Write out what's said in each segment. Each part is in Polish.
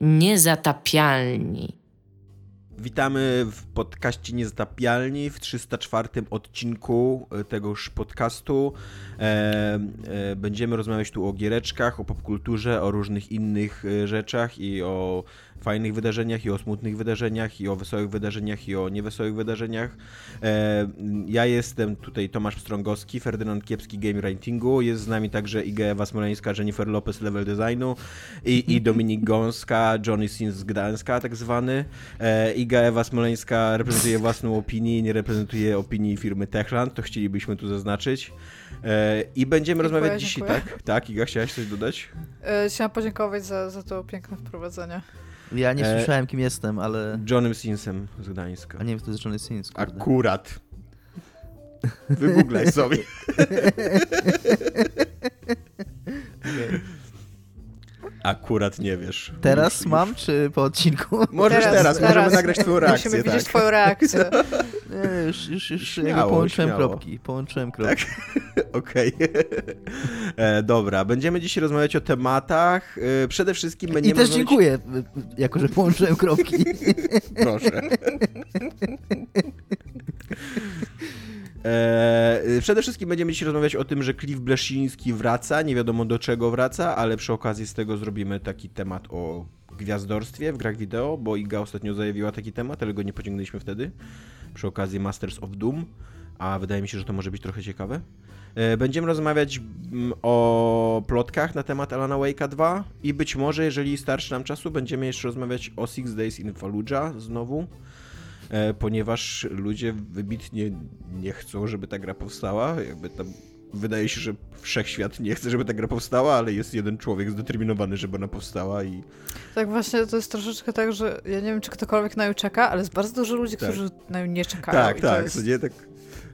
Niezatapialni. Witamy w podcaście Niezatapialni w 304 odcinku e, tegoż podcastu. E, e, będziemy rozmawiać tu o giereczkach, o popkulturze, o różnych innych rzeczach i o fajnych wydarzeniach, i o smutnych wydarzeniach, i o wesołych wydarzeniach, i o niewesołych wydarzeniach. E, ja jestem tutaj Tomasz Strągowski, Ferdynand Kiepski Game Ratingu. Jest z nami także Iga Ewa Smoleńska, Jennifer Lopez Level Designu i, i Dominik Gąska, Johnny Sins z Gdańska tak zwany. E, Iga Ewa Smoleńska reprezentuje własną opinię, nie reprezentuje opinii firmy Techland, to chcielibyśmy tu zaznaczyć. E, I będziemy Dziękuję, rozmawiać dzisiaj, dziękuję. tak? Tak, Iga, chciałaś coś dodać? Chciałam podziękować za, za to piękne wprowadzenie. Ja nie E, słyszałem, kim jestem, ale... Johnem Sinsem z Gdańska. A nie wiem, kto jest Johnny Sins, kurde. Akurat. Wygooglaj sobie. Akurat nie wiesz. Teraz Już- mam, czy po odcinku? Możesz teraz, możemy nagrać twoją reakcję, Musimy tak. widzieć twoją reakcję. Nie, już, już, już Śmiało, jakby połączyłem śmiało. kropki. Połączyłem kropki. Okej. E, Dobra, będziemy dzisiaj rozmawiać o tematach. E, Przede wszystkim I będziemy też rozmawiać... dziękuję, jako że połączyłem kropki. Proszę. E, przede wszystkim będziemy dzisiaj rozmawiać o tym, że Cliff Bleszyński wraca, nie wiadomo do czego wraca, ale przy okazji z tego zrobimy taki temat o gwiazdorstwie w grach wideo, bo Iga ostatnio zajawiła taki temat, ale go nie pociągnęliśmy wtedy, przy okazji Masters of Doom, a wydaje mi się, że to może być trochę ciekawe. E, Będziemy rozmawiać mm, o plotkach na temat Alana Wake'a 2 i być może, jeżeli starczy nam czasu, będziemy jeszcze rozmawiać o Six Days in Fallujah znowu, ponieważ ludzie wybitnie nie chcą, żeby ta gra powstała. Jakby tam wydaje się, że wszechświat nie chce, żeby ta gra powstała, ale jest jeden człowiek zdeterminowany, żeby ona powstała i Tak właśnie, to jest troszeczkę tak, że ja nie wiem, czy ktokolwiek na nią czeka, ale jest bardzo dużo ludzi, Tak. którzy na nią nie czekają. tak, tak, jest... nie tak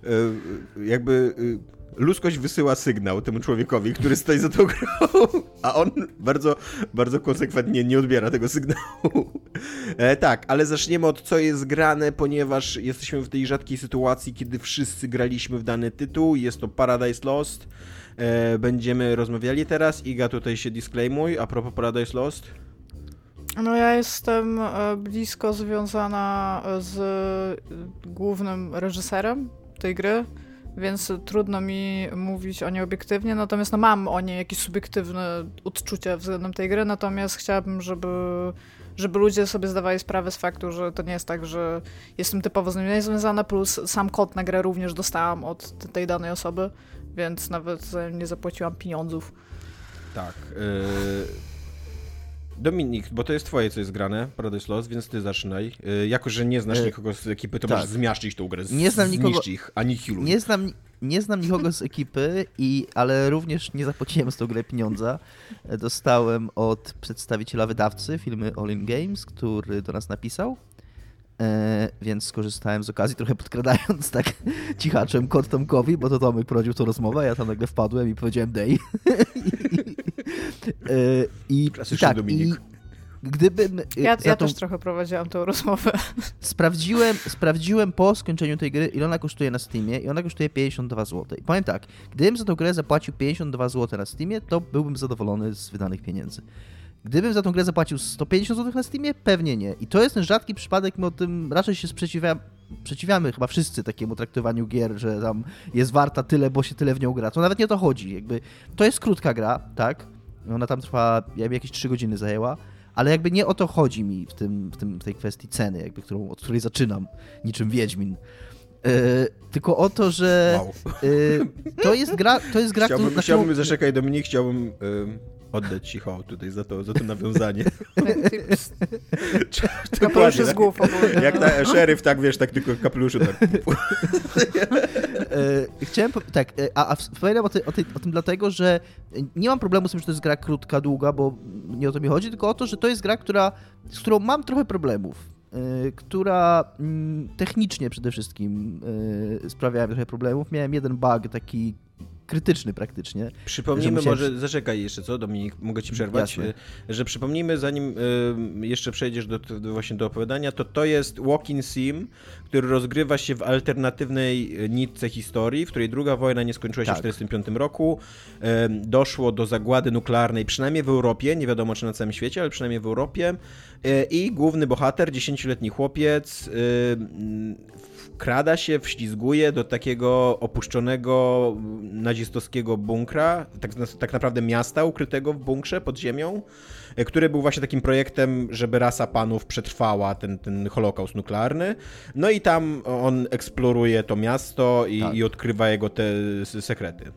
e, jakby e, ludzkość wysyła sygnał temu człowiekowi, który stoi za tą grą, a on bardzo, bardzo konsekwentnie nie odbiera tego sygnału. E, tak, ale zaczniemy od co jest grane, ponieważ jesteśmy w tej rzadkiej sytuacji, kiedy wszyscy graliśmy w dany tytuł, jest to Paradise Lost. E, będziemy rozmawiali teraz. Iga, tutaj się disclaimuj a propos Paradise Lost. No ja jestem e, blisko związana z e, głównym reżyserem tej gry, więc trudno mi mówić o niej obiektywnie, natomiast no mam o niej jakieś subiektywne odczucia względem tej gry, natomiast chciałabym, żeby, żeby ludzie sobie zdawali sprawę z faktu, że to nie jest tak, że jestem typowo z nim związana, plus sam kod na grę również dostałam od tej danej osoby, więc nawet nią nie zapłaciłam pieniądzów. Tak. Dominik, bo to jest twoje, co jest grane, Paradise Lost, więc ty zaczynaj. E, jako, że nie znasz E, nikogo z ekipy, to tak. możesz zmiażdżyć tą grę. Nie znam nikogo- ich, anihiluj. Nie znam, nie znam nikogo z ekipy, i, ale również nie zapłaciłem z tą grę pieniądza. Dostałem od przedstawiciela wydawcy firmy All In Games, który do nas napisał. E, więc skorzystałem z okazji, trochę podkradając tak cichaczem kod Tomkowi, bo to Tomek prowadził tą rozmowę, ja tam nagle wpadłem i powiedziałem e, I, i Klasyczny tak, Dominik. i gdybym... e, Ja, ja tą- też trochę prowadziłam tą rozmowę. Sprawdziłem, sprawdziłem po skończeniu tej gry, ile ona kosztuje na Steamie i ona kosztuje 52 zł. I powiem tak, gdybym za tą grę zapłacił 52 zł na Steamie, to byłbym zadowolony z wydanych pieniędzy. Gdybym za tą grę zapłacił 150 zł na Steamie, pewnie nie. I to jest ten rzadki przypadek, my o tym raczej się sprzeciwia, sprzeciwiamy chyba wszyscy takiemu traktowaniu gier, że tam jest warta tyle, bo się tyle w nią gra. To nawet nie o to chodzi. Jakby, to jest krótka gra, tak? Ona tam trwa, jakby jakieś 3 godziny zajęła. Ale jakby nie o to chodzi mi w, tym, w, tym, w tej kwestii ceny, jakby, którą, od której zaczynam, niczym Wiedźmin. E, tylko o to, że Wow. e, to jest gra, to jest gra, Chciałbym, którą- chciałbym zaczekaj Dominik, chciałbym ym, oddać ci hołd tutaj za to, za to nawiązanie. Kapeluszy z głów. Jak na szeryf, tak wiesz, tak tylko kapeluszy, tak. E, chciałem, tak, e, a, a wspominam o, ty, o, ty, o tym dlatego, że nie mam problemu z tym, że to jest gra krótka, długa, bo nie o to mi chodzi, tylko o to, że to jest gra, która, z którą mam trochę problemów. e, Która mm, technicznie przede wszystkim e, sprawiała mi trochę problemów. Miałem jeden bug taki krytyczny praktycznie. Przypomnijmy musiałem- może, zaczekaj jeszcze co, Dominik, mogę ci przerwać, Jasne. y, że przypomnijmy, zanim y, jeszcze przejdziesz do, właśnie do opowiadania, to to jest Walking Sim, który rozgrywa się w alternatywnej y, nitce historii, w której druga wojna nie skończyła się Tak. w 1945 roku. Doszło do zagłady nuklearnej, przynajmniej w Europie, nie wiadomo czy na całym świecie, ale przynajmniej w Europie. Y, I główny bohater, 10-letni chłopiec, wkrada się, wślizguje do takiego opuszczonego nazistowskiego bunkra, tak, tak naprawdę miasta ukrytego w bunkrze pod ziemią, e, który był właśnie takim projektem, żeby rasa panów przetrwała ten, ten holokaust nuklearny. No i tam on eksploruje to miasto i, Tak. i odkrywa jego te sekrety.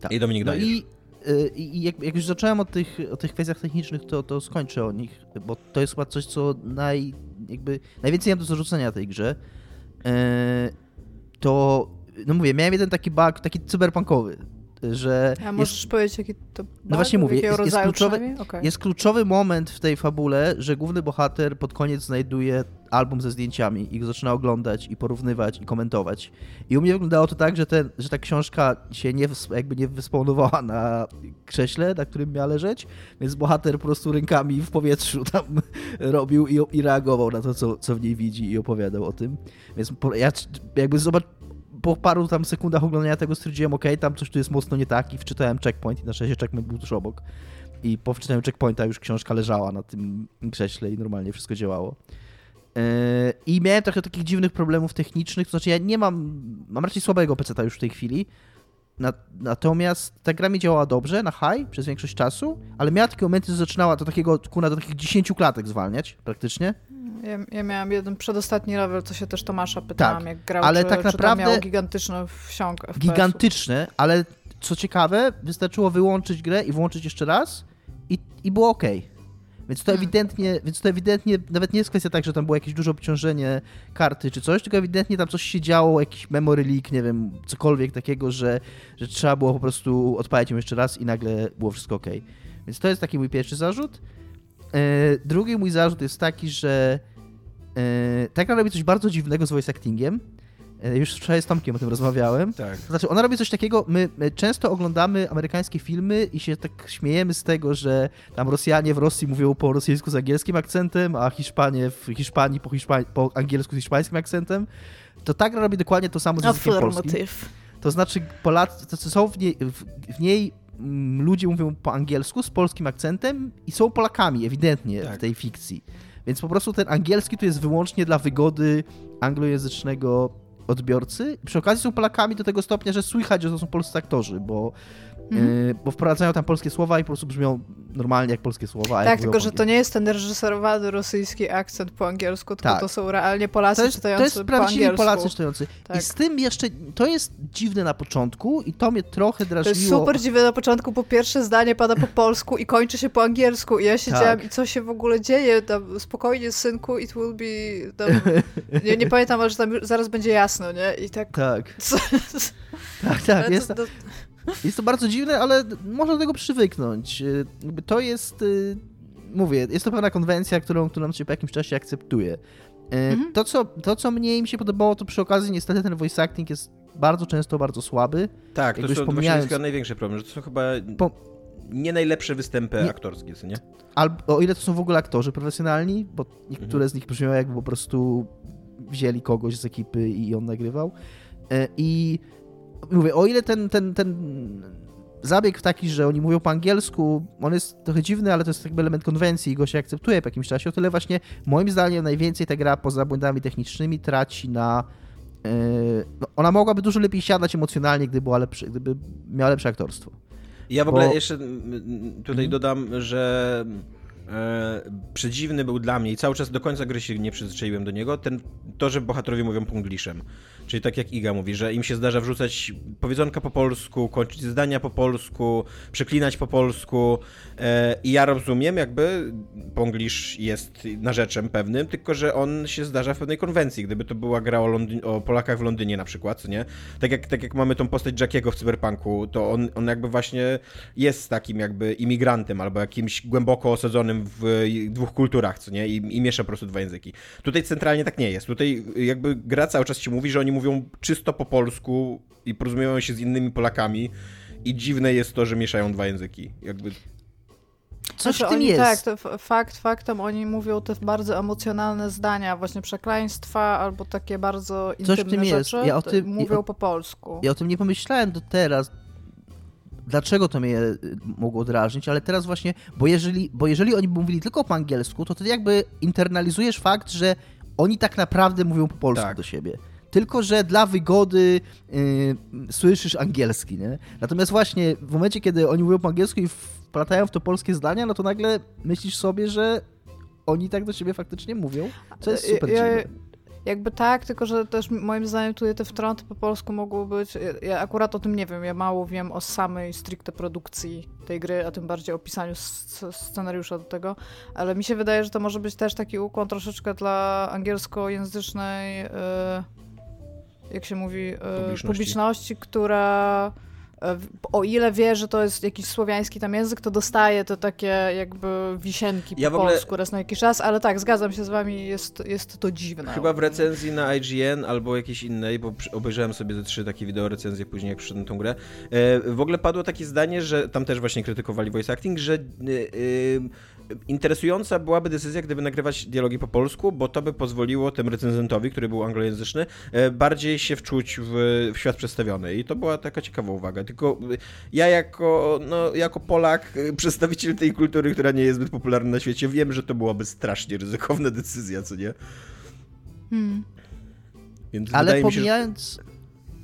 Tak. I Dominik no dajesz. i, y, i jak, jak już zacząłem o tych, o tych kwestiach technicznych, to, to skończę o nich, bo to jest chyba coś, co naj, jakby, najwięcej mam do zarzucenia tej grze. E, to, no mówię, miałem jeden taki bug, taki cyberpunkowy, że A jest, możesz powiedzieć, jaki to No właśnie mówię, jest- jest kluczowy-? Okej. jest kluczowy moment w tej fabule, że główny bohater pod koniec znajduje album ze zdjęciami i go zaczyna oglądać i porównywać i komentować. I u mnie wyglądało to tak, że, ten, że ta książka się nie, jakby nie wyspawnowała na krześle, na którym miała leżeć, więc bohater po prostu rękami w powietrzu tam robił i, i reagował na to, co, co w niej widzi i opowiadał o tym. Więc ja jakby zobacz, po paru tam sekundach oglądania tego stwierdziłem, ok, tam coś tu jest mocno nie tak i wczytałem checkpoint i na szczęście checkpoint był tuż obok. I po wczytaniu checkpointa już książka leżała na tym krześle i normalnie wszystko działało. Yy, I miałem trochę takich dziwnych problemów technicznych, to znaczy ja nie mam, mam raczej słabego peceta już w tej chwili, na, natomiast ta gra mi działała dobrze, na high, przez większość czasu, ale miała takie momenty, że zaczynała do takiego, kuna, do takich 10 klatek zwalniać praktycznie. Ja, ja miałam jeden przedostatni level, co się też Tomasza pytałam, Tak, jak grał, ale czy, tak czy naprawdę- miał gigantyczny wsiąk FPS-ów. Gigantyczne, ale co ciekawe, wystarczyło wyłączyć grę i włączyć jeszcze raz i, i było ok. Więc to, Hmm. ewidentnie, więc to ewidentnie nawet nie jest kwestia tak, że tam było jakieś duże obciążenie karty czy coś, tylko ewidentnie tam coś się działo, jakiś memory leak, nie wiem, cokolwiek takiego, że, że trzeba było po prostu odpalić ją jeszcze raz i nagle było wszystko ok. Więc to jest taki mój pierwszy zarzut. E, drugi mój zarzut jest taki, że e, ta gra robi coś bardzo dziwnego z voice actingiem. E, już wczoraj z Tomkiem o tym rozmawiałem. Tak. To znaczy, ona robi coś takiego, my, my często oglądamy amerykańskie filmy i się tak śmiejemy z tego, że tam Rosjanie w Rosji mówią po rosyjsku z angielskim akcentem, a Hiszpanie w Hiszpanii po, hiszpa- po angielsku z hiszpańskim akcentem. To ta gra robi dokładnie to samo z językiem polskim. To znaczy, Polacy, to są w niej, w, w niej ludzie mówią po angielsku z polskim akcentem i są Polakami, ewidentnie, Tak. w tej fikcji. Więc po prostu ten angielski tu jest wyłącznie dla wygody anglojęzycznego odbiorcy. Przy okazji są Polakami do tego stopnia, że słychać, że to są polscy aktorzy, bo, Mhm. e, bo wprowadzają tam polskie słowa i po prostu brzmią normalnie jak polskie słowa. Tak, tylko że to nie jest ten reżyserowany rosyjski akcent po angielsku, tylko Tak. to są realnie Polacy to jest, czytający to jest po angielsku. Polacy czytający. Tak. I z tym jeszcze, to jest dziwne na początku i to mnie trochę To drażniło. jest super dziwne na początku, bo pierwsze zdanie pada po polsku i kończy się po angielsku i ja siedziałam Tak. i co się w ogóle dzieje, tam, spokojnie synku, it will be, tam, nie, nie pamiętam, ale że tam zaraz będzie jasno, nie? I tak... Tak, Co, tak, tak. Jest, to, to, Jest to bardzo dziwne, ale można do tego przywyknąć. Jakby To jest, y, mówię, jest to pewna konwencja, którą, którą się po jakimś czasie akceptuje. Y, Mhm. To, co, to, co mniej mi się podobało, to przy okazji niestety ten voice acting jest bardzo często bardzo słaby. Tak, to Jakby wspomniałem- jest chyba największy problem, że to są chyba Po- nie najlepsze występy Nie. aktorskie, co nie? Albo, o ile to są w ogóle aktorzy profesjonalni, bo niektóre Mhm. z nich brzmią jakby po prostu wzięli kogoś z ekipy i on nagrywał. E, I mówię, o ile ten, ten, ten zabieg taki, że oni mówią po angielsku, on jest trochę dziwny, ale to jest jakby element konwencji i go się akceptuje po jakimś czasie, o tyle właśnie moim zdaniem najwięcej ta gra poza błędami technicznymi traci na e, no, ona mogłaby dużo lepiej siadać emocjonalnie, gdyby, była lepszy, gdyby miała lepsze aktorstwo. Ja w ogóle Bo- jeszcze tutaj Mhm. dodam, że e, przedziwny był dla mnie i cały czas do końca gry się nie przyzwyczaiłem do niego, ten, to, że bohaterowie mówią pungliszem. Czyli tak jak Iga mówi, że im się zdarza wrzucać powiedzonka po polsku, kończyć zdania po polsku, przeklinać po polsku e, i ja rozumiem jakby ponglisz jest narzeczem pewnym, tylko że on się zdarza w pewnej konwencji. Gdyby to była gra o, o Polakach w Londynie na przykład, nie? Tak jak, tak jak mamy tą postać Jackiego w Cyberpunku, to on, on jakby właśnie jest takim jakby imigrantem albo jakimś głęboko osadzonym jestem w dwóch kulturach, co nie? I, I miesza po prostu dwa języki. Tutaj centralnie tak nie jest. Tutaj jakby gra cały czas ci mówi, że oni mówią czysto po polsku i porozumiewają się z innymi Polakami i dziwne jest to, że mieszają dwa języki. Jakby Coś Znaczy w tym oni, jest. Tak, fakt faktem, oni mówią te bardzo emocjonalne zdania, właśnie przekleństwa albo takie bardzo Coś w intymne tym jest. rzeczy, Ja o tym- mówią ja o- po polsku. Ja o tym nie pomyślałem do teraz. Dlaczego to mnie y, mogło drażnić, ale teraz właśnie, bo jeżeli, bo jeżeli oni mówili tylko po angielsku, to ty jakby internalizujesz fakt, że oni tak naprawdę mówią po polsku Tak. do siebie. Tylko, że dla wygody y, słyszysz angielski, nie? Natomiast właśnie w momencie, kiedy oni mówią po angielsku i wplatają w to polskie zdania, no to nagle myślisz sobie, że oni tak do siebie faktycznie mówią, co jest super Ja- ja-. Jakby tak, tylko że też moim zdaniem tutaj te wtrąty po polsku mogły być. ja- akurat o tym nie wiem. Ja mało wiem o samej stricte produkcji tej gry, a tym bardziej o pisaniu scenariusza do tego, ale mi się wydaje, że to może być też taki ukłon troszeczkę dla angielskojęzycznej, y, jak się mówi, y, Publiczności. publiczności, która o ile wie, że to jest jakiś słowiański tam język, to dostaje te takie jakby wisienki Ja po ogóle- polsku raz na jakiś czas, ale tak, zgadzam się z wami, jest, jest to dziwne. Chyba w recenzji na IGN albo jakiejś innej, bo obejrzałem sobie ze trzy takie wideo recenzje później, jak przyszedłem tą grę. E, w ogóle padło takie zdanie, że tam też właśnie krytykowali voice acting, że e, e, interesująca byłaby decyzja, gdyby nagrywać dialogi po polsku, bo to by pozwoliło temu recenzentowi, który był anglojęzyczny, e, bardziej się wczuć w, w świat przedstawiony. I to była taka ciekawa uwaga. Tylko e, ja jako, no, jako Polak, e, przedstawiciel tej kultury, która nie jest zbyt popularna na świecie, wiem, że to byłaby strasznie ryzykowna decyzja, co nie? Hmm. Więc Ale mi się, że... pomijając...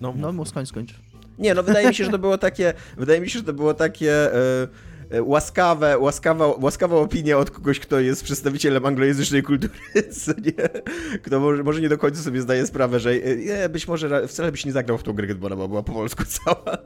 No, No, skończ, skończ. Nie, no wydaje mi się, że to było takie, wydaje mi się, że to było takie e, łaskawe, łaskawa, łaskawa opinia od kogoś, kto jest przedstawicielem anglojęzycznej kultury, co nie? Kto może, może nie do końca sobie zdaje sprawę, że e, nie, być może wcale byś nie zagrał w tą grę, gdyby ona była po polsku cała.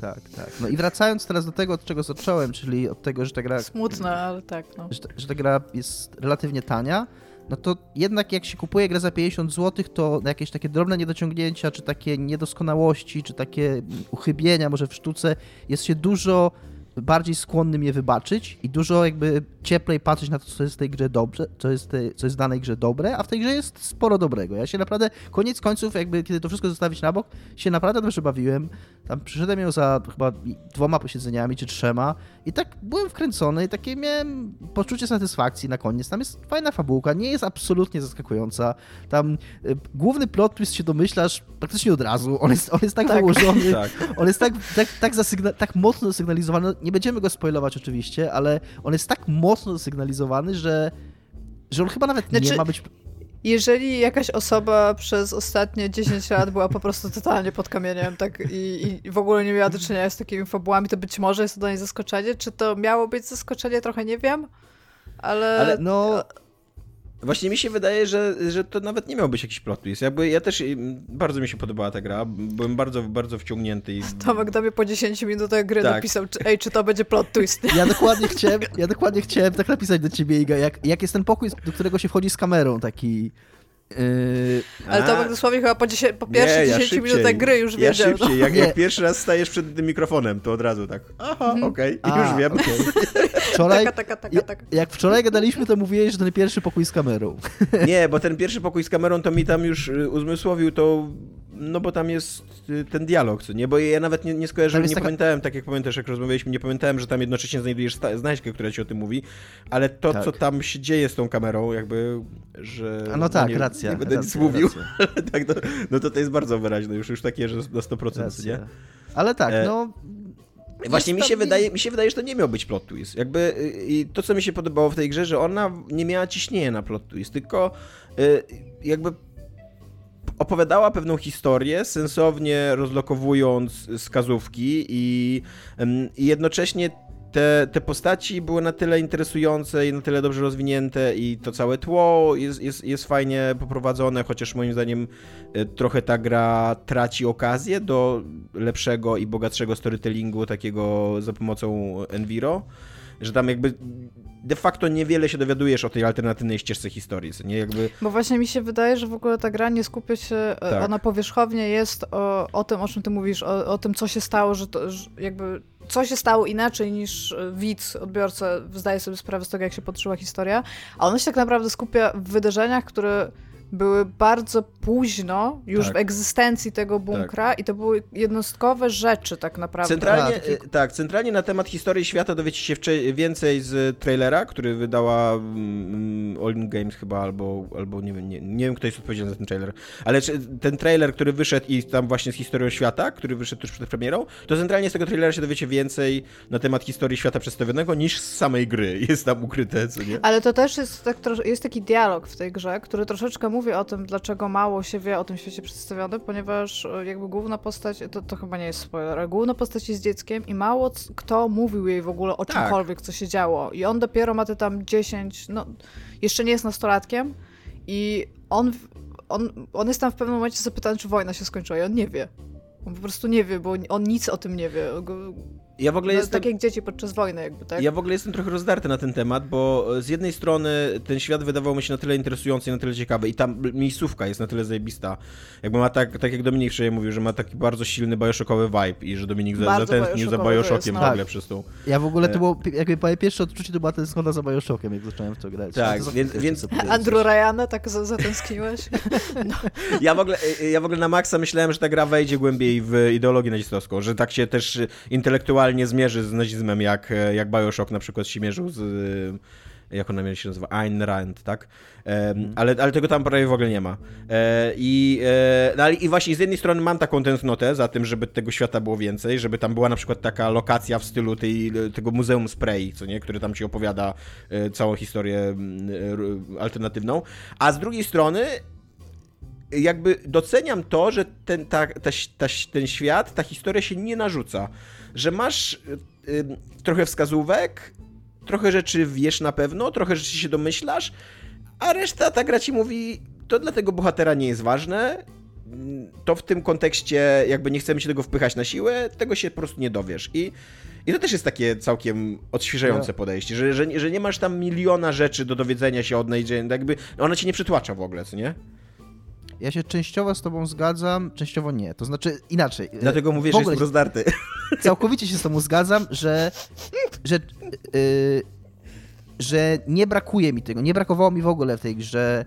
Tak, tak. No i wracając teraz do tego, od czego zacząłem, czyli od tego, że ta gra Smutne, ale tak, no. że ta, że ta gra jest relatywnie tania, no to jednak jak się kupuje grę za 50 zł, to na jakieś takie drobne niedociągnięcia, czy takie niedoskonałości, czy takie uchybienia może w sztuce jest się dużo bardziej skłonnym je wybaczyć i dużo jakby cieplej patrzeć na to, co jest w tej grze dobrze, co jest, tej, co jest w danej grze dobre, a w tej grze jest sporo dobrego. Ja się naprawdę, koniec końców, jakby kiedy to wszystko zostawić na bok, się naprawdę dobrze bawiłem. Tam przyszedłem ją za chyba dwoma posiedzeniami czy trzema i tak byłem wkręcony i takie miałem poczucie satysfakcji na koniec. Tam jest fajna fabułka, nie jest absolutnie zaskakująca. Tam y, główny plot twist się domyślasz praktycznie od razu. On jest, on jest tak, Tak. wyłożony, Tak. on jest tak, tak, tak, tak mocno zasygnalizowany. Nie będziemy go spoilować oczywiście, ale on jest tak mocno zasygnalizowany, że, że on chyba nawet nie Znaczy- ma być... Jeżeli jakaś osoba przez ostatnie 10 lat była po prostu totalnie pod kamieniem tak i, i w ogóle nie miała do czynienia z takimi fabułami, to być może jest to dla niej zaskoczenie. Czy to miało być zaskoczenie, trochę nie wiem. Ale, Ale No, Właśnie mi się wydaje, że, że to nawet nie miał być jakiś plot twist. Jakby ja też, mm, bardzo mi się podobała ta gra, byłem bardzo, bardzo wciągnięty i... Tomek do mnie po 10 minutach gry Tak. napisał, czy, ej, czy to będzie plot twist. ja dokładnie chciałem, ja dokładnie chciałem tak napisać do ciebie, Iga, jak, jak jest ten pokój, do którego się wchodzi z kamerą, taki... Yy, Ale Tomek dosłownie chyba po, dziesię- po pierwszych nie, ja 10 szybciej. minutach gry już Ja wiedział. szybciej, no. jak, jak pierwszy raz stajesz przed tym mikrofonem, to od razu tak, aha, okej, i A, już wiem. okej. Wczoraj, Taka, taka, taka, taka. jak wczoraj gadaliśmy, to mówiłeś, że ten pierwszy pokój z kamerą. Nie, bo ten pierwszy pokój z kamerą to mi tam już y, uzmysłowił to, no bo tam jest ten dialog, co nie? Bo ja nawet nie, nie skojarzyłem, nie taka- pamiętałem, tak jak pamiętasz, jak rozmawialiśmy, nie pamiętałem, że tam jednocześnie znajdujesz znajdźkę, która ci o tym mówi, ale to, Tak. co tam się dzieje z tą kamerą, jakby, że... A no tak, nie, racja. Nie będę nic racja, mówił, racja. tak, no, no to to jest bardzo wyraźne, już, już takie, że na 100%, co Racja. nie? Ale tak, E, no... Właśnie mi się, wydaje, mi się wydaje, że to nie miał być plot twist. Jakby y, i to, co mi się podobało w tej grze, że ona nie miała ciśnienia na plot twist, tylko y, jakby opowiadała pewną historię, sensownie rozlokowując wskazówki i, i jednocześnie te, te postaci były na tyle interesujące i na tyle dobrze rozwinięte i to całe tło jest, jest, jest fajnie poprowadzone, chociaż moim zdaniem y, trochę ta gra traci okazję do lepszego i bogatszego storytellingu takiego za pomocą Enviro. że tam jakby de facto niewiele się dowiadujesz o tej alternatywnej ścieżce historii, nie jakby... Bo właśnie mi się wydaje, że w ogóle ta gra nie skupia się, e, Tak. ona powierzchownie jest o, o tym, o czym ty mówisz, o, o tym, co się stało, że, to, że jakby co się stało inaczej niż e, widz, odbiorca zdaje sobie sprawę z tego, jak się potoczyła historia, a ona się tak naprawdę skupia w wydarzeniach, które były bardzo późno już Tak. w egzystencji tego bunkra i to były jednostkowe rzeczy tak naprawdę. Centralnie, e, tak, centralnie na temat historii świata dowiecie się więcej z trailera, który wydała mm, All In Games chyba, albo, albo nie, wiem, nie, nie wiem, kto jest odpowiedzialny za ten trailer, ale czy, ten trailer, który wyszedł i tam właśnie z historią świata, który wyszedł tuż przed premierą, to centralnie z tego trailera się dowiecie więcej na temat historii świata przedstawionego niż z samej gry. Jest tam ukryte, co nie? Ale to też jest, tak, jest taki dialog w tej grze, który troszeczkę mówi o tym, dlaczego mało się wie o tym świecie przedstawionym, ponieważ e, jakby główna postać, to, to chyba nie jest spoiler, ale główna postać jest dzieckiem i mało kto mówił jej w ogóle o Tak. czymkolwiek, co się działo. I on dopiero ma te tam 10, no jeszcze nie jest nastolatkiem i on, on, on jest tam w pewnym momencie zapytany, czy wojna się skończyła i on nie wie. On po prostu nie wie, bo on nic o tym nie wie. Ja w ogóle No, jestem... Tak jak dzieci podczas wojny jakby, tak? Ja w ogóle jestem trochę rozdarty na ten temat, bo z jednej strony ten świat wydawał mi się na tyle interesujący i na tyle ciekawy i tam miejscówka jest na tyle zajebista. Jakby ma tak, tak jak Dominik wczoraj mówił, że ma taki bardzo silny bioshockowy vibe i że Dominik za- zatęsknił za bioshockiem no. w ogóle Tak. przez tą. Ja w ogóle to E. było, jakby moje pierwsze odczucie to była tęsknota za Bioshockiem, jak zacząłem w to grać. Tak, to więc- więc- Andrew. Ryana tak za- zatęskniłeś? Ja w, ogóle, ja w ogóle na maksa myślałem, że ta gra wejdzie głębiej w ideologię nazistowską, że tak się też intelektualnie zmierzy z nazizmem, jak, jak Bioshock na przykład się mierzył z... Jak ona się nazywa? Ayn Rand, tak? Em, ale, ale tego tam prawie w ogóle nie ma. E, I, e, no, ale I właśnie z jednej strony mam taką tęsknotę za tym, żeby tego świata było więcej, żeby tam była na przykład taka lokacja w stylu tej, tego Muzeum Spray, co nie? Które tam ci opowiada e, całą historię alternatywną. A z drugiej strony jakby doceniam to, że ten, ta, ta, ta, ten świat, ta historia się nie narzuca. Że masz y, trochę wskazówek, trochę rzeczy wiesz na pewno, trochę rzeczy się domyślasz, a reszta ta gra ci mówi, to dla tego bohatera nie jest ważne, mm, to w tym kontekście jakby nie chcemy się tego wpychać na siłę, tego się po prostu nie dowiesz. I, i to też jest takie całkiem odświeżające Ja- podejście, że, że, że nie masz tam miliona rzeczy do dowiedzenia się od jakby ona cię nie przytłacza w ogóle, co nie? Ja się częściowo z tobą zgadzam, częściowo nie. To znaczy inaczej. e, Dlatego mówię, że jestem rozdarty. całkowicie się z tobą zgadzam, że, że, yy, że nie brakuje mi tego, nie brakowało mi w ogóle w tej grze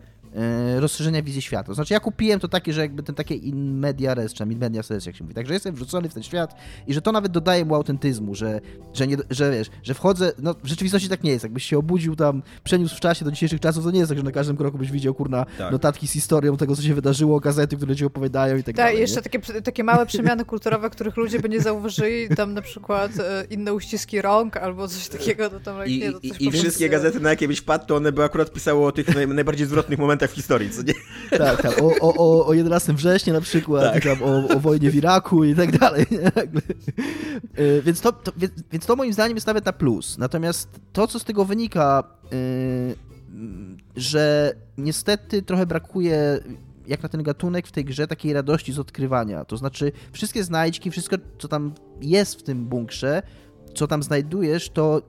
rozszerzenia wizji świata. To znaczy ja kupiłem to takie, że jakby ten takie in media res, czy in media res, jak się mówi. Także jestem wrzucony w ten świat i że to nawet dodaje mu autentyzmu, że, że, nie, że wiesz, że wchodzę, no w rzeczywistości tak nie jest. Jakbyś się obudził tam, przeniósł w czasie do dzisiejszych czasów, to nie jest tak, że na każdym kroku byś widział, kurna, Tak. notatki z historią tego, co się wydarzyło, gazety, które ci opowiadają i tak, Tak, dalej. i jeszcze nie? takie, takie małe przemiany kulturowe, których ludzie by nie zauważyli, tam na przykład e, inne uściski rąk albo coś takiego, to tam I, nie, to i, coś i wszystkie gazety, na jakie byś wpadł, to one by akurat pisały o tych naj, najbardziej zwrotnych momentach w historii, co nie? Tak, tak. O, o, o, o 11 września na przykład, Tak. tam o, o wojnie w Iraku i tak dalej. Y, Więc to, to, więc, to moim zdaniem jest nawet na plus. Natomiast to, co z tego wynika, mm, że niestety trochę brakuje jak na ten gatunek w tej grze takiej radości z odkrywania. To znaczy wszystkie znajdźki, wszystko co tam jest w tym bunkrze, co tam znajdujesz, to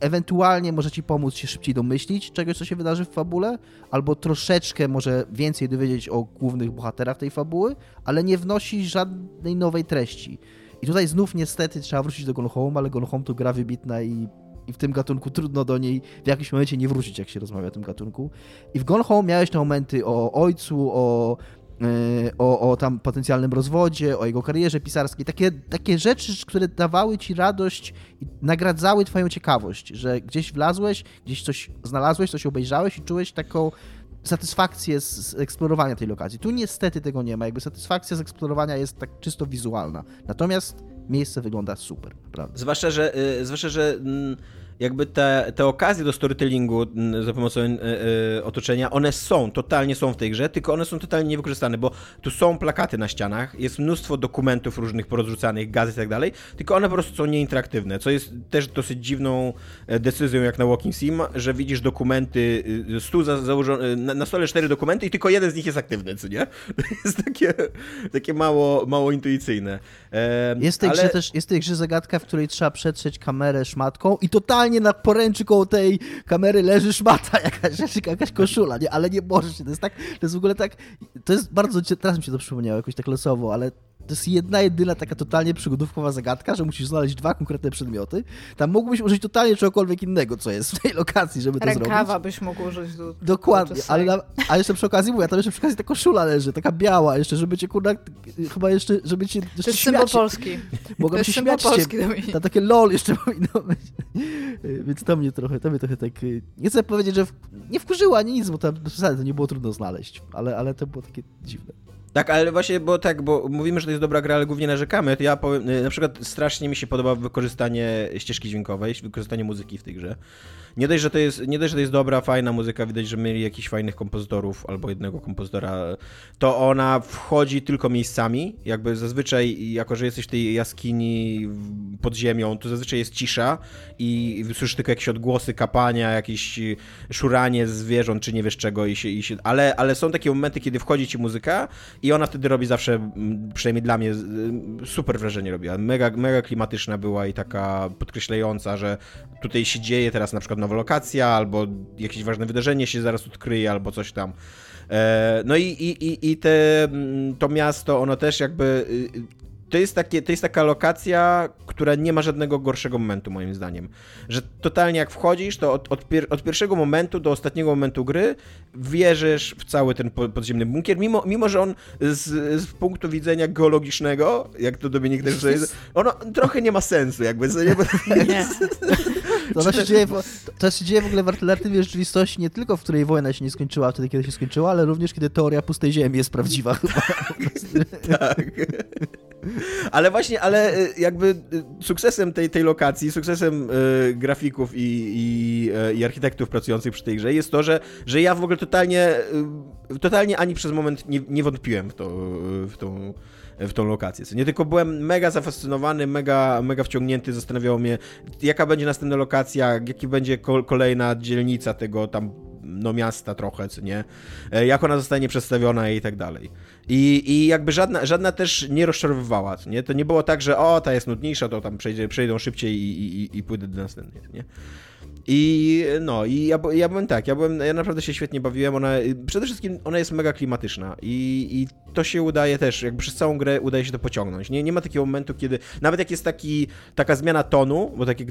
ewentualnie może ci pomóc się szybciej domyślić czegoś, co się wydarzy w fabule, albo troszeczkę może więcej dowiedzieć o głównych bohaterach tej fabuły, ale nie wnosi żadnej nowej treści. I tutaj znów niestety trzeba wrócić do Gone Home, ale Gone Home to gra wybitna i, i w tym gatunku trudno do niej w jakimś momencie nie wrócić, jak się rozmawia o tym gatunku. I w Gone Home miałeś te momenty o ojcu, o o, o tam potencjalnym rozwodzie, o jego karierze pisarskiej, takie, takie rzeczy, które dawały ci radość i nagradzały twoją ciekawość, że gdzieś wlazłeś, gdzieś coś znalazłeś, coś obejrzałeś i czułeś taką satysfakcję z, eksplorowania tej lokacji. Tu niestety tego nie ma, jakby satysfakcja z eksplorowania jest tak czysto wizualna. Natomiast miejsce wygląda super, naprawdę. Zwłaszcza, że, y, zwłaszcza, że mm, jakby te, te okazje do storytellingu za pomocą y, y, otoczenia, one są, totalnie są w tej grze, tylko one są totalnie niewykorzystane, bo tu są plakaty na ścianach, jest mnóstwo dokumentów różnych porozrzucanych, gazet i tak dalej, tylko one po prostu są nieinteraktywne, co jest też dosyć dziwną e, decyzją jak na Walking Sim, że widzisz dokumenty, y, stół za, założony, na, na stole cztery dokumenty i tylko jeden z nich jest aktywny, co nie? To jest takie, takie mało, mało intuicyjne. E, Jest w tej ale- grze też jest w tej grze zagadka, w której trzeba przetrzeć kamerę szmatką i totalnie normalnie na poręczy koło tej kamery leży szmata, jakaś, jakaś koszula, nie? ale nie możesz to jest tak, to jest w ogóle tak, to jest bardzo, teraz mi się to przypomniało jakoś tak losowo, ale to jest jedna, jedyna taka totalnie przygodówkowa zagadka, że musisz znaleźć dwa konkretne przedmioty. Tam mógłbyś użyć totalnie czegokolwiek innego, co jest w tej lokacji, żeby to Rękawa zrobić. Rękawa byś mógł użyć. Do, Dokładnie, ale na, a jeszcze przy okazji mówię, tam jeszcze przy okazji ta koszula leży, taka biała, jeszcze żeby cię kurna, chyba jeszcze, żeby cię jeszcze To jest symbol polski. Mogłem się śmiać polski, Ta takie lol jeszcze powinno być. Więc to mnie trochę, to mnie trochę tak, nie chcę powiedzieć, że w, nie wkurzyła ani nic, bo tam to nie było trudno znaleźć, ale, ale to było takie dziwne. Tak, ale właśnie, bo tak, bo mówimy, że to jest dobra gra, ale głównie narzekamy, to ja powiem, y, na przykład strasznie mi się podoba wykorzystanie ścieżki dźwiękowej, wykorzystanie muzyki w tej grze. Nie dość, że to jest, nie dość, że to jest dobra, fajna muzyka, widać, że mieli jakichś fajnych kompozytorów albo jednego kompozytora, to ona wchodzi tylko miejscami, jakby zazwyczaj, jako że jesteś w tej jaskini pod ziemią, to zazwyczaj jest cisza i słyszysz tylko jakieś odgłosy kapania, jakieś szuranie zwierząt, czy nie wiesz czego, i się, i się, ale, ale są takie momenty, kiedy wchodzi ci muzyka i ona wtedy robi zawsze, przynajmniej dla mnie, super wrażenie robiła. Mega, mega klimatyczna była i taka podkreślająca, że tutaj się dzieje teraz na przykład nowa lokacja, albo jakieś ważne wydarzenie się zaraz odkryje, albo coś tam. E, no i, i, i te, mm, to miasto, ono też jakby y, to jest, takie, to jest taka lokacja, która nie ma żadnego gorszego momentu, moim zdaniem. Że totalnie jak wchodzisz, to od, od, pier od pierwszego momentu do ostatniego momentu gry wierzysz w cały ten podziemny bunkier, mimo, mimo że on z, z punktu widzenia geologicznego, jak to Dominik też jest, ono trochę nie ma sensu, jakby. Nie, nie. To, to, się dzieje, to się dzieje w ogóle w alternatywnej rzeczywistości, nie tylko w której wojna się nie skończyła wtedy, kiedy się skończyła, ale również kiedy teoria pustej ziemi jest prawdziwa chyba. tak. Ale właśnie, ale y, jakby y, sukcesem tej, tej lokacji, sukcesem y, grafików i, i, i, architektów pracujących przy tej grze jest to, że, że ja w ogóle totalnie, totalnie ani przez moment nie, nie wątpiłem w, to, w tą w tą lokację. Nie tylko byłem mega zafascynowany, mega, mega wciągnięty, zastanawiało mnie, jaka będzie następna lokacja, jaki będzie kolejna dzielnica tego tam no miasta trochę, co nie, e, jak ona zostanie przedstawiona i tak dalej. I, i jakby żadna, żadna też nie rozczarowywała, nie? To nie było tak, że o, ta jest nudniejsza, to tam przejdzie, przejdą szybciej i, i, i pójdę do następnej, nie? I no, i ja, ja byłem tak, ja byłem, ja naprawdę się świetnie bawiłem, ona, przede wszystkim ona jest mega klimatyczna i, i to się udaje też, jakby przez całą grę udaje się to pociągnąć. Nie, nie ma takiego momentu, kiedy, nawet jak jest taki, taka zmiana tonu, bo tak jak,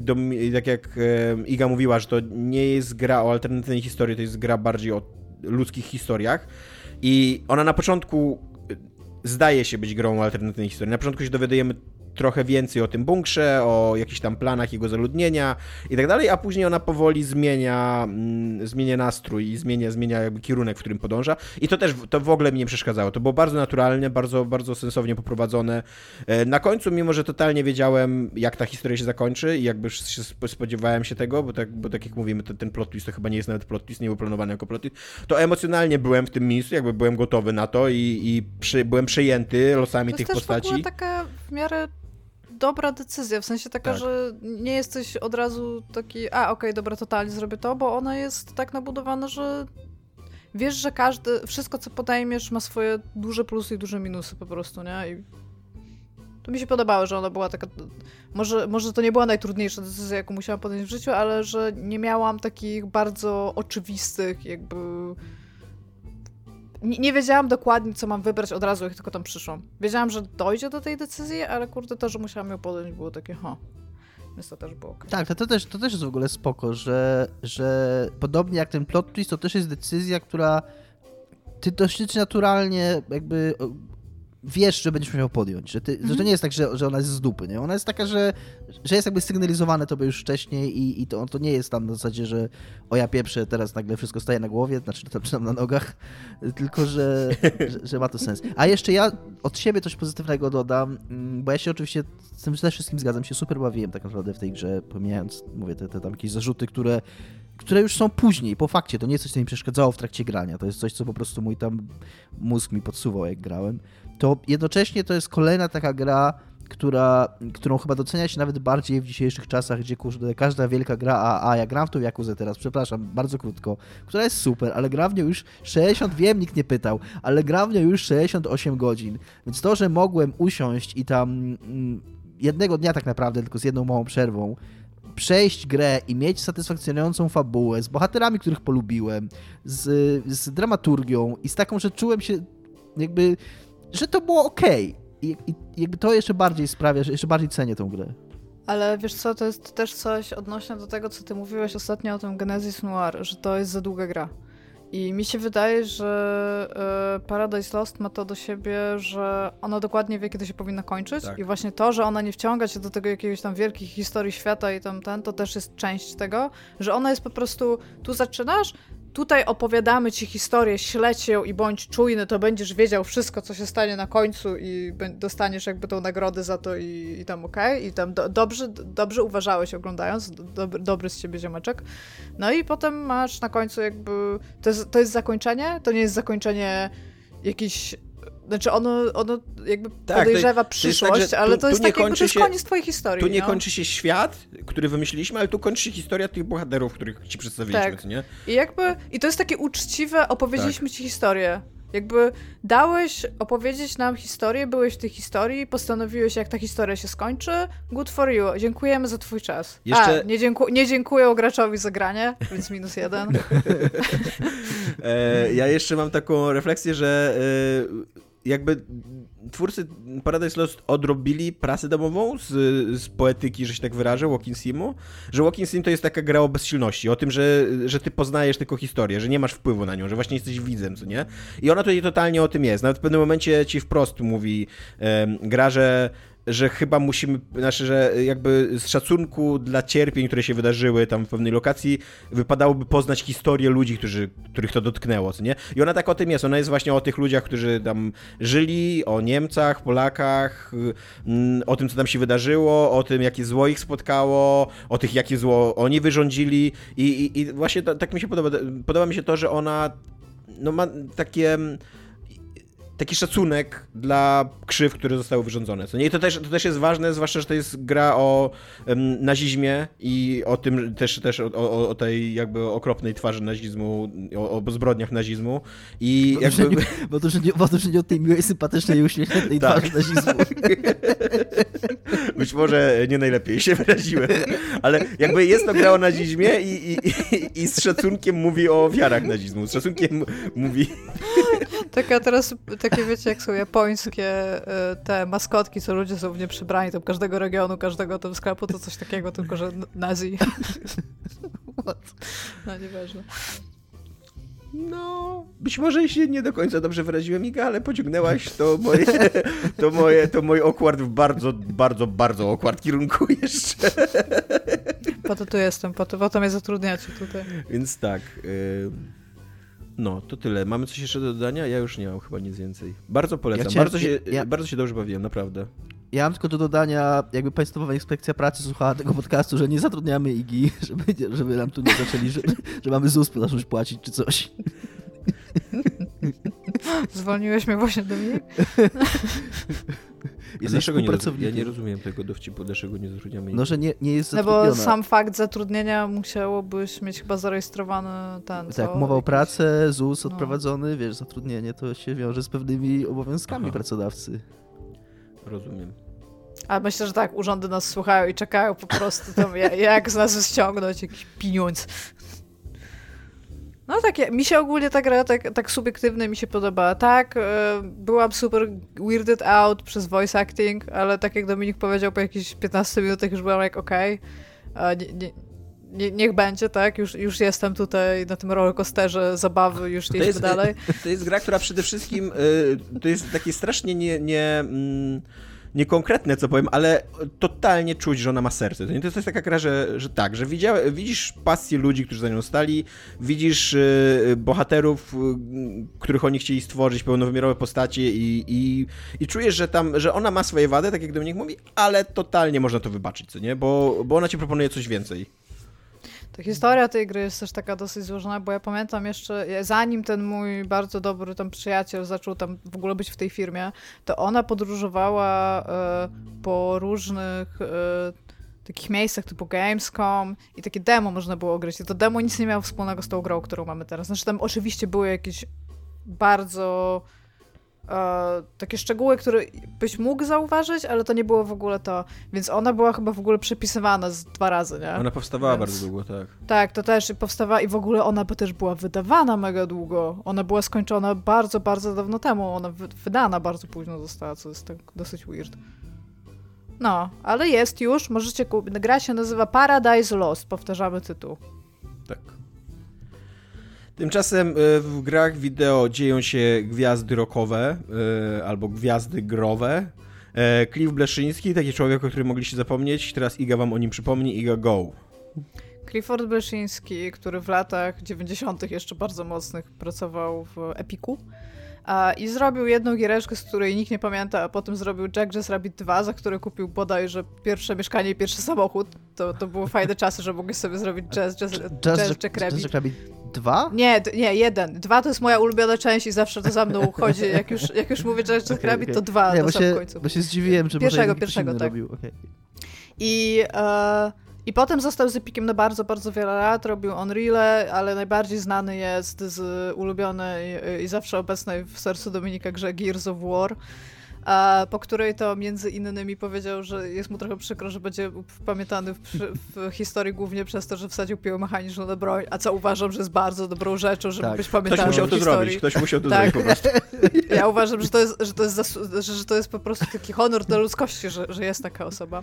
tak jak e, Iga mówiła, że to nie jest gra o alternatywnej historii, to jest gra bardziej o ludzkich historiach i ona na początku zdaje się być grą o alternatywnej historii. Na początku się dowiadujemy trochę więcej o tym bunkrze, o jakichś tam planach jego zaludnienia i tak dalej, a później ona powoli zmienia, mm, zmienia nastrój i zmienia, zmienia jakby kierunek, w którym podąża. I to też to w ogóle mi nie przeszkadzało. To było bardzo naturalne, bardzo, bardzo sensownie poprowadzone. E, na końcu, mimo że totalnie wiedziałem, jak ta historia się zakończy i jakby się spodziewałem się tego, bo tak, bo tak jak mówimy, to, ten plot twist to chyba nie jest nawet plot twist, nie był planowany jako plot twist, to emocjonalnie byłem w tym miejscu, jakby byłem gotowy na to i, i przy, byłem przejęty losami tych postaci. To jest taka w miarę dobra decyzja, w sensie taka, tak. że nie jesteś od razu taki, a okej, okay, dobra, totalnie zrobię to, bo ona jest tak nabudowana, że wiesz, że każdy, wszystko co podejmiesz ma swoje duże plusy i duże minusy po prostu, nie? I to mi się podobało, że ona była taka, może, może to nie była najtrudniejsza decyzja, jaką musiałam podjąć w życiu, ale że nie miałam takich bardzo oczywistych jakby nie, nie, wiedziałam dokładnie, co mam wybrać od razu, jak tylko tam przyszłam. Wiedziałam, że dojdzie do tej decyzji, ale kurde, to, że musiałam ją podjąć, było takie, ha. Więc to też było okay. Tak, to, to, też, to też jest w ogóle spoko, że, że podobnie jak ten plot twist, to też jest decyzja, która ty dosyć naturalnie jakby wiesz, że będziesz musiał podjąć, że, ty, że to mhm. nie jest tak, że, że ona jest z dupy, nie? Ona jest taka, że, że jest jakby sygnalizowane tobie już wcześniej i, i to, to nie jest tam na zasadzie, że o ja pieprzę, teraz nagle wszystko staje na głowie, znaczy tam, czy tam na nogach, tylko, że, że, że, ma to sens. A jeszcze ja od siebie coś pozytywnego dodam, mm, bo ja się oczywiście z tym wszystkim zgadzam, się super bawiłem tak naprawdę w tej grze, pomijając, mówię, te, te tam jakieś zarzuty, które które już są później, po fakcie. To nie jest coś, co mi przeszkadzało w trakcie grania. To jest coś, co po prostu mój tam mózg mi podsuwał, jak grałem to jednocześnie to jest kolejna taka gra, która, którą chyba docenia się nawet bardziej w dzisiejszych czasach, gdzie kurde, każda wielka gra, a, a ja gram w tą Jakuzę teraz, przepraszam, bardzo krótko, która jest super, ale gram w nią już 60, wiem, nikt nie pytał, ale gram w nią już 68 godzin, więc to, że mogłem usiąść i tam mm, jednego dnia tak naprawdę, tylko z jedną małą przerwą, przejść grę i mieć satysfakcjonującą fabułę z bohaterami, których polubiłem, z, z dramaturgią i z taką, że czułem się jakby, że to było ok. I, I jakby to jeszcze bardziej sprawia, że jeszcze bardziej cenię tą grę. Ale wiesz co, to jest też coś odnośnie do tego, co ty mówiłeś ostatnio o tym Genesis Noir, że to jest za długa gra. I mi się wydaje, że e, Paradise Lost ma to do siebie, że ona dokładnie wie, kiedy się powinna kończyć. Tak. I właśnie to, że ona nie wciąga się do tego jakiegoś tam wielkich historii świata i tam ten, to też jest część tego, że ona jest po prostu, tu zaczynasz, tutaj opowiadamy ci historię, śledź ją i bądź czujny, to będziesz wiedział wszystko, co się stanie na końcu i dostaniesz jakby tą nagrodę za to i, i tam okej, okay? i tam do, dobrze, dobrze uważałeś oglądając, do, dobry z ciebie ziomeczek. No i potem masz na końcu jakby, to jest, to jest zakończenie, to nie jest zakończenie jakiś znaczy ono, ono jakby tak, podejrzewa to, przyszłość, to tak, ale tu, to jest tak jakby to jest się, koniec twojej historii. Tu nie no? kończy się świat, który wymyśliliśmy, ale tu kończy się historia tych bohaterów, których ci przedstawiliśmy, tak. nie? I jakby, i to jest takie uczciwe, opowiedzieliśmy tak. ci historię. Jakby dałeś opowiedzieć nam historię, byłeś w tej historii, postanowiłeś, jak ta historia się skończy. Good for you. Dziękujemy za twój czas. Jeszcze... A, nie, dzięku nie dziękuję graczowi za granie, więc minus jeden. e, ja jeszcze mam taką refleksję, że e, jakby twórcy Paradise Lost odrobili prasę domową z, z poetyki, że się tak wyrażę, Walking Simu, że Walking Sim to jest taka gra o bezsilności, o tym, że, że ty poznajesz tylko historię, że nie masz wpływu na nią, że właśnie jesteś widzem, co nie? I ona tutaj totalnie o tym jest. Nawet w pewnym momencie ci wprost mówi gra, że że chyba musimy, znaczy, że jakby z szacunku dla cierpień, które się wydarzyły tam w pewnej lokacji, wypadałoby poznać historię ludzi, którzy, których to dotknęło, co nie? I ona tak o tym jest, ona jest właśnie o tych ludziach, którzy tam żyli, o Niemcach, Polakach, mm, o tym, co tam się wydarzyło, o tym, jakie zło ich spotkało, o tych, jakie zło oni wyrządzili i, i, i właśnie to, tak mi się podoba, podoba mi się to, że ona no ma takie taki szacunek dla krzyw, które zostały wyrządzone. Co nie? I to też, to też jest ważne, zwłaszcza, że to jest gra o um, nazizmie i o tym też, też o, o, o, tej jakby okropnej twarzy nazizmu, o, o zbrodniach nazizmu. I bo, jakby... to, nie, bo, to, że nie, bo to, że nie o tej miłej, sympatycznej uśmiechniętej tak. twarzy nazizmu. Być może nie najlepiej się wyraziłem, ale jakby jest to gra o nazizmie i, i, i, i z szacunkiem mówi o ofiarach nazizmu. Z szacunkiem mówi... Taka teraz takie wiecie, jak są japońskie e, te maskotki, co ludzie są w nie przybrani, tam każdego regionu, każdego tam sklepu, to coś takiego, tylko że nazi. no, nieważne. No, być może się nie do końca dobrze wyraziłem, Iga, ale pociągnęłaś to moje, to moje, to mój okład w bardzo, bardzo, bardzo okład kierunku jeszcze. Po to tu jestem, po to, po to mnie zatrudniacie tutaj. Więc tak. Y no, to tyle. Mamy coś jeszcze do dodania? Ja już nie mam chyba nic więcej. Bardzo polecam. Ja bardzo, się, ja, bardzo się dobrze bawiłem, naprawdę. Ja mam tylko do dodania, jakby Państwowa Inspekcja Pracy słuchała tego podcastu, że nie zatrudniamy IGI, żeby, żeby nam tu nie zaczęli, że, że mamy ZUS zacząć płacić czy coś. Zwolniłeś mnie właśnie do mnie? dlaczego nie, ja nie rozumiem tego dowcipu, dlaczego nie zatrudniamy No, że nie, nie jest No bo sam fakt zatrudnienia musiałobyś mieć chyba zarejestrowany ten, Tak, umowa o pracę, ZUS no. odprowadzony, wiesz, zatrudnienie to się wiąże z pewnymi obowiązkami Aha. pracodawcy. Rozumiem. A myślę, że tak, urządy nas słuchają i czekają po prostu tam, jak z nas ściągnąć jakiś pieniądz. No tak, mi się ogólnie ta gra tak, tak subiektywnie mi się podobała. Tak, e, byłam super weirded out przez voice acting, ale tak jak Dominik powiedział, po jakichś 15 minutach już byłam jak okej, okay, nie, nie, nie, niech będzie, tak, już, już jestem tutaj na tym rollercoasterze zabawy, już nie jest, dalej. To jest gra, która przede wszystkim, y, to jest takie strasznie nie... nie mm, niekonkretne, co powiem, ale totalnie czuć, że ona ma serce. To jest taka gra, że, że tak, że widzisz pasję ludzi, którzy za nią stali, widzisz y, bohaterów, y, których oni chcieli stworzyć, pełnowymiarowe postacie i, i, i czujesz, że tam, że ona ma swoje wady, tak jak Dominik mówi, ale totalnie można to wybaczyć, co nie? Bo, bo ona ci proponuje coś więcej. Ta historia tej gry jest też taka dosyć złożona, bo ja pamiętam jeszcze, zanim ten mój bardzo dobry tam przyjaciel zaczął tam w ogóle być w tej firmie, to ona podróżowała e, po różnych e, takich miejscach typu Gamescom i takie demo można było grać. I to demo nic nie miało wspólnego z tą grą, którą mamy teraz. Znaczy tam oczywiście były jakieś bardzo e, takie szczegóły, które byś mógł zauważyć, ale to nie było w ogóle to. Więc ona była chyba w ogóle przepisywana z dwa razy, nie? Ona powstawała Więc- bardzo długo, tak. Tak, to też powstawała i w ogóle ona by też była wydawana mega długo. Ona była skończona bardzo, bardzo dawno temu. Ona wy wydana bardzo późno została, co jest tak dosyć weird. No, ale jest już, możecie kupić. Gra się nazywa Paradise Lost, powtarzamy tytuł. Tak. Tymczasem y, w grach wideo dzieją się gwiazdy rockowe y, albo gwiazdy growe. E, Cliff Bleszyński, taki człowiek, o którym mogliście zapomnieć, teraz Iga wam o nim przypomni. Iga, go. Clifford Bleszyński, który w latach 90. jeszcze bardzo mocnych pracował w Epiku. I zrobił jedną giereczkę, z której nikt nie pamięta, a potem zrobił Jack Jazz Rabbit 2, za które kupił bodajże pierwsze mieszkanie i pierwszy samochód. To, to były fajne czasy, że mogłeś sobie zrobić Jazz, jazz, jazz, Jack Rabbit. 2? Nie, nie, jeden. Dwa to jest moja ulubiona część i zawsze to za mną chodzi. Jak już, jak już mówię Jazz Jack Okej, Rabbit, to dwa Nie, na samym się, końcu. bo się zdziwiłem, że Pierwszego, może pierwszego, tak. robił. okej. I, e, I potem został z Epikiem na bardzo, bardzo wiele lat. Robił Unreal, ale najbardziej znany jest z ulubionej e, i zawsze obecnej w sercu Dominika grze Gears of War. A po której to między innymi powiedział, że jest mu trochę przykro, że będzie pamiętany w, w historii głównie przez to, że wsadził piłę mechaniczną na broń, a co uważam, że jest bardzo dobrą rzeczą, żeby Tak. być Ktoś pamiętany musiał w to historii. zrobić, ktoś musiał to Tak. zrobić po prostu. Ja uważam, że to jest, że to jest, że, to jest po prostu taki honor dla ludzkości, że, że jest taka osoba.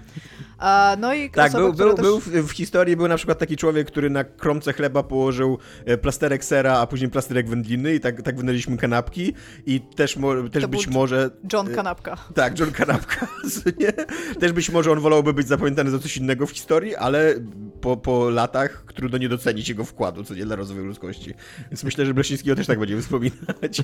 A, no i Tak, osoba, był, był, też... był w, w historii był na przykład taki człowiek, który na kromce chleba położył e, plasterek sera, a później plasterek wędliny i tak, tak wynaleźliśmy kanapki i też, mo, też To być może... John e, Kanapka. Tak, John Kanapka, nie? Też być może on wolałby być zapamiętany za coś innego w historii, ale po, po latach trudno nie docenić jego wkładu, co nie dla rozwoju ludzkości. Więc myślę, że Blesińskiego też tak będziemy wspominać.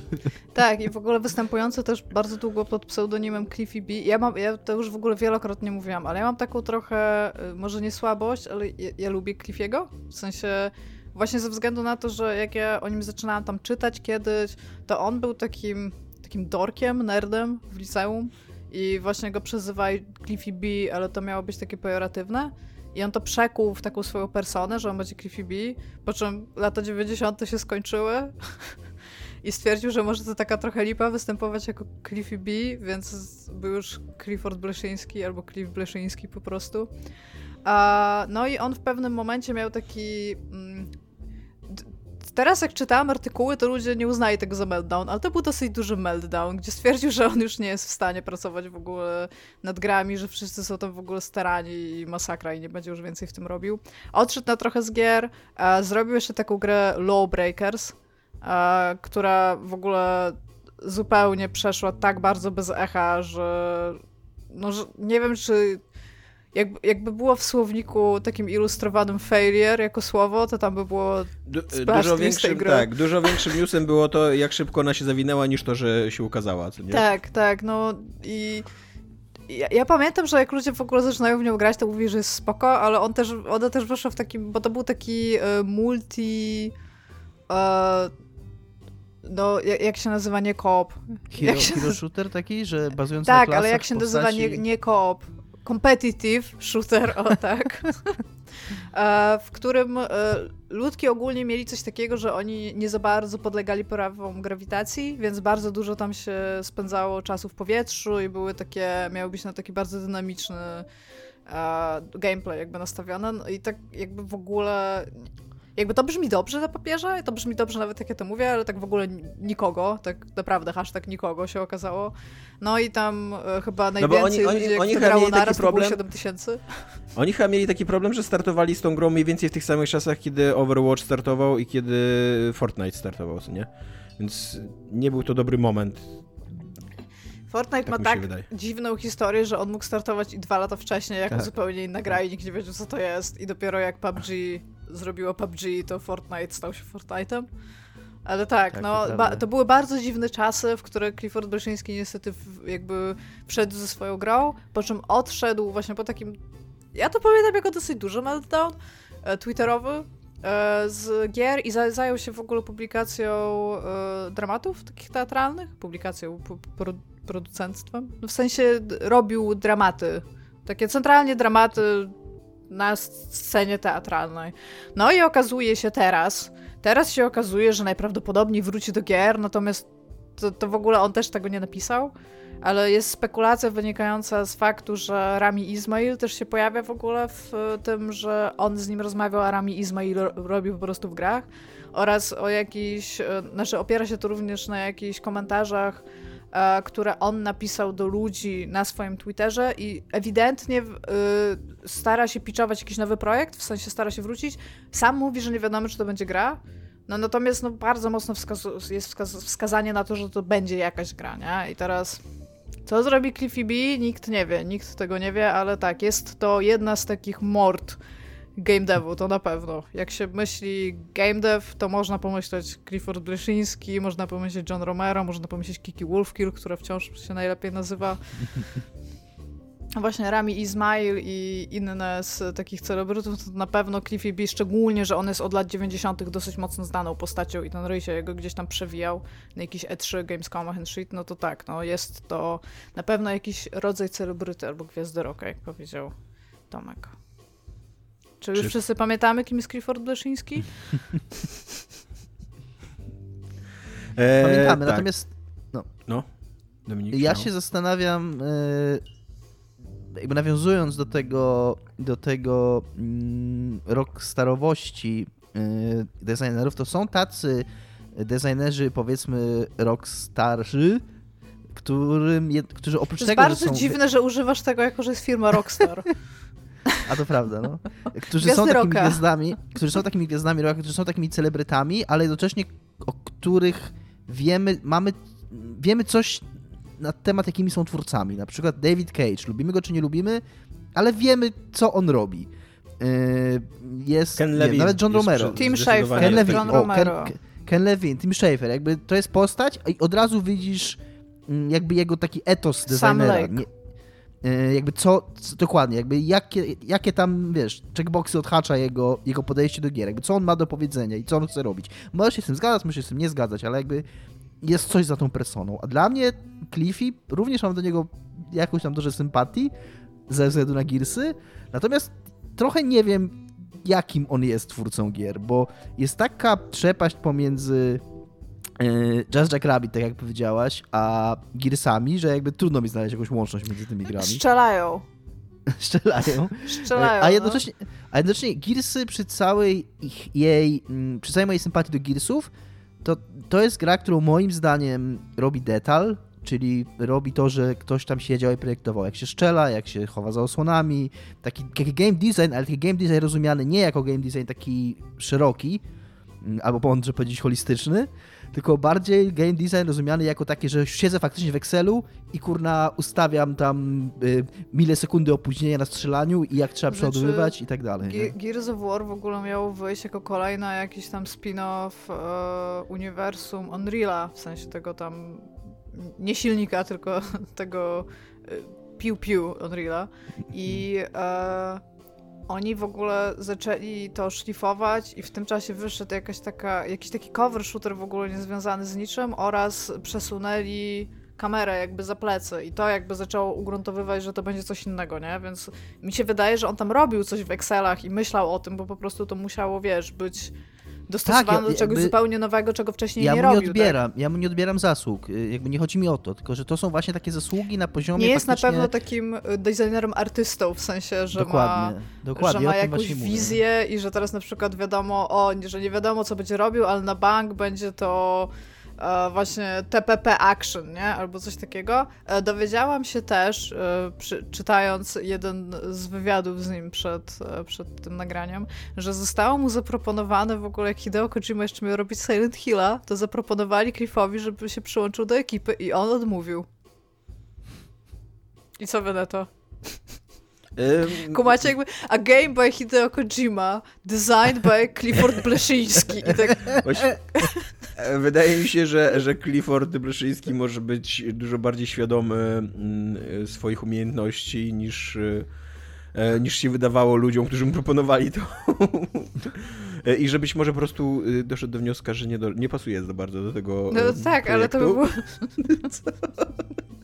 Tak, i w ogóle występujący też bardzo długo pod pseudonimem Cliffy B. Ja mam, ja to już w ogóle wielokrotnie mówiłam, ale ja mam taką trochę, y, może nie słabość, ale ja, ja lubię Cliffiego. W sensie właśnie ze względu na to, że jak ja o nim zaczynałam tam czytać kiedyś, to on był takim, takim dorkiem, nerdem w liceum i właśnie go przezywali Cliffy B, ale to miało być takie pejoratywne. I on to przekuł w taką swoją personę, że on będzie Cliffy B, po czym lata 90. się skończyły i stwierdził, że może to taka trochę lipa występować jako Cliffy B, więc był już Clifford Bleszyński albo Cliff Bleszyński po prostu. No i on w pewnym momencie miał taki... Teraz jak czytałam artykuły, to ludzie nie uznali tego za meltdown, ale to był dosyć duży meltdown, gdzie stwierdził, że on już nie jest w stanie pracować w ogóle nad grami, że wszyscy są tam w ogóle starani i masakra i nie będzie już więcej w tym robił. Odszedł na trochę z gier, a zrobił jeszcze taką grę Lawbreakers, e, która w ogóle zupełnie przeszła tak bardzo bez echa, że, no, że nie wiem, czy jakby, jakby było w słowniku takim ilustrowanym failure jako słowo, to tam by było Du- Splash dużo większym, gry. tak, dużo większym newsem było to, jak szybko ona się zawinęła, niż to, że się ukazała, co nie? Tak, tak, no i ja, ja pamiętam, że jak ludzie w ogóle zaczynają w nią grać, to mówi, że jest spoko, ale on też, ona też wyszła w takim, bo to był taki e, multi... E, no, jak, jak się nazywa, nie koop. Hero, się hero shooter taki, że bazujący na Tak, ale jak się nazywa, postaci... nie, nie koop. Competitive shooter, o tak. E, w którym e, ludki ogólnie mieli coś takiego, że oni nie za bardzo podlegali prawom grawitacji, więc bardzo dużo tam się spędzało czasu w powietrzu i były takie, miały być na taki bardzo dynamiczny e, gameplay jakby nastawione. No i tak jakby w ogóle jakby to brzmi dobrze na papierze, to brzmi dobrze nawet jak ja to mówię, ale tak w ogóle ni- nikogo, tak naprawdę hashtag nikogo się okazało. No i tam e, chyba No najwięcej oni- oni- oni to chyba grało naraz, to problem- 7 tysięcy. Oni chyba mieli taki problem, że startowali z tą grą mniej więcej w tych samych czasach, kiedy Overwatch startował i kiedy Fortnite startował, nie? Więc nie był to dobry moment. Fortnite Tak ma tak wydaje. dziwną historię, że on mógł startować i dwa lata wcześniej jako Tak. zupełnie inna gra i nikt nie wiedział co to jest i dopiero jak PUBG zrobiło PUBG, to Fortnite stał się Fortnite'em. Ale tak, Tak, no, to to były bardzo dziwne czasy, w które Clifford Bleszyński niestety jakby wszedł ze swoją grą, po czym odszedł właśnie po takim, ja to pamiętam jako dosyć duży meltdown e, twitterowy e, z gier i za- zajął się w ogóle publikacją e, dramatów takich teatralnych, publikacją, pu- pro, producentstwem. No w sensie robił dramaty, takie centralnie dramaty na scenie teatralnej. No i okazuje się teraz, teraz się okazuje, że najprawdopodobniej wróci do gier, natomiast to, to w ogóle on też tego nie napisał, ale jest spekulacja wynikająca z faktu, że Rami Ismail też się pojawia w ogóle w tym, że on z nim rozmawiał, a Rami Ismail robi po prostu w grach oraz o jakiś, e, znaczy opiera się to również na jakichś komentarzach, e, które on napisał do ludzi na swoim Twitterze i ewidentnie e, stara się pitchować jakiś nowy projekt, w sensie stara się wrócić. Sam mówi, że nie wiadomo, czy to będzie gra. No natomiast no, bardzo mocno wskaz jest wskaz wskazanie na to, że to będzie jakaś gra, nie? I teraz co zrobi Cliffy B? Nikt nie wie, nikt tego nie wie, ale tak, jest to jedna z takich mord game devu, to na pewno. Jak się myśli game dev, to można pomyśleć Clifford Bleszyński, można pomyśleć John Romero, można pomyśleć Kiki Wolfkill, która wciąż się najlepiej nazywa. Właśnie Rami Ismail i inne z takich celebrytów, to na pewno Cliffy B, szczególnie, że on jest od lat 90. dosyć mocno znaną postacią i ten ryj się jego gdzieś tam przewijał na jakiś E3, Gamescom and shit, no to tak, no jest to na pewno jakiś rodzaj celebryty albo gwiazdy rocka, jak powiedział Tomek. Czy już Czy... wszyscy pamiętamy, kim jest Clifford Bleszyński? e, Pamiętamy, tak. natomiast no. no. Dominik, ja się zastanawiam, e, jakby nawiązując do tego, do tego mm, rockstarowości e, designerów, to są tacy designerzy, powiedzmy, rockstarzy, którym, którzy oprócz to tego, jest bardzo dziwne, że używasz tego, jako że jest firma Rockstar. A to prawda, no. Którzy są takimi rocka. gwiazdami, którzy są takimi gwiazdami rocka, którzy są takimi celebrytami, ale jednocześnie o których wiemy, mamy, wiemy coś na temat, jakimi są twórcami. Na przykład David Cage. Lubimy go czy nie lubimy, ale wiemy, co on robi. Yy, jest Ken Levin, nawet John Romero. Tim Schafer, Ken Levin, John Romero. Ken, Ken Levin, Tim Schafer. Jakby to jest postać i od razu widzisz mm, jakby jego taki etos designera. Sam Lake. E, jakby co, co, dokładnie, jakby jakie, jakie tam, wiesz, checkboxy odhacza jego, jego podejście do gier, jakby co on ma do powiedzenia i co on chce robić. Możesz się z tym zgadzać, możesz się z tym nie zgadzać, ale jakby jest coś za tą personą. A dla mnie Cliffy, również mam do niego jakąś tam dużo sympatii ze względu na Gearsy, natomiast trochę nie wiem, jakim on jest twórcą gier, bo jest taka przepaść pomiędzy Just Jack Rabbit, tak jak powiedziałaś, a Gearsami, że jakby trudno mi znaleźć jakąś łączność między tymi grami. Strzelają. Strzelają. Strzelają. A no. jednocześnie, no. a jednocześnie Gearsy przy całej ich, jej, mm, przy całej mojej sympatii do Gearsów, to, to jest gra, którą moim zdaniem robi detal, czyli robi to, że ktoś tam siedział i projektował, jak się strzela, jak się chowa za osłonami, taki, taki game design, ale taki game design rozumiany nie jako game design taki szeroki, mm, albo mądrze powiedzieć holistyczny, tylko bardziej game design rozumiany jako taki, że siedzę faktycznie w Excelu i kurna ustawiam tam y, milisekundy opóźnienia na strzelaniu i jak trzeba znaczy, przeładowywać i tak dalej. Ge Gears of War w ogóle miało wyjść jako kolejna jakiś tam spin-off e, uniwersum Unreal'a, w sensie tego tam nie silnika, tylko tego e, piu piu Unreal'a i e, oni w ogóle zaczęli to szlifować i w tym czasie wyszedł jakaś taka, jakiś taki cover shooter w ogóle niezwiązany z niczym oraz przesunęli kamerę jakby za plecy i to jakby zaczęło ugruntowywać, że to będzie coś innego, nie? Więc mi się wydaje, że on tam robił coś w Excelach i myślał o tym, bo po prostu to musiało, wiesz, być dostosowane tak, ja, do czegoś jakby, zupełnie nowego, czego wcześniej ja nie robił. Nie tak? odbieram, tak? Ja mu nie odbieram zasług. Y, jakby nie chodzi mi o to, tylko że to są właśnie takie zasługi na poziomie Nie jest na pewno takim y, designerem artystą, w sensie, że dokładnie, ma, dokładnie, że ma jakąś wizję mówię. i że teraz na przykład wiadomo, o, że nie wiadomo, co będzie robił, ale na bank będzie to E, właśnie TPP Action, nie? Albo coś takiego. E, dowiedziałam się też, e, przy, czytając jeden z wywiadów z nim przed, przed tym nagraniem, że zostało mu zaproponowane w ogóle, jak Hideo Kojima jeszcze miał robić Silent Hilla, to zaproponowali Cliffowi, żeby się przyłączył do ekipy i on odmówił. I co wy na to? Um, Kumacie jakby a game by Hideo Kojima, designed by Clifford Bleszyński. I tak... Właśnie, wydaje mi się, że, że Clifford Bleszyński może być dużo bardziej świadomy mm, swoich umiejętności niż, e, niż się wydawało ludziom, którzy mu proponowali to. I że być może po prostu y, doszedł do wniosku, że nie, do, nie pasuje za bardzo do tego. No tak, projektu. ale to by było. Co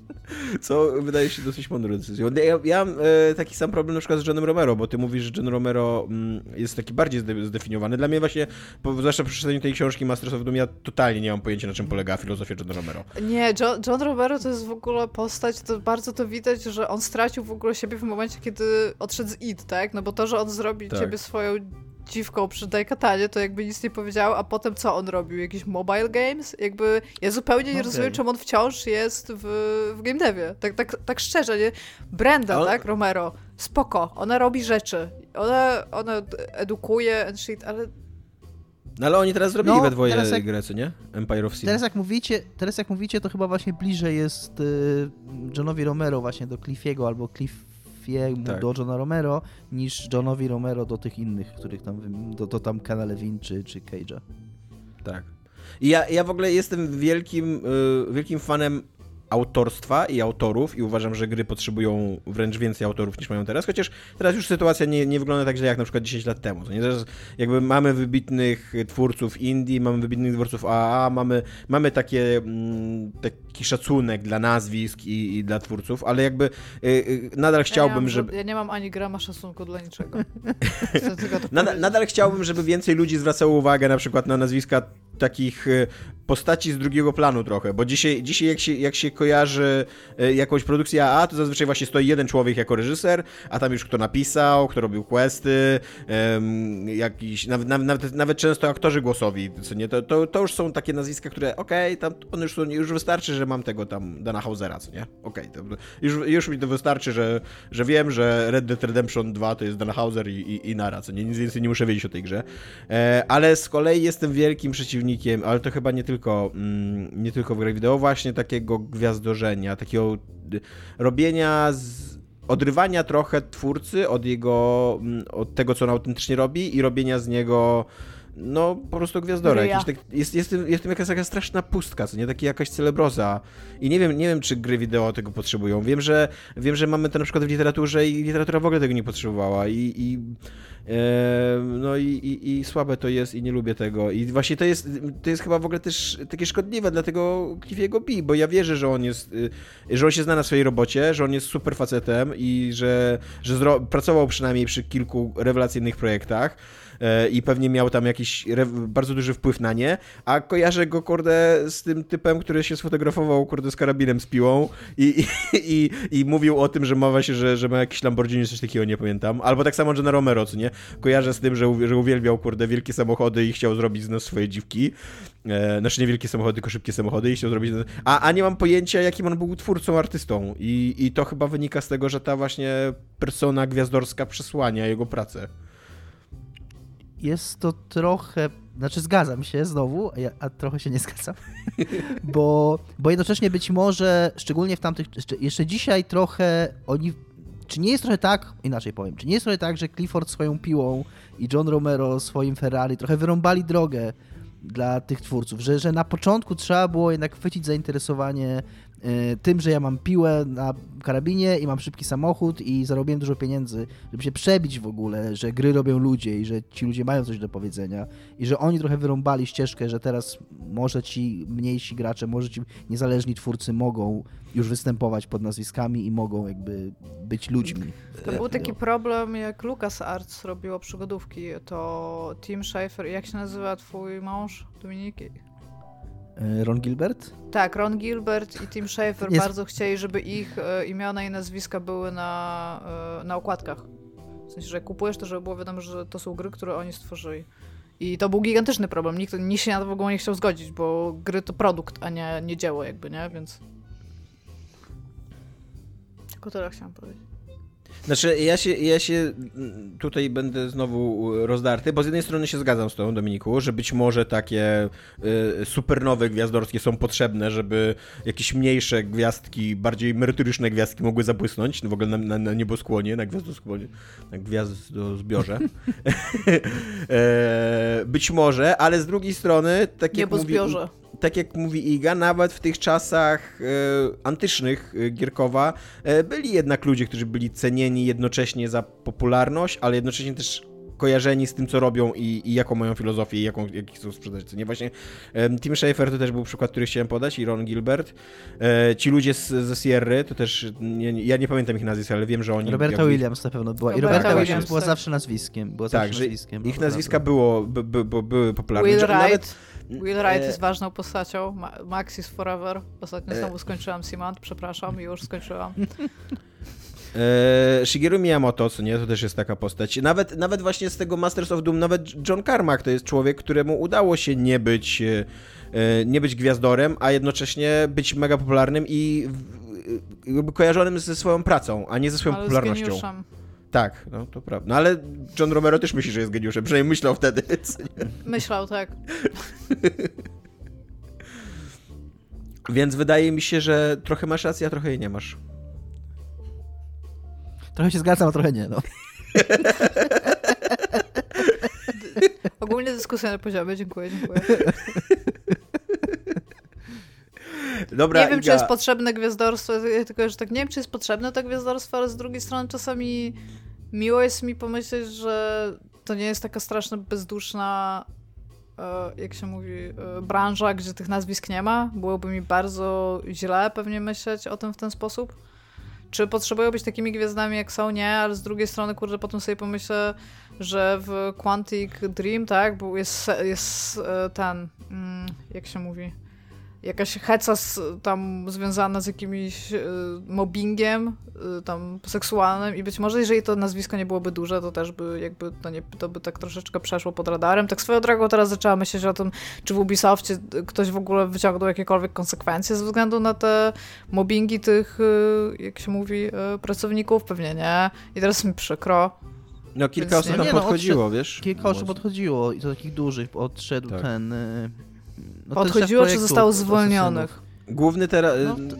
wydaje się dosyć mądrą decyzją. Ja, ja mam e, taki sam problem na przykład z Johnem Romero, bo ty mówisz, że John Romero mm, jest taki bardziej zdefiniowany. Dla mnie właśnie, po, zwłaszcza przy przeczytaniu tej książki Masters of Doom, ja totalnie nie mam pojęcia, na czym polega filozofia Johna Romero. Nie, John, John Romero to jest w ogóle postać, to bardzo to widać, że on stracił w ogóle siebie w momencie, kiedy odszedł z IT, tak? No bo to, że on zrobi tak. ciebie swoją dziwką przy Daikatanie, to jakby nic nie powiedział, a potem co on robił? Jakieś mobile games? Jakby ja zupełnie nie okay. rozumiem, czemu on wciąż jest w, w game devie. Tak, tak, tak szczerze, nie? Brenda, tak? Romero. Spoko. Ona robi rzeczy. Ona, ona edukuje and shit, ale no ale oni teraz zrobili no, we dwoje jak, grę, co nie? Empire of Sin. Teraz jak mówicie, teraz jak mówicie, to chyba właśnie bliżej jest y, Johnowi Romero właśnie do Cliffiego albo Cliff Murphy'emu tak. do Johna Romero, niż Johnowi Romero do tych innych, których tam, do, do tam Kana Levin czy, czy Cage'a. Tak. I ja, ja w ogóle jestem wielkim, yy, wielkim fanem autorstwa i autorów i uważam, że gry potrzebują wręcz więcej autorów niż mają teraz, chociaż teraz już sytuacja nie, nie wygląda tak źle jak na przykład 10 lat temu. Nie? Teraz jakby mamy wybitnych twórców indie, mamy wybitnych twórców AAA, mamy, mamy takie, mm, taki szacunek dla nazwisk i, i dla twórców, ale jakby y, y, nadal chciałbym, ja żeby... Ja nie mam ani grama szacunku dla niczego. nadal, nadal chciałbym, żeby więcej ludzi zwracało uwagę na przykład na nazwiska takich y, postaci z drugiego planu trochę, bo dzisiaj, dzisiaj jak, się, jak się kojarzy y, jakąś produkcję AA, to zazwyczaj właśnie stoi jeden człowiek jako reżyser, a tam już kto napisał, kto robił questy, um, jakiś, nawet, nawet, nawet często aktorzy głosowi, co nie, to, to, to już są takie nazwiska, które okej, okay, tam on już, już wystarczy, że mam tego tam Dana Hausera, co nie? Okej, okay, już, już mi to wystarczy, że, że wiem, że Red Dead Redemption 2 to jest Dana Hauser i, i, i nara, co nie? Nic więcej nie muszę wiedzieć o tej grze. E, ale z kolei jestem wielkim przeciwnikiem, ale to chyba nie tylko, mm, nie tylko w grach wideo, właśnie takiego gwiazdorzenia, takiego y, robienia z odrywania trochę twórcy od jego, mm, od tego, co on autentycznie robi i robienia z niego no po prostu gwiazdora. Jakiś, tak, jest, jest, jest tym jakaś taka straszna pustka, co nie? Taki jakaś celebroza. I nie wiem, nie wiem, czy gry wideo tego potrzebują. Wiem, że wiem, że mamy to na przykład w literaturze i literatura w ogóle tego nie potrzebowała. I, i no i, i, i, słabe to jest i nie lubię tego. I właśnie to jest, to jest chyba w ogóle też takie szkodliwe dla tego Cliffiego B, bo ja wierzę, że on jest, y, że on się zna na swojej robocie, że on jest super facetem i że, że pracował przynajmniej przy kilku rewelacyjnych projektach. E, i pewnie miał tam jakiś bardzo duży wpływ na nie, a kojarzę go, kurde, z tym typem, który się sfotografował, kurde, z karabinem, z piłą i, i, i, i mówił o tym, że mowa się, że, że ma jakiś Lamborghini, coś takiego, nie pamiętam. Albo tak samo John Romero, co nie? Kojarzę z tym, że, że uwielbiał, kurde, wielkie samochody i chciał zrobić z nas swoje dziwki. E, znaczy nie wielkie samochody, tylko szybkie samochody i chciał zrobić... A, a nie mam pojęcia, jakim on był twórcą, artystą. I, I to chyba wynika z tego, że ta właśnie persona gwiazdorska przesłania jego pracę jest to trochę, znaczy zgadzam się znowu, a, a trochę się nie zgadzam, bo, bo jednocześnie być może, szczególnie w tamtych, jeszcze dzisiaj trochę oni, czy nie jest trochę tak, inaczej powiem, czy nie jest trochę tak, że Clifford swoją piłą i John Romero swoim Ferrari trochę wyrąbali drogę dla tych twórców, że, że na początku trzeba było jednak chwycić zainteresowanie tym, że ja mam piłę na karabinie i mam szybki samochód i zarobiłem dużo pieniędzy, żeby się przebić w ogóle, że gry robią ludzie i że ci ludzie mają coś do powiedzenia i że oni trochę wyrąbali ścieżkę, że teraz może ci mniejsi gracze, może ci niezależni twórcy mogą już występować pod nazwiskami i mogą jakby być ludźmi. To był taki problem, jak Lucas Arts robiło przygodówki, to Tim Schafer, jak się nazywa twój mąż, Dominiki? E, Ron Gilbert? Tak, Ron Gilbert i Tim Schafer Jest... bardzo chcieli, żeby ich e, imiona i nazwiska były na, e, na okładkach. W sensie, że jak kupujesz, to żeby było wiadomo, że to są gry, które oni stworzyli. I to był gigantyczny problem. Nikt, nikt się na to w ogóle nie chciał zgodzić, bo gry to produkt, a nie, nie dzieło jakby, nie? Więc... Tylko tyle chciałam powiedzieć. Znaczy, ja się, ja się tutaj będę znowu rozdarty, bo z jednej strony się zgadzam z tą Dominiku, że być może takie y, supernowe gwiazdorskie są potrzebne, żeby jakieś mniejsze gwiazdki, bardziej merytoryczne gwiazdki mogły zabłysnąć, w ogóle na, na, na nieboskłonie, na gwiazdoskłonie, na gwiazdozbiorze. e, być może, ale z drugiej strony, tak jak mówi, tak jak mówi Iga, nawet w tych czasach e, antycznych e, Gierkowa e, byli jednak ludzie, którzy byli cenieni jednocześnie za popularność, ale jednocześnie też kojarzeni z tym, co robią i, i jaką mają filozofię i jaką, jaki chcą sprzedać. Co nie właśnie Tim Schafer to też był przykład, który chciałem podać i Ron Gilbert. E, ci ludzie z, ze Sierry, to też, nie, ja nie pamiętam ich nazwisk, ale wiem, że oni... Roberta jakby- Williams na pewno była. I Roberta Roberta Williams, była tak. zawsze nazwiskiem. Była Tak, zawsze nazwiskiem. ich nazwiska było, by, by, by, były popularne. Will Że Wright. Nawet, Will Wright e, jest ważną postacią. Ma Max is Forever. Ostatnio E. znowu skończyłam Simant, przepraszam, już skończyłam. E, Shigeru Miyamoto, co nie, to też jest taka postać. Nawet, nawet właśnie z tego Masters of Doom, nawet John Carmack to jest człowiek, któremu udało się nie być, e, nie być gwiazdorem, a jednocześnie być mega popularnym i w- kojarzonym ze swoją pracą, a nie ze swoją Ale z popularnością. geniuszem. Tak, no to prawda. No ale John Romero też myśli, że jest geniuszem, przynajmniej myślał wtedy. Myślał, tak. Więc wydaje mi się, że trochę masz rację, a trochę jej nie masz. Trochę się zgadzam, a trochę nie. No. Ogólnie dyskusja na poziomie, dziękuję, dziękuję. Dobra, nie wiem, czy Iga, jest potrzebne gwiazdorstwo, tylko że tak nie wiem, czy jest potrzebne to gwiazdorstwo, ale z drugiej strony czasami miło jest mi pomyśleć, że to nie jest taka straszna, bezduszna, e, jak się mówi, e, branża, gdzie tych nazwisk nie ma. Byłoby mi bardzo źle pewnie myśleć o tym w ten sposób. Czy potrzebują być takimi gwiazdami jak są? Nie, ale z drugiej strony, kurde, potem sobie pomyślę, że w Quantic Dream, tak, jest, jest e, ten, mm, jak się mówi, jakaś heca z, tam związana z jakimś e, mobbingiem e, tam seksualnym i być może jeżeli to nazwisko nie byłoby duże, to też by jakby to, nie, to by tak troszeczkę przeszło pod radarem. Tak swoją drogą teraz zaczęłam myśleć o tym, czy w Ubisoftie ktoś w ogóle wyciągnął jakiekolwiek konsekwencje ze względu na te mobbingi tych, e, jak się mówi, pracowników. Pewnie nie. I teraz mi przykro. No kilka Więc osób nie- tam nie, no, podchodziło, wiesz? Kilka osób odchodziło i to takich dużych. Odszedł Tak. ten... No, ten szef Odchodziło, czy zostało zwolnionych? Asasynów. Główny teraz... No, to-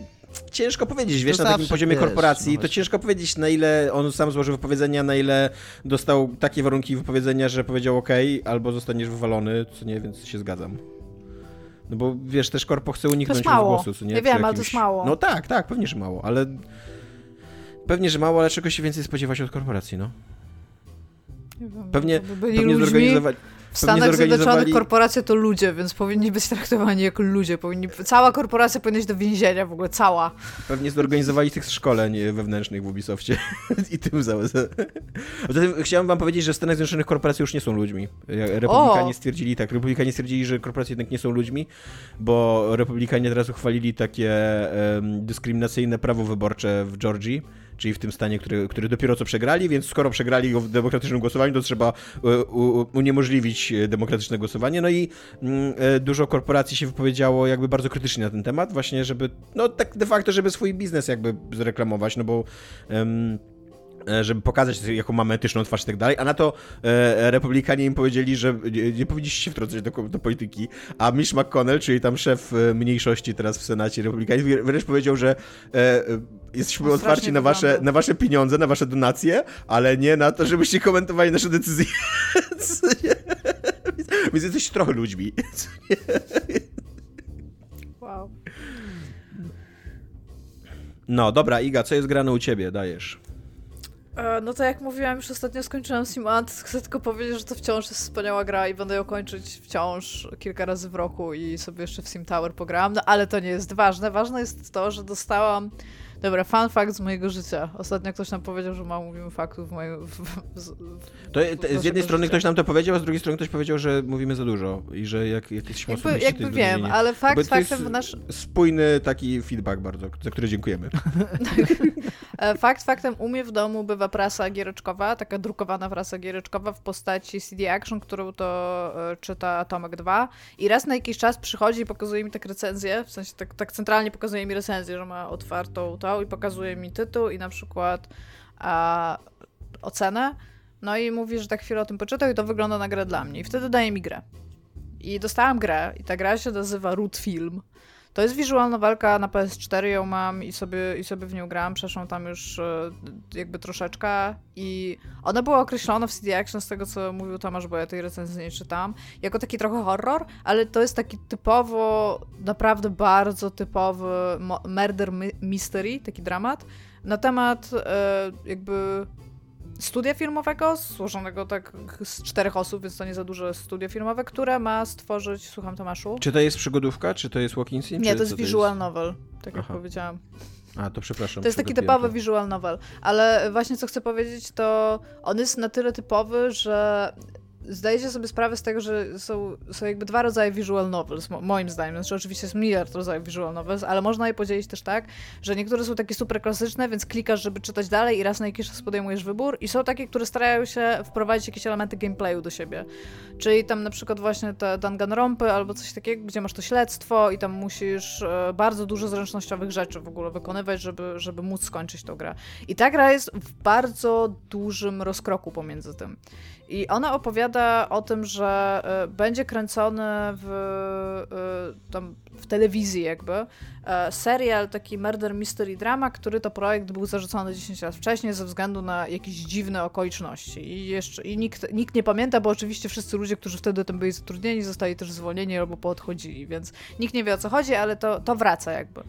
Ciężko powiedzieć, wiesz, To na takim poziomie wiesz, korporacji, no to ciężko powiedzieć, na ile on sam złożył wypowiedzenia, na ile dostał takie warunki wypowiedzenia, że powiedział OK, albo zostaniesz wywalony, co nie, więc się zgadzam. No bo wiesz, też korpo chce uniknąć rozgłosu, co nie? Ja wiem, ale to jest mało. No tak, tak, pewnie, że mało, ale... Pewnie, że mało, ale czego się więcej spodziewać od korporacji, no. Nie wiem, Pewnie- by byli Pewnie ludźmi. zorganizowali... W Stanach Zjednoczonych korporacje to ludzie, więc powinni być traktowani jako ludzie. Powinni, cała korporacja powinna iść do więzienia, w ogóle cała. Pewnie zorganizowali tych szkoleń wewnętrznych w Ubisoftie i tym za. A Poza tym chciałem wam powiedzieć, że w Stanach Zjednoczonych korporacje już nie są ludźmi. Republikanie O! stwierdzili tak, republikanie stwierdzili, że korporacje jednak nie są ludźmi, bo republikanie teraz uchwalili takie em, dyskryminacyjne prawo wyborcze w Georgii, czyli w tym stanie, który, który dopiero co przegrali, więc skoro przegrali go w demokratycznym głosowaniu, to trzeba e, uniemożliwić e, demokratyczne głosowanie. No i mm, e, dużo korporacji się wypowiedziało jakby bardzo krytycznie na ten temat, właśnie żeby, no tak de facto, żeby swój biznes jakby zreklamować, no bo e, żeby pokazać, jaką mamy etyczną twarz i tak dalej, a na to e, republikanie im powiedzieli, że nie, nie powinniście się wtrącać do, do polityki, a Mitch McConnell, czyli tam szef e, mniejszości teraz w Senacie republikańskim, wręcz powiedział, że e, e, jesteśmy No, otwarci na wasze, wygląda. na wasze pieniądze, na wasze donacje, ale nie na to, żebyście komentowali nasze decyzje. Więc- jesteście trochę ludźmi. Wow. No, dobra, Iga, co jest grane u ciebie? Dajesz. E, No to jak mówiłam, już ostatnio skończyłam Simant. Chcę tylko powiedzieć, że to wciąż jest wspaniała gra i będę ją kończyć wciąż kilka razy w roku i sobie jeszcze w Sim Tower pograłam, no ale to nie jest ważne. Ważne jest to, że dostałam Dobra, fun fact z mojego życia. Ostatnio ktoś nam powiedział, że mało mówimy faktów w moim... W, w, To, te, z jednej strony życia. ktoś nam to powiedział, a z drugiej strony ktoś powiedział, że mówimy za dużo i że jak, jak jesteśmy jakby osobiści, jakby to jest wiem, ale Jakby fakt to jest faktem nasz... spójny taki feedback bardzo, za który dziękujemy. E, Fakt faktem, u mnie w domu bywa prasa giereczkowa, taka drukowana prasa giereczkowa w postaci CD Action, którą to e, czyta Tomek 2 i raz na jakiś czas przychodzi i pokazuje mi tak recenzję, w sensie tak, tak centralnie pokazuje mi recenzję, że ma otwartą i pokazuje mi tytuł i na przykład a, ocenę, no i mówi, że tak chwilę o tym poczytał i to wygląda na grę dla mnie i wtedy daje mi grę. I dostałam grę i ta gra się nazywa Root Film. To jest wizualna walka, na PS4 ją mam i sobie, i sobie w nią grałam, przeszłam tam już e, jakby troszeczkę. I ona była określona w CD Action z tego, co mówił Tomasz, bo ja tej recenzji nie czytam, jako taki trochę horror, ale to jest taki typowo, naprawdę bardzo typowy murder my- mystery, taki dramat, na temat e, jakby studia filmowego, złożonego tak z czterech osób, więc to nie za duże studio filmowe, które ma stworzyć, słucham Tomaszu. Czy to jest przygodówka, czy to jest walking sim? Nie, to jest visual novel, tak jak Aha. powiedziałam. A, to przepraszam. To jest taki typowy visual novel, ale właśnie co chcę powiedzieć, to on jest na tyle typowy, że zdajecie sobie sprawę z tego, że są, są jakby dwa rodzaje visual novels, mo- moim zdaniem. Znaczy oczywiście jest miliard rodzajów visual novels, ale można je podzielić też tak, że niektóre są takie super klasyczne, więc klikasz, żeby czytać dalej i raz na jakiś czas podejmujesz wybór i są takie, które starają się wprowadzić jakieś elementy gameplayu do siebie. Czyli tam na przykład właśnie te Danganronpy albo coś takiego, gdzie masz to śledztwo i tam musisz e, bardzo dużo zręcznościowych rzeczy w ogóle wykonywać, żeby, żeby móc skończyć tą grę. I ta gra jest w bardzo dużym rozkroku pomiędzy tym. I ona opowiada o tym, że e, będzie kręcony w, e, tam w telewizji jakby e, serial, taki murder mystery drama, który to projekt był zarzucony 10 lat wcześniej ze względu na jakieś dziwne okoliczności. I jeszcze i nikt, nikt nie pamięta, bo oczywiście wszyscy ludzie, którzy wtedy tam byli zatrudnieni, zostali też zwolnieni albo poodchodzili, więc nikt nie wie o co chodzi, ale to, to wraca jakby.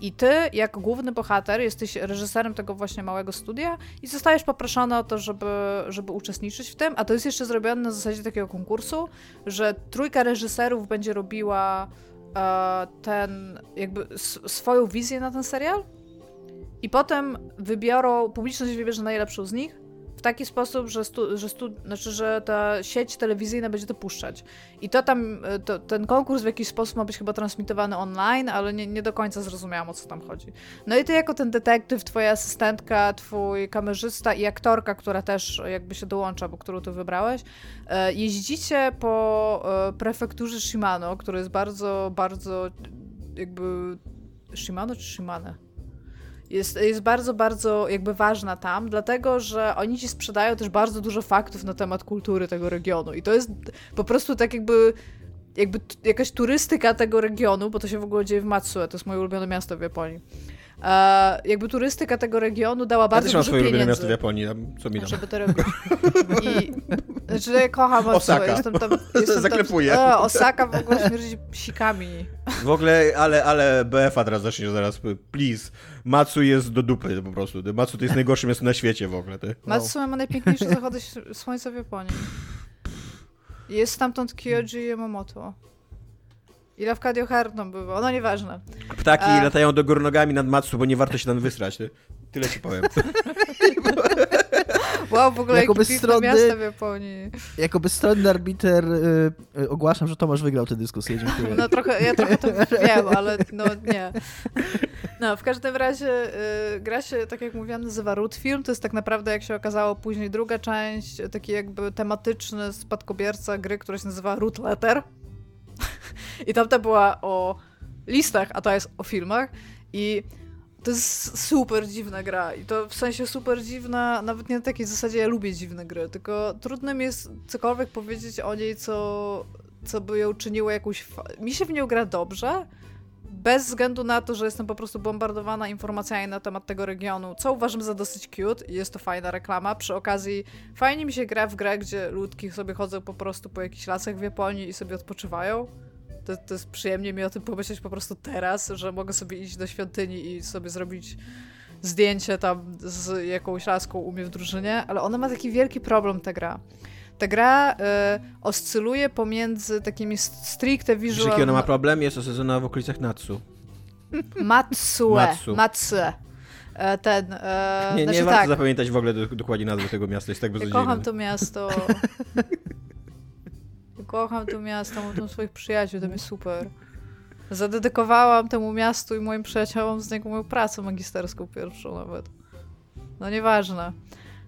I ty, jako główny bohater, jesteś reżyserem tego właśnie małego studia i zostajesz poproszony o to, żeby, żeby uczestniczyć w tym, a to jest jeszcze zrobione na zasadzie takiego konkursu, że trójka reżyserów będzie robiła ten, jakby swoją wizję na ten serial i potem wybiorą, publiczność wybierze najlepszą z nich taki sposób, że, stu, że, stu, znaczy, że ta sieć telewizyjna będzie to puszczać. I to tam, e, to, ten konkurs w jakiś sposób ma być chyba transmitowany online, ale nie, nie do końca zrozumiałam o co tam chodzi. No i ty jako ten detektyw, twoja asystentka, twój kamerzysta i aktorka, która też jakby się dołącza, bo którą ty wybrałeś, e, jeździcie po e, prefekturze Shimano, który jest bardzo, bardzo jakby Shimano czy Shimane? Jest, jest bardzo, bardzo jakby ważna tam, dlatego że oni ci sprzedają też bardzo dużo faktów na temat kultury tego regionu. I to jest po prostu tak jakby jakby jakaś turystyka tego regionu, bo to się w ogóle dzieje w Matsue, to jest moje ulubione miasto w Japonii. E, jakby turystyka tego regionu dała Ja bardzo też mam dużo pieniędzy. miasto w Japonii, co mi tam. Żeby to robić. I, znaczy, ja kocham Osaka. jestem tam... Jestem Zaklepuję. Tam, e, Osaka w ogóle śmierdzi psikami. W ogóle, ale, ale BFA teraz zacznie zaraz, please. Matsu jest do dupy po prostu. Matsu to jest najgorsze miasto na świecie w ogóle. Ty. Matsue ma najpiękniejsze zachody słońca w Japonii. Jest stamtąd Kyoji Yamamoto. I Lafcadio Harton bywa, no nieważne. Ptaki A- latają do góry nogami nad Matsu, bo nie warto się tam wysrać. Ty. Tyle ci powiem. Wow, w ogóle Jako bezstronny- miasta w Japonii. Jako bezstronny arbiter y, y, ogłaszam, że Tomasz wygrał tę dyskusję. Dziękuję. No trochę, ja trochę to wiem, ale no nie. No, w każdym razie y, gra się, tak jak mówiłam, nazywa Root Film. To jest tak naprawdę, jak się okazało, później druga część, taki jakby tematyczny spadkobierca gry, która się nazywa Root Letter. I tamta była o listach, a ta jest o filmach. I to jest super dziwna gra. I to w sensie super dziwna, nawet nie na takiej zasadzie, ja lubię dziwne gry, tylko trudno mi jest cokolwiek powiedzieć o niej, co, co by ją czyniło jakąś. Mi się w nią gra dobrze, bez względu na to, że jestem po prostu bombardowana informacjami na temat tego regionu, co uważam za dosyć cute i jest to fajna reklama. Przy okazji fajnie mi się gra w grę, gdzie ludki sobie chodzą po prostu po jakichś lasach w Japonii i sobie odpoczywają. To, to jest przyjemnie mi o tym pomyśleć po prostu teraz, że mogę sobie iść do świątyni i sobie zrobić zdjęcie tam z jakąś laską u mnie w drużynie, ale ona ma taki wielki problem, ta gra. Ta gra y, oscyluje pomiędzy takimi st- stricte visual... jaki ona ma problem? Jest osadzona w okolicach Natsu. Matsue. Matsu. Matsue. Ten, e, Nie, nie znaczy warto tak, zapamiętać w ogóle do, dokładnie nazwy tego miasta, jest tak ja kocham to miasto. Kocham to miasto, mam tam swoich przyjaciół, to jest super. Zadedykowałam temu miastu i moim przyjaciołom z niego moją pracę magisterską pierwszą nawet. No nieważne.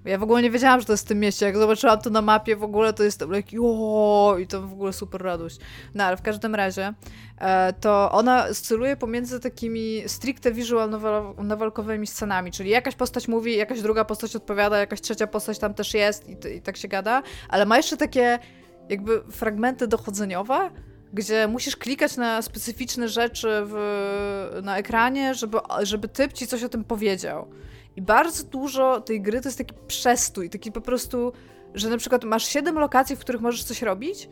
Ja w ogóle nie wiedziałam, że to jest w tym mieście. Jak zobaczyłam to na mapie w ogóle, to jestem like, jo, i to w ogóle super radość. No ale w każdym razie, e, to ona scyluje pomiędzy takimi stricte visual nowelkowymi scenami, czyli jakaś postać mówi, jakaś druga postać odpowiada, jakaś trzecia postać tam też jest i, i tak się gada, ale ma jeszcze takie jakby fragmenty dochodzeniowe, gdzie musisz klikać na specyficzne rzeczy w, na ekranie, żeby, żeby typ ci coś o tym powiedział. I bardzo dużo tej gry to jest taki przestój, taki po prostu, że na przykład masz siedem lokacji, w których możesz coś robić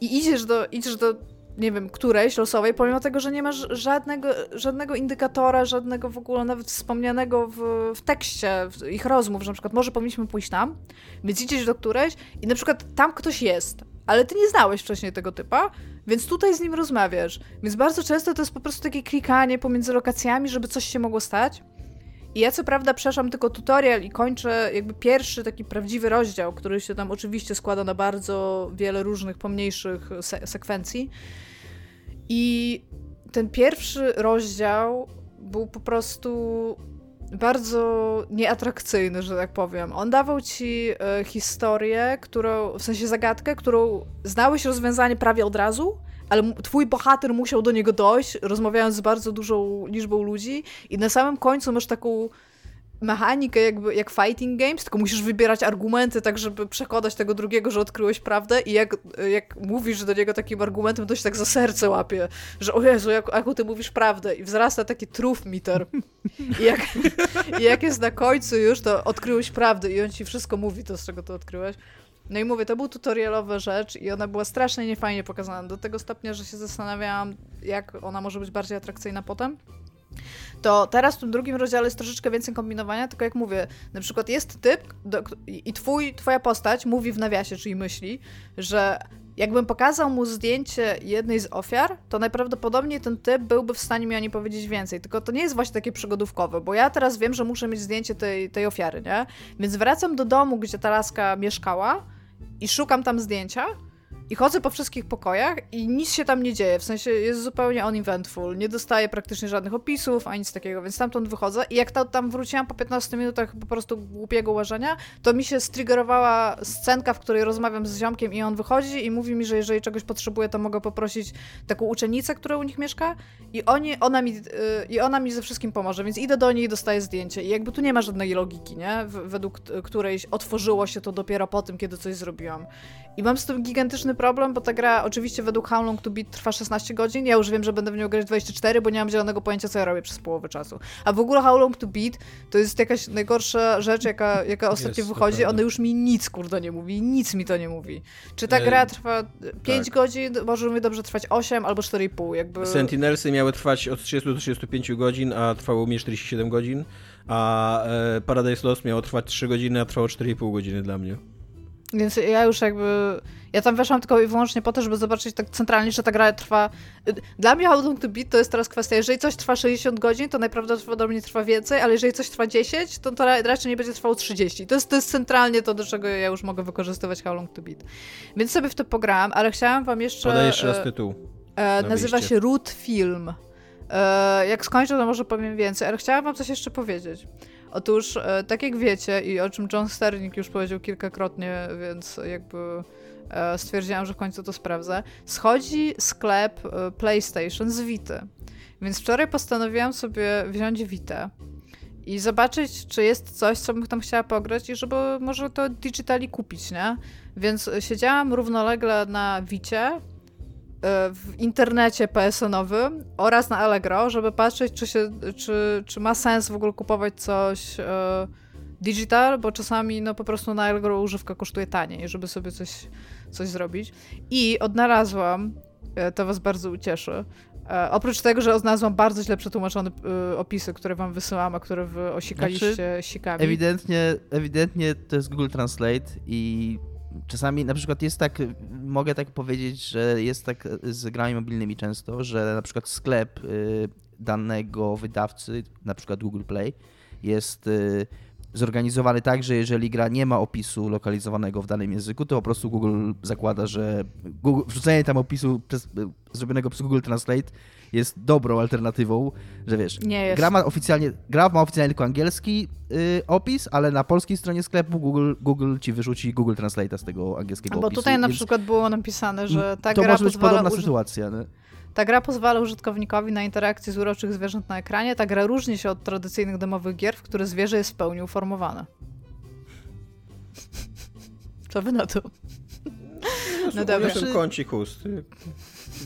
i idziesz do, idziesz do nie wiem, którejś losowej, pomimo tego, że nie masz żadnego, żadnego indykatora, żadnego w ogóle nawet wspomnianego w, w tekście w ich rozmów, że na przykład może powinniśmy pójść tam, więc idziesz do którejś i na przykład tam ktoś jest, ale ty nie znałeś wcześniej tego typa, więc tutaj z nim rozmawiasz. Więc bardzo często to jest po prostu takie klikanie pomiędzy lokacjami, żeby coś się mogło stać. I ja co prawda przeszłam tylko tutorial i kończę jakby pierwszy taki prawdziwy rozdział, który się tam oczywiście składa na bardzo wiele różnych pomniejszych se sekwencji. I ten pierwszy rozdział był po prostu bardzo nieatrakcyjny, że tak powiem. On dawał ci e, historię, którą, w sensie zagadkę, którą znałeś rozwiązanie prawie od razu, ale twój bohater musiał do niego dojść, rozmawiając z bardzo dużą liczbą ludzi i na samym końcu masz taką mechanikę jakby jak fighting games, tylko musisz wybierać argumenty tak, żeby przekonać tego drugiego, że odkryłeś prawdę i jak, jak mówisz do niego takim argumentem, to się tak za serce łapie, że o Jezu, jak, ty mówisz prawdę? I wzrasta taki truth meter. I jak, i jak jest na końcu już, to odkryłeś prawdę i on ci wszystko mówi to, z czego to odkryłeś. No i mówię, to był tutorialowa rzecz i ona była strasznie niefajnie pokazana, do tego stopnia, że się zastanawiałam, jak ona może być bardziej atrakcyjna potem to teraz w tym drugim rozdziale jest troszeczkę więcej kombinowania, tylko jak mówię, na przykład jest typ do, i twój, twoja postać mówi w nawiasie, czyli myśli, że jakbym pokazał mu zdjęcie jednej z ofiar, to najprawdopodobniej ten typ byłby w stanie mi o niej powiedzieć więcej. Tylko to nie jest właśnie takie przygodówkowe, bo ja teraz wiem, że muszę mieć zdjęcie tej, tej ofiary, nie? Więc wracam do domu, gdzie ta laska mieszkała i szukam tam zdjęcia i chodzę po wszystkich pokojach i nic się tam nie dzieje, w sensie jest zupełnie uneventful, nie dostaję praktycznie żadnych opisów, ani nic takiego, więc stamtąd wychodzę. I jak tam wróciłam po 15 minutach po prostu głupiego łażenia, to mi się striggerowała scenka, w której rozmawiam z ziomkiem i on wychodzi i mówi mi, że jeżeli czegoś potrzebuję, to mogę poprosić taką uczennicę, która u nich mieszka. I oni, ona mi, yy, i ona mi ze wszystkim pomoże, więc idę do niej i dostaję zdjęcie. I jakby tu nie ma żadnej logiki, nie? W, według której otworzyło się to dopiero po tym, kiedy coś zrobiłam. I mam z tym gigantyczny problem, bo ta gra oczywiście według How Long To Beat trwa 16 godzin. Ja już wiem, że będę w nią grać 24, bo nie mam zielonego pojęcia, co ja robię przez połowę czasu. A w ogóle How Long To Beat to jest jakaś najgorsza rzecz, jaka, jaka ostatnio jest, wychodzi. Ona już mi nic, kurde, nie mówi. Nic mi to nie mówi. Czy ta gra trwa 5 tak. godzin, może mi dobrze trwać 8 albo 4,5, jakby... Sentinelsy miały trwać od 30 do 35 godzin, a trwało mi 47 godzin, a e, Paradise Lost miało trwać 3 godziny, a trwało 4,5 godziny dla mnie. Więc ja już jakby. Ja tam weszłam tylko i wyłącznie po to, żeby zobaczyć tak centralnie, że ta gra trwa. Dla mnie How Long to Beat to jest teraz kwestia, jeżeli coś trwa 60 godzin, to najprawdopodobniej trwa więcej, ale jeżeli coś trwa 10, to, to raczej nie będzie trwało 30. To jest, to jest centralnie to, do czego ja już mogę wykorzystywać How Long to Beat. Więc sobie w to pograłam, ale chciałam wam jeszcze. Podaj jeszcze raz e, tytuł. E, nazywa się Root Film. E, jak skończę, to może powiem więcej, ale chciałam wam coś jeszcze powiedzieć. Otóż, e, tak jak wiecie i o czym John Sterling już powiedział kilkakrotnie, więc jakby e, stwierdziłam, że w końcu to sprawdzę, schodzi sklep e, PlayStation z Vity. Więc wczoraj postanowiłam sobie wziąć Vita i zobaczyć, czy jest coś, co bym tam chciała pograć i żeby może to digitali kupić, nie? Więc siedziałam równolegle na Wicie, w internecie PSN-owym oraz na Allegro, żeby patrzeć, czy, się, czy, czy ma sens w ogóle kupować coś e, digital, bo czasami no po prostu na Allegro używka kosztuje taniej, żeby sobie coś, coś zrobić. I odnalazłam, e, to was bardzo ucieszy, oprócz tego, że znalazłam bardzo źle przetłumaczone opisy, które wam wysyłam, a które wy osikaliście znaczy, sikami. Ewidentnie, ewidentnie to jest Google Translate i czasami na przykład jest tak, mogę tak powiedzieć, że jest tak z grami mobilnymi często, że na przykład sklep y, danego wydawcy, na przykład Google Play, jest y, zorganizowany tak, że jeżeli gra nie ma opisu lokalizowanego w danym języku, to po prostu Google zakłada, że Google, wrzucenie tam opisu przez, zrobionego przez Google Translate jest dobrą alternatywą, że wiesz, nie jest. gra ma oficjalnie, gra ma oficjalnie tylko angielski y, opis, ale na polskiej stronie sklepu Google, Google ci wyrzuci Google Translate'a z tego angielskiego Bo opisu. Bo tutaj na przykład było napisane, że ta to gra może być podobna sytuacja. Nie? Ta gra pozwala użytkownikowi na interakcję z uroczych zwierząt na ekranie. Ta gra różni się od tradycyjnych domowych gier, w których zwierzę jest w pełni uformowane. Co wy na to? No dobra. Jestem kącik ust.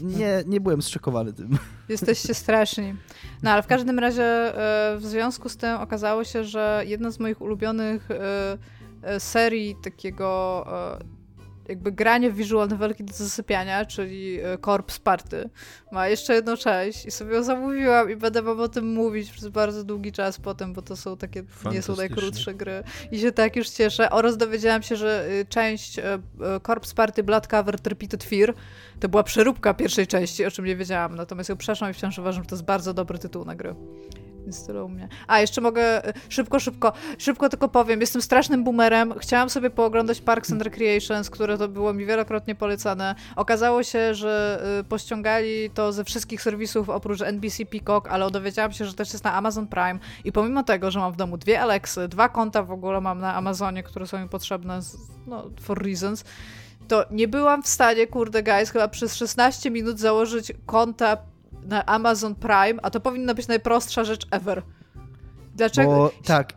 Nie, nie byłem zszokowany tym. Jesteście straszni. No ale w każdym razie e, w związku z tym okazało się, że jedna z moich ulubionych e, e, serii takiego jakby granie w visual novelki do zasypiania, czyli e, Corpse Party, ma jeszcze jedną część i sobie ją zamówiłam i będę wam o tym mówić przez bardzo długi czas potem, bo to są takie, nie są najkrótsze gry i się tak już cieszę. Oraz dowiedziałam się, że y, część e, Corpse Party Blood Cover Repeated Fear to była przeróbka pierwszej części, o czym nie wiedziałam, natomiast ją przeszłam i wciąż uważam, że to jest bardzo dobry tytuł na gry. Więc u mnie. A, jeszcze mogę e, szybko, szybko, szybko tylko powiem. Jestem strasznym boomerem. Chciałam sobie pooglądać Parks and Recreations, które to było mi wielokrotnie polecane. Okazało się, że y, pościągali to ze wszystkich serwisów oprócz NBC Peacock, ale dowiedziałam się, że też jest na Amazon Prime i pomimo tego, że mam w domu dwie Alexy, dwa konta w ogóle mam na Amazonie, które są mi potrzebne z, no, for reasons, to nie byłam w stanie, kurde guys, chyba przez 16 minut założyć konta na Amazon Prime, a to powinna być najprostsza rzecz ever. Dlaczego? Bo, tak.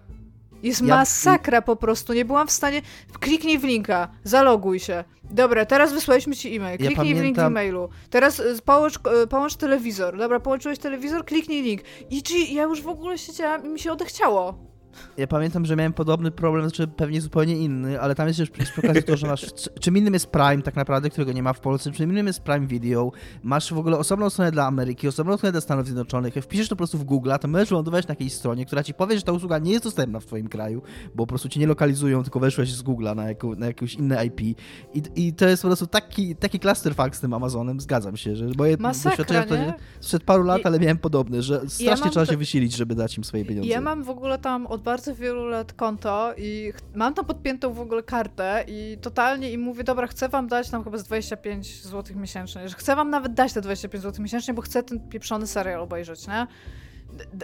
Jest ja... masakra po prostu. Nie byłam w stanie. Kliknij w linka, zaloguj się. Dobra, teraz wysłaliśmy ci e-mail. Kliknij ja pamiętam... w link w e-mailu. Teraz y, połącz, y, połącz telewizor. Dobra, połączyłeś telewizor, kliknij link. I ja już w ogóle siedziałam i mi się odechciało. Ja pamiętam, że miałem podobny problem, znaczy pewnie zupełnie inny, ale tam jest już przy okazji to, że masz. Czym innym jest Prime, tak naprawdę, którego nie ma w Polsce, czym innym jest Prime Video. Masz w ogóle osobną stronę dla Ameryki, osobną stronę dla Stanów Zjednoczonych. Jak wpiszesz to po prostu w Google, to możesz lądować na jakiejś stronie, która ci powie, że ta usługa nie jest dostępna w Twoim kraju, bo po prostu cię nie lokalizują, tylko weszłeś z Google'a na, jako, na jakieś inne IP. I, I to jest po prostu taki, taki clusterfuck z tym Amazonem, zgadzam się, że moje doświadczenia to sprzed paru lat, ale miałem podobne, że strasznie ja trzeba się wysilić, żeby dać im swoje pieniądze. Ja mam w ogóle tam od bardzo wielu lat konto i mam tam podpiętą w ogóle kartę i totalnie im mówię, dobra, chcę wam dać tam chyba z 25 zł miesięcznie, że chcę wam nawet dać te 25 zł miesięcznie, bo chcę ten pieprzony serial obejrzeć, nie?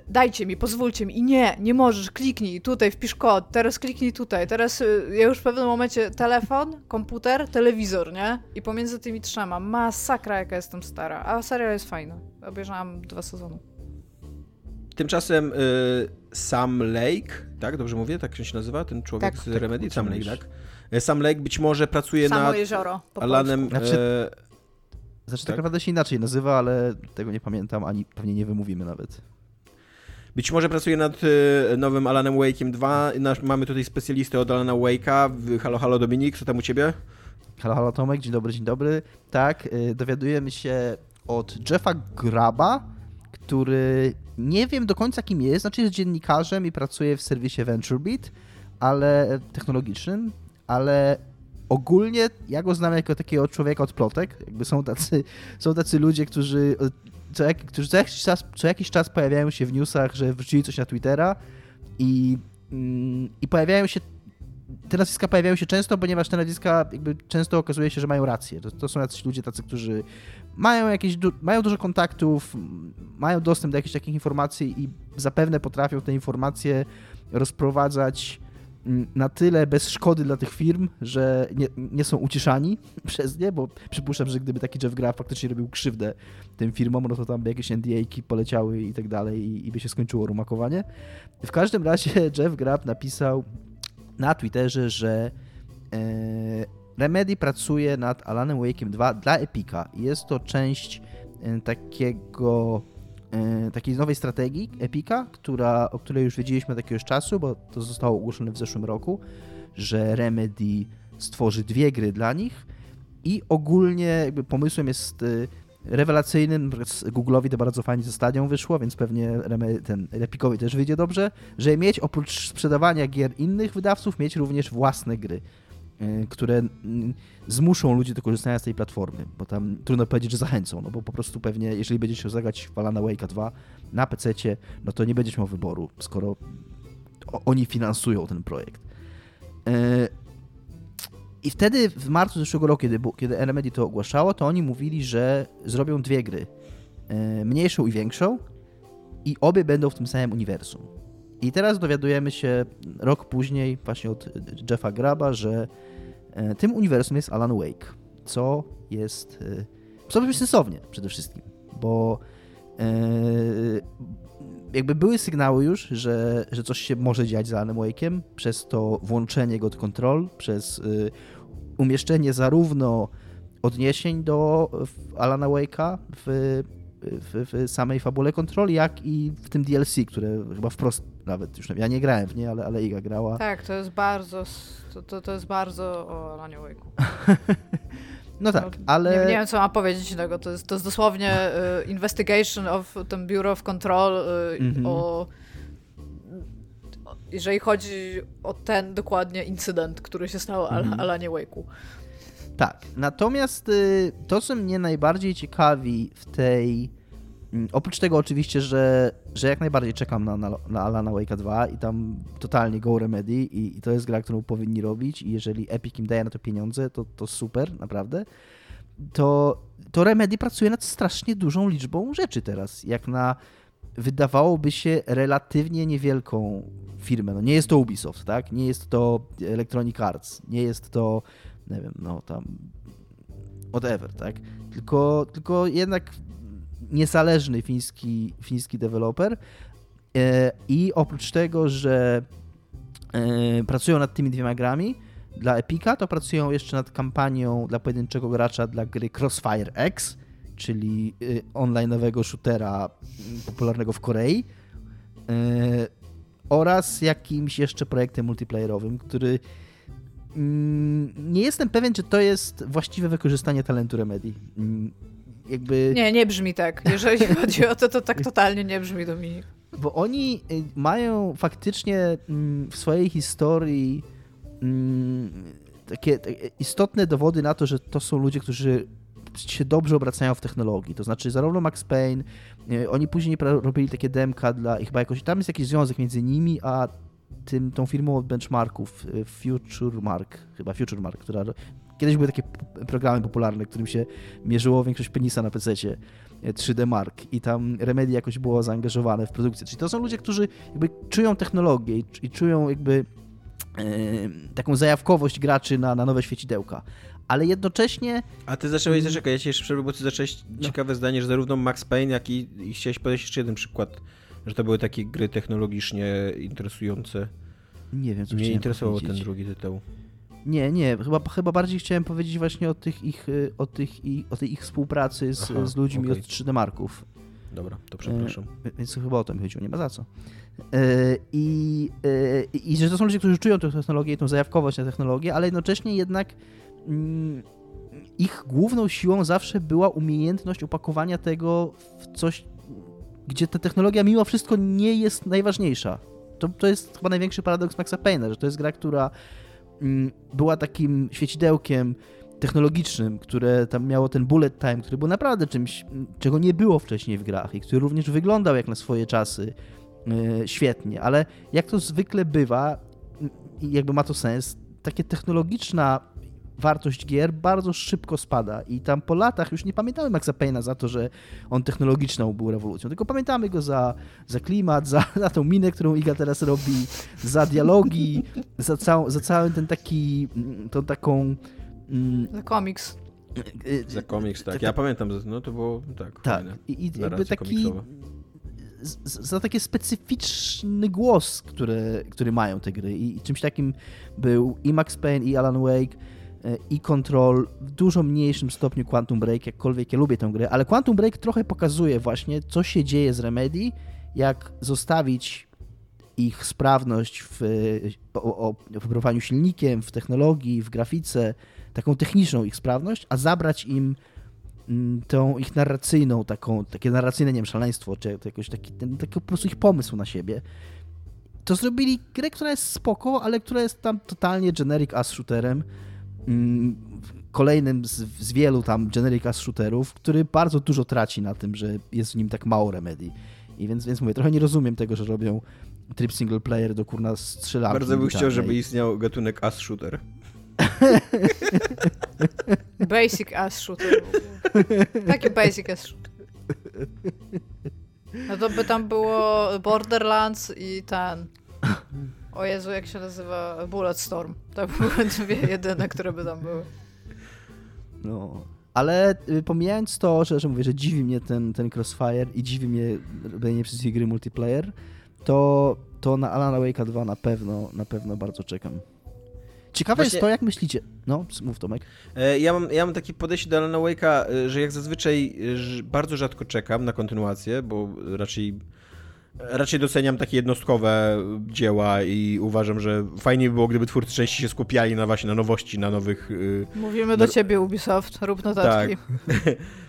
dajcie mi, pozwólcie mi. I nie, nie możesz, kliknij tutaj, wpisz kod, teraz kliknij tutaj, teraz y, ja już w pewnym momencie telefon, komputer, telewizor, nie? I pomiędzy tymi trzema, masakra jaka jestem stara, a serial jest fajny. Obejrzałam dwa sezony. Tymczasem y, Sam Lake, tak? Dobrze mówię? Tak się nazywa ten człowiek tak, z tak, Remedy? Sam Lake, tak? Y, Sam Lake być może pracuje Samo nad jezioro, Alanem... Znaczy, e... znaczy tak? tak naprawdę się inaczej nazywa, ale tego nie pamiętam, ani pewnie nie wymówimy nawet. Być może pracuje nad y, nowym Alanem Wake'iem 2. Nasz, mamy tutaj specjalistę od Alana Wake'a. Halo, halo Dominik, co tam u ciebie? Halo, halo Tomek, dzień dobry, dzień dobry. Tak, y, dowiadujemy się od Jeffa Graba, który nie wiem do końca kim jest, znaczy jest dziennikarzem i pracuje w serwisie VentureBeat, ale technologicznym, ale ogólnie ja go znam jako takiego człowieka od plotek. Jakby są tacy, są tacy ludzie, którzy co, jak, którzy co jakiś, czas, co jakiś czas pojawiają się w newsach, że wrzucili coś na Twittera i, mm, i pojawiają się te nazwiska pojawiają się często, ponieważ te nazwiska jakby często okazuje się, że mają rację. To, to są jacyś ludzie tacy, którzy mają jakieś, mają dużo kontaktów, mają dostęp do jakichś takich informacji i zapewne potrafią te informacje rozprowadzać mm, na tyle bez szkody dla tych firm, że nie, nie są uciszani przez nie, bo przypuszczam, że gdyby taki Jeff Graf faktycznie robił krzywdę tym firmom, no to tam by jakieś NDA-ki poleciały i tak dalej i, i by się skończyło rumakowanie. W każdym razie Jeff Graf napisał na Twitterze, że e, Remedy pracuje nad Alanem Wake'iem 2 dla Epica. Jest to część e, takiego e, takiej nowej strategii Epica, która, o której już wiedzieliśmy od jakiegoś czasu, bo to zostało ogłoszone w zeszłym roku, że Remedy stworzy dwie gry dla nich i ogólnie jakby pomysłem jest e, rewelacyjnym, Google'owi to bardzo fajnie ze Stadią wyszło, więc pewnie ten Epicowi też wyjdzie dobrze, że mieć oprócz sprzedawania gier innych wydawców, mieć również własne gry, które zmuszą ludzi do korzystania z tej platformy, bo tam trudno powiedzieć, że zachęcą, no bo po prostu pewnie, jeżeli będziesz chciał zagrać w Alana Wake'a 2 na PC, no to nie będziesz miał wyboru, skoro oni finansują ten projekt. Y, i wtedy w marcu zeszłego roku, kiedy, kiedy Remedy to ogłaszało, to oni mówili, że zrobią dwie gry. E, mniejszą i większą i obie będą w tym samym uniwersum. I teraz dowiadujemy się rok później właśnie od Jeffa Graba, że e, tym uniwersum jest Alan Wake, co jest e, co brzmi sensownie przede wszystkim, bo jakby były sygnały już, że, że coś się może dziać z Alanem Wake'iem, przez to włączenie go do kontrol, przez umieszczenie zarówno odniesień do Alana Wake'a w w, w samej fabule kontroli, jak i w tym DLC, które chyba wprost nawet już, ja nie grałem w nie, ale, ale Iga grała. Tak, to jest bardzo, to, to, to jest bardzo o Lanie Wake'u. No tak, no, ale... Nie, nie, wiem, co mam powiedzieć innego. To jest, to jest dosłownie y, investigation of ten Bureau of Control y, mm -hmm. o jeżeli chodzi o ten dokładnie incydent, który się stał mm -hmm. Alanie Wake'u. Tak, natomiast y, to, co mnie najbardziej ciekawi w tej Oprócz tego oczywiście, że, że jak najbardziej czekam na, na, na Alana Wake'a 2 i tam totalnie go remedy i, i, to jest gra, którą powinni robić i jeżeli Epic im daje na to pieniądze, to, to super, naprawdę. To, to Remedy pracuje nad strasznie dużą liczbą rzeczy teraz, jak na wydawałoby się relatywnie niewielką firmę. No nie jest to Ubisoft, tak? Nie jest to Electronic Arts, nie jest to nie wiem, no tam whatever, tak? Tylko, tylko jednak niezależny fiński, fiński deweloper e, i oprócz tego, że e, pracują nad tymi dwiema grami dla Epica, to pracują jeszcze nad kampanią dla pojedynczego gracza dla gry Crossfire X, czyli e, online'owego shootera popularnego w Korei oraz jakimś jeszcze projektem multiplayerowym, który Mm, nie jestem pewien, czy to jest właściwe wykorzystanie talentu Remedy. Mm, jakby... Nie, nie brzmi tak. Jeżeli chodzi o to, to tak totalnie nie brzmi, Dominik. Bo oni y, mają faktycznie mm, w swojej historii takie, istotne dowody na to, że to są ludzie, którzy się dobrze obracają w technologii. To znaczy zarówno Max Payne, y, oni później robili takie demka dla, i chyba jakoś, tam jest jakiś związek między nimi, a tym, tą firmą od benchmarków, y, Future Mark, chyba Future Mark, która kiedyś były takie programy popularne, którym się mierzyło większość penisa na PC 3D y, Mark i tam Remedy jakoś było zaangażowane w produkcję. Czyli to są ludzie, którzy jakby czują technologię i, i czują jakby e, taką zajawkowość graczy na, na nowe świecidełka. Ale jednocześnie. A ty zacząłeś, zaczekaj, ja cię jeszcze przerwę, bo ty zacząłeś no. ciekawe zdanie, że zarówno Max Payne, jak i, i chciałeś podać jeszcze jeden przykład że to były takie gry technologicznie interesujące. Nie wiem, co Mnie interesował ten drugi tytuł. Nie, nie, chyba, chyba bardziej chciałem powiedzieć właśnie o tych ich, y, o tych, o tej ich współpracy z, Aha, z ludźmi okay. od 3D Marków. Dobra, to przepraszam. E, więc chyba o tym chodziło, nie ma za co. E, I, e, I że to są ludzie, którzy czują tę technologię i tą zajawkowość na technologię, ale jednocześnie jednak mm, ich główną siłą zawsze była umiejętność opakowania tego w coś gdzie ta technologia mimo wszystko nie jest najważniejsza. To, to jest chyba największy paradoks Maxa Payne'a, że to jest gra, która była takim świecidełkiem technologicznym, które tam miało ten bullet time, który był naprawdę czymś, czego nie było wcześniej w grach i który również wyglądał jak na swoje czasy yy, świetnie, ale jak to zwykle bywa i jakby ma to sens, takie technologiczna wartość gier bardzo szybko spada i tam po latach już nie pamiętamy Maxa Payne'a za to, że on technologiczną był rewolucją, tylko pamiętamy go za, za klimat, za, za tą minę, którą Iga teraz robi, za dialogi, za, cał, za cały ten taki, mm, tą taką... Mm, za komiks. Y, za komiks, tak. Ja pamiętam, no to było tak. Tak. I, i jakby taki za taki specyficzny głos, który, który mają te gry. I czymś takim był i Max Payne, i Alan Wake, i Control, w dużo mniejszym stopniu Quantum Break, jakkolwiek ja lubię tę grę, ale Quantum Break trochę pokazuje właśnie, co się dzieje z Remedy, jak zostawić ich sprawność w, o, silnikiem, w technologii, w grafice, taką techniczną ich sprawność, a zabrać im mm, tą ich narracyjną, taką, takie narracyjne, nie wiem, szaleństwo, czy jakoś taki, ten, taki po prostu ich pomysł na siebie. To zrobili grę, która jest spoko, ale która jest tam totalnie generic ass shooterem, kolejnym z, z, wielu tam generic shooterów, który bardzo dużo traci na tym, że jest w nim tak mało remedii. I więc, więc mówię, trochę nie rozumiem tego, że robią tryb single player do kurna strzelanki. Bardzo bym chciał, żeby istniał gatunek ass shooter. Basic ass shooter. Taki basic ass shooter. No to by tam było Borderlands i ten o Jezu, jak się nazywa? Bulletstorm. To były dwie jedyne, które by tam były. No. Ale y, pomijając to, że, że mówię, że dziwi mnie ten, ten Crossfire i dziwi mnie robienie przez gry multiplayer, to, to na Alan Wake 2 na pewno, na pewno bardzo czekam. Ciekawe Właśnie- jest to, jak myślicie. No, mów Tomek. E, Ja mam, ja mam takie podejście do Alana Wake'a, e, że jak zazwyczaj e, bardzo rzadko czekam na kontynuację, bo raczej raczej doceniam takie jednostkowe dzieła i uważam, że fajnie by było, gdyby twórcy części się skupiali na właśnie na nowości, na nowych... y, Mówimy do No- ciebie, Ubisoft, rób notatki.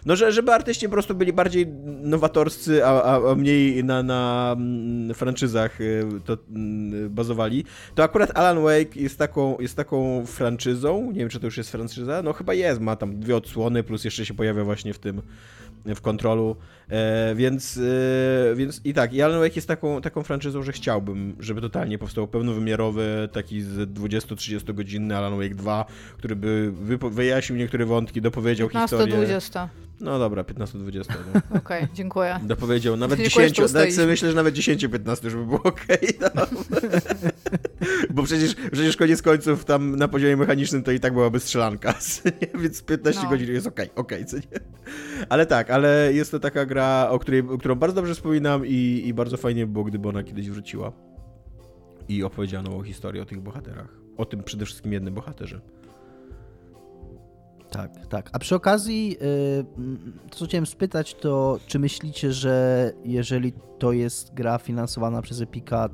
No, że, żeby artyści po prostu byli bardziej nowatorscy, a, a, a mniej na, na mm, franczyzach y, to mm, bazowali, to akurat Alan Wake jest taką, jest taką franczyzą, nie wiem, czy to już jest franczyza, no chyba jest, ma tam dwie odsłony, plus jeszcze się pojawia właśnie w tym, w kontrolu, e, więc, e, więc i tak, i Alan Wake jest taką, taką franczyzą, że chciałbym, żeby totalnie powstał pełnowymiarowy, taki z 20-30 godzinny Alan Wake 2, który by wyjaśnił niektóre wątki, dopowiedział historię. 15-20. No dobra, 15-20. No. Okej, dziękuję. Dopowiedział nawet Nie 10, kłeszczu nawet sobie myślę, że nawet 10-15, żeby było okej. no. Bo przecież, przecież koniec końców tam na poziomie mechanicznym to i tak byłaby strzelanka, więc 15 No. godzin jest okej, okej, co nie? Ale tak, ale jest to taka gra, o której, o którą bardzo dobrze wspominam i, i bardzo fajnie by było, gdyby ona kiedyś wróciła i opowiedziano o historii, o tych bohaterach. O tym przede wszystkim jednym bohaterze. Tak, tak. A przy okazji, y, to co chciałem spytać, to czy myślicie, że jeżeli to jest gra finansowana przez Epika,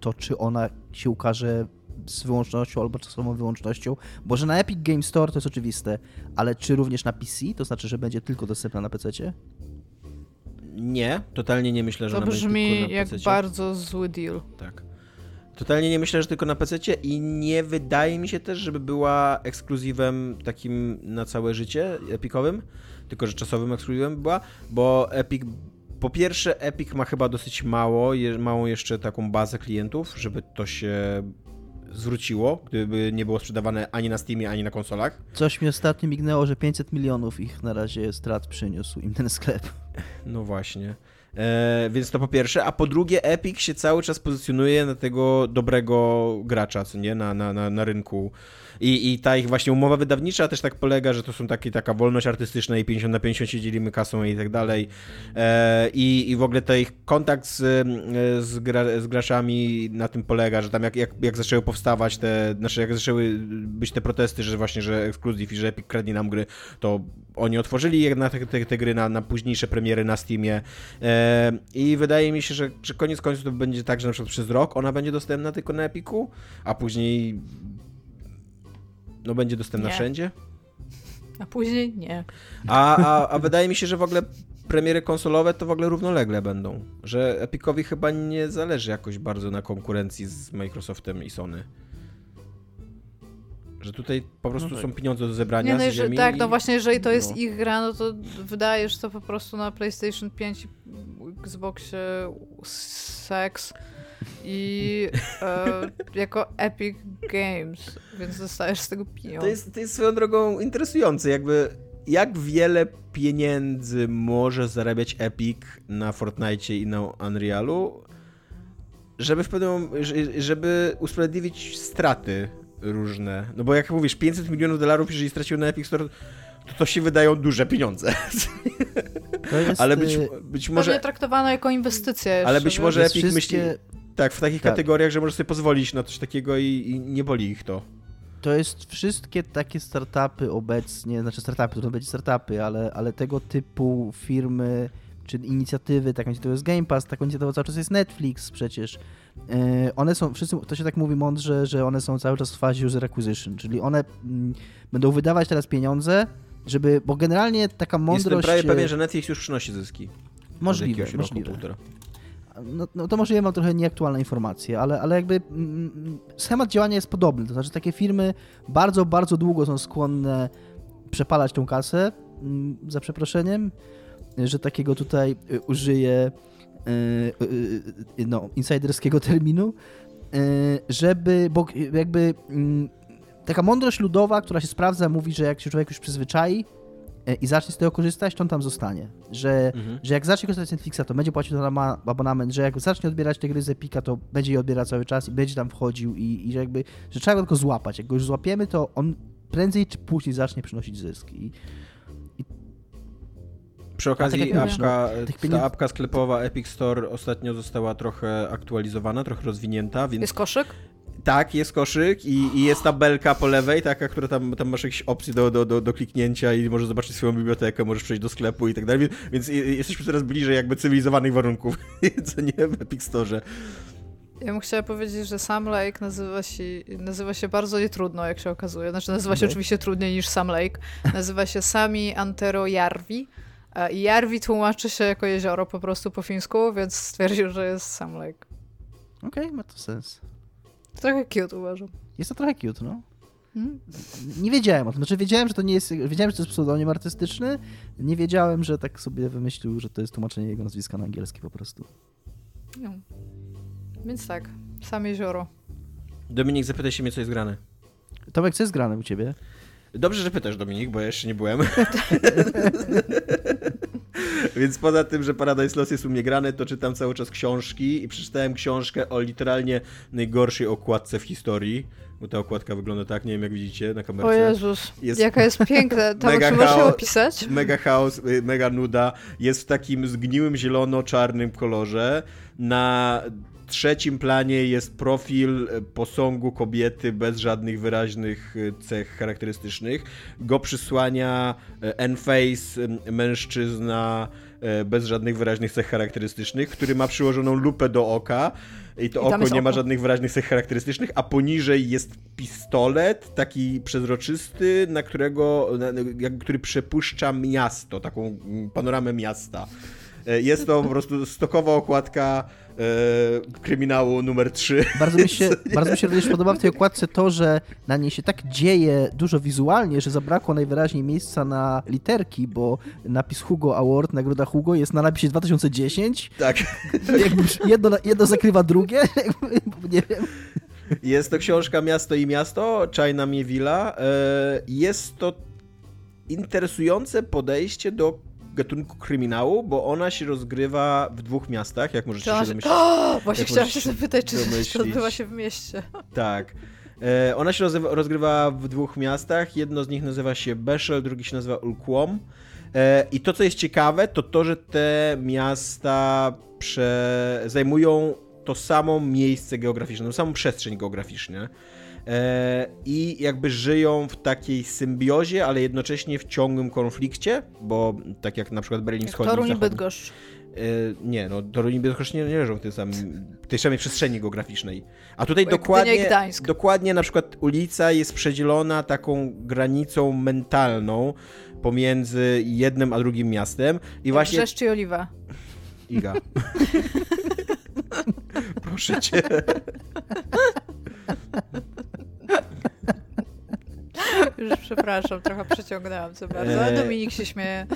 to czy ona się ukaże z wyłącznością albo czasową wyłącznością? Bo że na Epic Game Store to jest oczywiste, ale czy również na PC? To znaczy, że będzie tylko dostępna na PC? Nie, totalnie nie myślę, że To ona będzie brzmi tylko na jak PC-cie. bardzo zły deal. Tak. Totalnie nie myślę, że tylko na PC i nie wydaje mi się też, żeby była ekskluzywem takim na całe życie epikowym, tylko że czasowym ekskluzywem była, bo Epic po pierwsze Epic ma chyba dosyć mało, je, małą jeszcze taką bazę klientów, żeby to się zwróciło, gdyby nie było sprzedawane ani na Steamie, ani na konsolach. Coś mi ostatnio mignęło, że 500 milionów ich na razie strat przyniósł im ten sklep. No właśnie. E, więc to po pierwsze, a po drugie Epic się cały czas pozycjonuje na tego dobrego gracza, co nie, na, na, na, na rynku. I, I ta ich właśnie umowa wydawnicza też tak polega, że to są takie, taka wolność artystyczna i 50 na 50 się dzielimy kasą i tak dalej. E, i, I w ogóle ten ich kontakt z, e, z, gra, z graczami na tym polega, że tam jak, jak, jak zaczęły powstawać te, znaczy jak zaczęły być te protesty, że właśnie, że ekskluzyw i że Epic kradnie nam gry, to oni otworzyli je na te, te, te gry na, na późniejsze premiery na Steamie. E, I wydaje mi się, że, że koniec końców to będzie tak, że na przykład przez rok ona będzie dostępna tylko na Epiku, a później no będzie dostępna Nie. wszędzie. A później nie. A, a, a wydaje mi się, że w ogóle premiery konsolowe to w ogóle równolegle będą. Że Epicowi chyba nie zależy jakoś bardzo na konkurencji z Microsoftem i Sony. Że tutaj po prostu No tak. są pieniądze do zebrania Nie, no, z jeżeli, tak, i- no właśnie, jeżeli to jest no. ich gra, no to wydaje, że to po prostu na PlayStation 5 i Xboxie Sex i e, jako Epic Games, więc dostajesz z tego pieniądze. To jest, to jest swoją drogą interesujące, jakby jak wiele pieniędzy może zarabiać Epic na Fortnite i na Unrealu, żeby w pewnym, że- żeby usprawiedliwić straty różne. No bo jak mówisz, 500 milionów dolarów, jeżeli stracił na Epic Store, to to się wydają duże pieniądze. To jest, Ale być, y, być Może może... traktowano jako inwestycja jeszcze, Ale być może Epic wszystkie, myśli tak, w takich Tak. kategoriach, że może sobie pozwolić na coś takiego i, i nie boli ich to. To jest wszystkie takie startupy obecnie, znaczy startupy, to będzie startupy, ale, ale tego typu firmy czy inicjatywy, taką inicjatywą jest Game Pass, taką inicjatywą cały czas jest Netflix przecież. E, One są, wszyscy, to się tak mówi mądrze, że one są cały czas w fazie user acquisition, czyli one mm, będą wydawać teraz pieniądze, żeby, bo generalnie taka mądrość... Jestem prawie e, pewien, że Netflix już przynosi zyski. Możliwe, roku, możliwe. półtora. No, no to może mam trochę nieaktualne informacje, ale, ale jakby mm, mm, schemat działania jest podobny. To znaczy takie firmy bardzo, bardzo długo są skłonne przepalać tą kasę, mm, za przeproszeniem, że takiego tutaj y, użyję y, y, y, no, insiderskiego terminu, żeby, bo jakby mm, taka mądrość ludowa, która się sprawdza, mówi, że jak się człowiek już przyzwyczai i zacznie z tego korzystać, to on tam zostanie. Że Mhm. że jak zacznie korzystać z Netflixa, to będzie płacił za ma- abonament, że jak zacznie odbierać te gry z Epika, to będzie je odbierał cały czas i będzie tam wchodził i, i że jakby, że trzeba go tylko złapać. Jak go już złapiemy, to on prędzej czy później zacznie przynosić zysk. I Przy tak okazji mówisz, apka, no, tych ta apka sklepowa Epic Store ostatnio została trochę aktualizowana, trochę rozwinięta, więc Jest koszyk? Tak, jest koszyk i, i, jest tabelka po lewej, taka, która tam, tam masz jakieś opcje do, do, do, do kliknięcia i możesz zobaczyć swoją bibliotekę, możesz przejść do sklepu i tak dalej, więc jesteśmy coraz bliżej jakby cywilizowanych warunków, co nie w Epic Store. Ja bym chciała powiedzieć, że Sam Lake nazywa się, nazywa się bardzo nietrudno, jak się okazuje. Znaczy nazywa się okay. oczywiście trudniej niż Sam Lake. Nazywa się Sami Antero Jarvi. I Jarvi tłumaczy się jako jezioro po prostu po fińsku, więc stwierdził, że jest Sam Lake. Okej, okay, ma to sens. Trochę cute uważam. Jest to trochę cute, no. Hmm? Nie wiedziałem o tym. Znaczy wiedziałem, że to nie jest. Wiedziałem, że to jest pseudonim artystyczny. Nie wiedziałem, że tak sobie wymyślił, że to jest tłumaczenie jego nazwiska na angielski po prostu. No. Więc tak, sam jezioro. Dominik, zapytaj się mnie, co jest grane. Tomek, co jest grane u ciebie? Dobrze, że pytasz, Dominik, bo ja jeszcze nie byłem. Więc poza tym, że Paradise Lost jest u mnie grane, to czytam cały czas książki i przeczytałem książkę o literalnie najgorszej okładce w historii. Bo ta okładka wygląda tak, nie wiem jak widzicie na kamerze. O Jezus, jest jaka jest piękna. To mega możesz ją opisać? Mega chaos, y, mega nuda. Jest w takim zgniłym zielono-czarnym kolorze. Na trzecim planie jest profil e, posągu kobiety bez żadnych wyraźnych e, cech charakterystycznych. Go przysłania e, N-Face, mężczyzna bez żadnych wyraźnych cech charakterystycznych, który ma przyłożoną lupę do oka. I to I oko nie ma żadnych wyraźnych cech charakterystycznych, a poniżej jest pistolet, taki przezroczysty, na którego, na, który przepuszcza miasto, taką panoramę miasta. Jest to po prostu stokowa okładka e, kryminału numer 3. Bardzo mi się, bardzo mi się również podoba w tej okładce to, że na niej się tak dzieje dużo wizualnie, że zabrakło najwyraźniej miejsca na literki, bo napis Hugo Award, nagroda Hugo jest na napisie 2010. Tak. Jedno, jedno zakrywa drugie, nie wiem. Jest to książka Miasto i Miasto, China Miewila. E, jest to interesujące podejście do gatunku kryminału, bo ona się rozgrywa w dwóch miastach, jak możecie się domyślić. O, właśnie chciałam się zapytać, czy to odbywa się w mieście. Tak. E, ona się rozgrywa w dwóch miastach. Jedno z nich nazywa się Beszel, drugi się nazywa Ulquom. E, I to, co jest ciekawe, to to, że te miasta prze... zajmują to samo miejsce geograficzne, tą samą przestrzeń geograficzną. E, i jakby żyją w takiej symbiozie, ale jednocześnie w ciągłym konflikcie, bo tak jak na przykład Berlin Wschodni... Toruń i Bydgoszcz. E, nie, no Toruń i Bydgoszcz nie, nie leżą w tym samym, tej samej przestrzeni geograficznej. A tutaj dokładnie, dokładnie na przykład ulica jest przedzielona taką granicą mentalną pomiędzy jednym a drugim miastem. I właśnie... Brzeszcz czy Oliwa? Iga. Proszę cię. Już przepraszam, trochę przeciągnęłam co bardzo, ale Dominik się śmieje.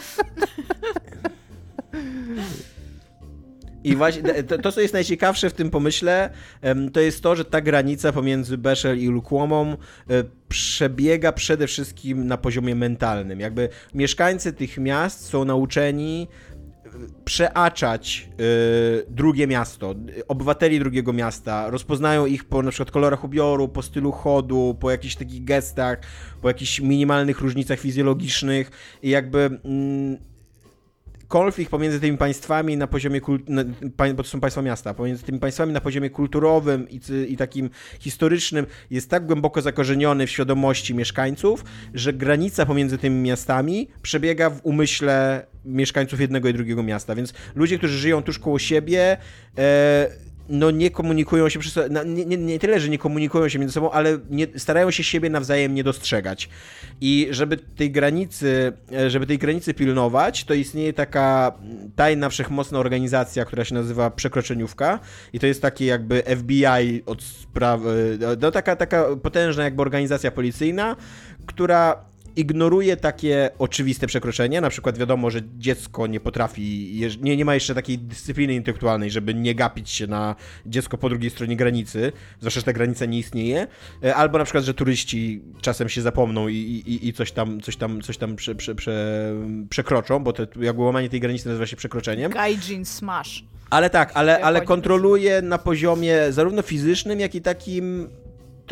I właśnie to, to, co jest najciekawsze w tym pomyśle, to jest to, że ta granica pomiędzy Beszel i Lukłomą e, przebiega przede wszystkim na poziomie mentalnym. Jakby mieszkańcy tych miast są nauczeni przeaczać y, drugie miasto, obywateli drugiego miasta, rozpoznają ich po na przykład kolorach ubioru, po stylu chodu, po jakichś takich gestach, po jakichś minimalnych różnicach fizjologicznych i jakby mm, konflikt pomiędzy tymi państwami na poziomie, bo to są państwa miasta, pomiędzy tymi państwami na poziomie kulturowym i, i takim historycznym jest tak głęboko zakorzeniony w świadomości mieszkańców, że granica pomiędzy tymi miastami przebiega w umyśle mieszkańców jednego i drugiego miasta, więc ludzie, którzy żyją tuż koło siebie, e, no nie komunikują się, przez, nie, nie, nie, tyle, że nie komunikują się między sobą, ale nie, starają się siebie nawzajem nie dostrzegać. I żeby tej granicy, żeby tej granicy pilnować, to istnieje taka tajna, wszechmocna organizacja, która się nazywa Przekroczeniówka i to jest takie jakby FBI od sprawy, no taka, taka potężna jakby organizacja policyjna, która ignoruje takie oczywiste przekroczenia. Na przykład wiadomo, że dziecko nie potrafi, nie, nie ma jeszcze takiej dyscypliny intelektualnej, żeby nie gapić się na dziecko po drugiej stronie granicy, zwłaszcza, że ta granica nie istnieje. E, albo na przykład, że turyści czasem się zapomną i, i, i coś tam, coś tam, coś tam prze, prze, prze, przekroczą, bo to jakby łamanie tej granicy nazywa się przekroczeniem. Gaijin smash. Ale tak, ale, ale kontroluje na poziomie zarówno fizycznym, jak i takim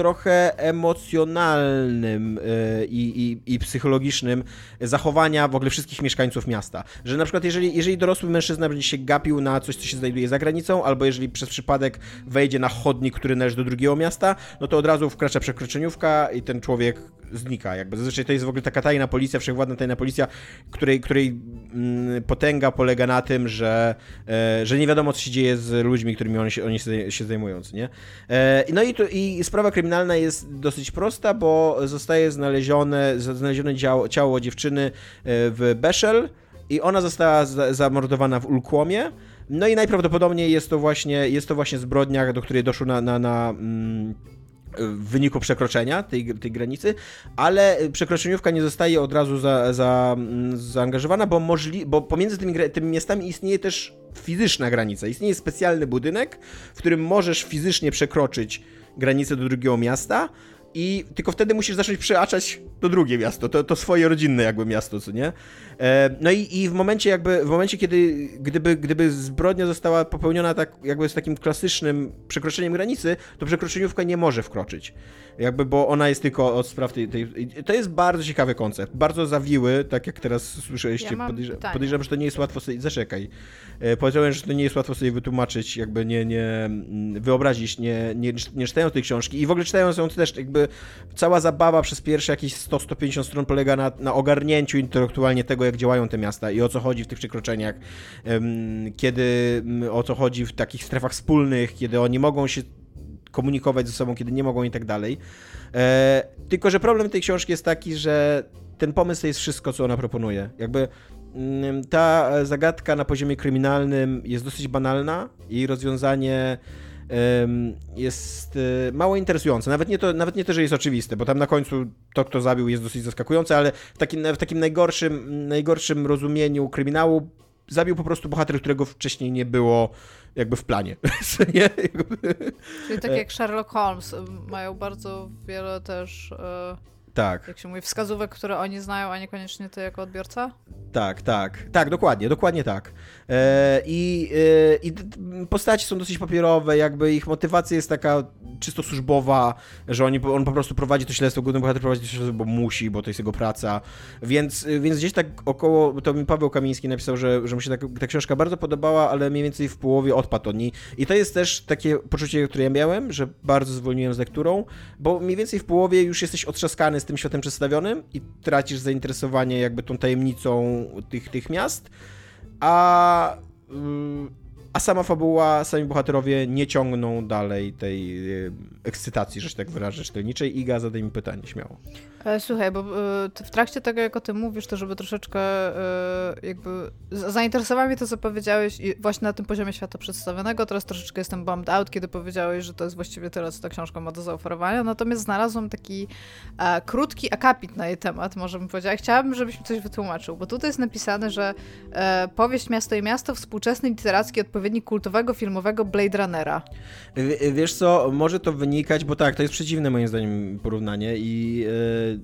trochę emocjonalnym e, i, i, i psychologicznym zachowania w ogóle wszystkich mieszkańców miasta. Że na przykład jeżeli, jeżeli dorosły mężczyzna będzie się gapił na coś, co się znajduje za granicą, albo jeżeli przez przypadek wejdzie na chodnik, który należy do drugiego miasta, no to od razu wkracza przekroczeniówka i ten człowiek znika. Jakby zazwyczaj to jest w ogóle taka tajna policja, wszechwładna tajna policja, której, której mm, potęga polega na tym, że, e, że nie wiadomo, co się dzieje z ludźmi, którymi oni się, oni się zajmują, nie? E, no i, to, i sprawa kryminalna jest dosyć prosta, bo zostaje znalezione, znalezione ciało, ciało dziewczyny e, w Beszel i ona została zamordowana w Ulkłomie. No i najprawdopodobniej jest to właśnie, jest to właśnie zbrodnia, do której doszło na, na, na mm, w wyniku przekroczenia tej, tej granicy, ale przekroczeniówka nie zostaje od razu za, za, zaangażowana, bo, możli, bo pomiędzy tymi, tymi miastami istnieje też fizyczna granica. Istnieje specjalny budynek, w którym możesz fizycznie przekroczyć granicę do drugiego miasta, i tylko wtedy musisz zacząć przeaczać to drugie miasto, to, to swoje rodzinne jakby miasto, co nie? E, no i, i w momencie jakby, w momencie kiedy, gdyby, gdyby zbrodnia została popełniona tak jakby z takim klasycznym przekroczeniem granicy, to przekroczeniówka nie może wkroczyć. Jakby, bo ona jest tylko od spraw tej, tej to jest bardzo ciekawy koncept, bardzo zawiły, tak jak teraz słyszeliście, ja podejrza, podejrzewam, że to nie jest łatwo sobie, zaczekaj, e, powiedziałem, że to nie jest łatwo sobie wytłumaczyć, jakby nie, nie mm, wyobrazić, nie, nie, nie czytając tej książki i w ogóle czytając ją też jakby cała zabawa przez pierwsze jakieś 100-150 stron polega na, na ogarnięciu intelektualnie tego, jak działają te miasta i o co chodzi w tych przekroczeniach, kiedy mm, o co chodzi w takich strefach wspólnych, kiedy oni mogą się komunikować ze sobą, kiedy nie mogą i tak dalej. E, tylko, że problem tej książki jest taki, że ten pomysł to jest wszystko, co ona proponuje. Jakby mm, ta zagadka na poziomie kryminalnym jest dosyć banalna i rozwiązanie jest e, mało interesujące. Nawet nie, to, nawet nie to, że jest oczywiste, bo tam na końcu to, kto zabił, jest dosyć zaskakujące, ale w takim, w takim najgorszym, najgorszym rozumieniu kryminału zabił po prostu bohater, którego wcześniej nie było jakby w planie. nie? Czyli tak jak Sherlock Holmes, mają bardzo wiele też... E, tak. Jak się mówi, wskazówek, które oni znają, a niekoniecznie ty jako odbiorca? Tak, tak. Tak, dokładnie, dokładnie tak. E, i, e, I postaci są dosyć papierowe, jakby ich motywacja jest taka czysto służbowa, że oni, on po prostu prowadzi to śledztwo, główny bohater prowadzi to śledztwo, bo musi, bo to jest jego praca. Więc, więc gdzieś tak około, to mi Paweł Kamiński napisał, że, że mu się ta, ta książka bardzo podobała, ale mniej więcej w połowie odpadł od niej. I to jest też takie poczucie, które ja miałem, że bardzo zwolniłem z lekturą, bo mniej więcej w połowie już jesteś otrzaskany z tym światem przedstawionym i tracisz zainteresowanie jakby tą tajemnicą tych, tych miast, a mm, a sama fabuła, sami bohaterowie nie ciągną dalej tej e, ekscytacji, że się tak wyrażę, czytelniczej. Iga, zadaj mi pytanie, śmiało. E, słuchaj, bo e, w trakcie tego, jak o tym mówisz, to żeby troszeczkę jakby zainteresowało mnie to, co powiedziałeś właśnie na tym poziomie świata przedstawionego. Teraz troszeczkę jestem bummed out, kiedy powiedziałeś, że to jest właściwie tyle, co ta książka ma do zaoferowania. Natomiast znalazłam taki krótki akapit na jej temat, może bym powiedziała. Chciałabym, żebyś mi coś wytłumaczył, bo tutaj jest napisane, że powieść Miasto i Miasto, współczesny literacki odpowiednik odpowiednik kultowego filmowego Blade Runnera. W, wiesz co, może to wynikać, bo tak, to jest przeciwne moim zdaniem porównanie i... Yy...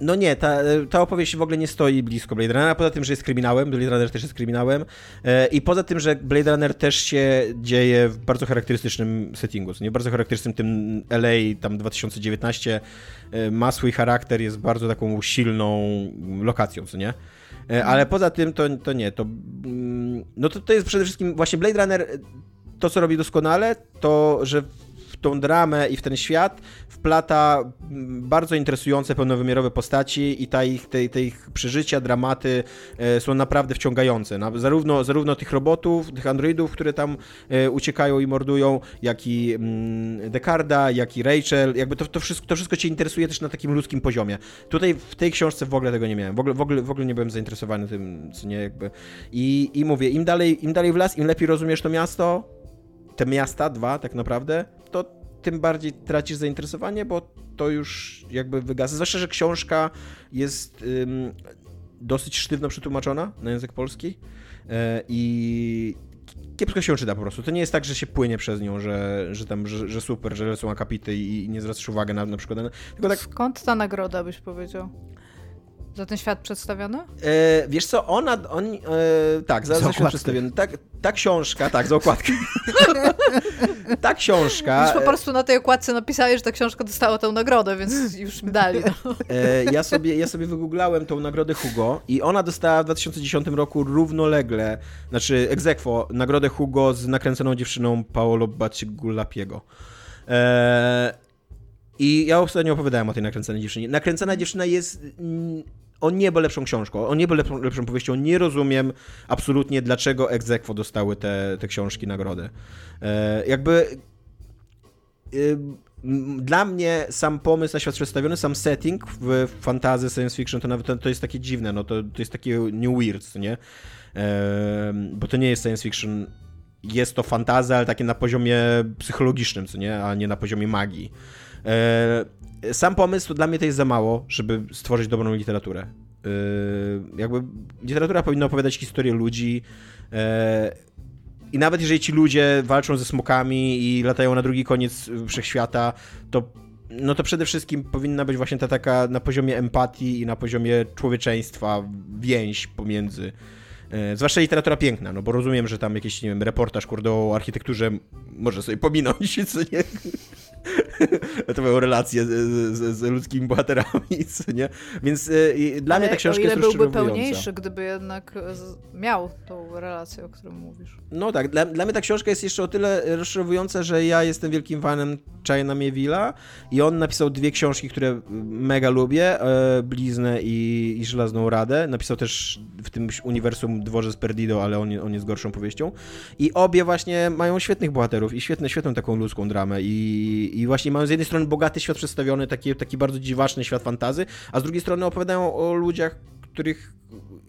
No nie, ta, ta opowieść w ogóle nie stoi blisko Blade Runnera, poza tym, że jest kryminałem, Blade Runner też jest kryminałem e, i poza tym, że Blade Runner też się dzieje w bardzo charakterystycznym settingu, nie bardzo charakterystycznym tym LA tam 2019 e, ma swój charakter, jest bardzo taką silną lokacją, co nie? E, ale poza tym to, to nie, to, mm, no to, to jest przede wszystkim właśnie Blade Runner, to co robi doskonale, to że tą dramę i w ten świat wplata mm, bardzo interesujące, pełnowymiarowe postaci i ta ich, te, te ich przeżycia, dramaty e, są naprawdę wciągające. Zarówno, zarówno tych robotów, tych androidów, które tam e, uciekają i mordują, jak i mm, Decarda, jak i Rachel, jakby to, to, wszystko, to wszystko cię interesuje też na takim ludzkim poziomie. Tutaj w tej książce w ogóle tego nie miałem. W ogóle, w ogóle, w ogóle nie byłem zainteresowany tym, co nie jakby. I, i mówię, im dalej, im dalej w las, im lepiej rozumiesz to miasto, te miasta, dwa tak naprawdę, to tym bardziej tracisz zainteresowanie, bo to już jakby wygasa. Zwłaszcza, że książka jest ym, dosyć sztywno przetłumaczona na język polski yy, i kiepsko się czyta po prostu. To nie jest tak, że się płynie przez nią, że, że tam, że, że super, że lecą akapity i, nie zwracasz uwagi na, na przykład... Tylko tak... Skąd ta nagroda, byś powiedział? Za ten świat przedstawiony? E, wiesz co, ona, on, e, tak, za, za świat przedstawiony. Tak, ta książka, tak, za okładkę. ta książka... Już po prostu na tej okładce napisałeś, że ta książka dostała tę nagrodę, więc już mi dali. No. E, ja, sobie, ja sobie wygooglałem tą nagrodę Hugo i ona dostała w 2010 roku równolegle, znaczy egzekwo, nagrodę Hugo z nakręconą dziewczyną Paolo Bacigulapiego. E, I ja ostatnio opowiadałem o tej nakręconej dziewczynie. Nakręcona dziewczyna jest o niebo lepszą książką, o niebo lepszą, lepszą powieścią. Nie rozumiem absolutnie, dlaczego egzekwo dostały te, te książki nagrodę. E, jakby... Y, dla mnie sam pomysł na świat przedstawiony, sam setting w fantazy, science fiction, to nawet to, to jest takie dziwne, no to, to jest takie new weird, nie? E, bo to nie jest science fiction, jest to fantazja, ale takie na poziomie psychologicznym, co nie? A nie na poziomie magii. E, sam pomysł, dla mnie to jest za mało, żeby stworzyć dobrą literaturę. E, jakby literatura powinna opowiadać historię ludzi, e, i nawet jeżeli ci ludzie walczą ze smokami i latają na drugi koniec wszechświata, to no to przede wszystkim powinna być właśnie ta taka na poziomie empatii i na poziomie człowieczeństwa więź pomiędzy. E, zwłaszcza literatura piękna, no bo rozumiem, że tam jakiś, nie wiem, reportaż kurde o architekturze może sobie pominąć, co nie? to mają relacje z, z, z, ludzkimi bohaterami, nie? Więc y, dla Ale mnie ta książka o ile jest byłby pełniejszy, gdyby jednak miał tą relację, o której mówisz. No tak, dla, dla mnie ta książka jest jeszcze o tyle rozczarowująca, że ja jestem wielkim fanem China Mieville'a i on napisał dwie książki, które mega lubię, e, Bliznę i, i Żelazną Radę. Napisał też w tym uniwersum Dworzec Perdido, ale on, on jest gorszą powieścią. I obie właśnie mają świetnych bohaterów i świetne, świetną taką ludzką dramę i, i właśnie mają z jednej strony bogaty świat przedstawiony, taki, taki bardzo dziwaczny świat fantazy, a z drugiej strony opowiadają o ludziach, których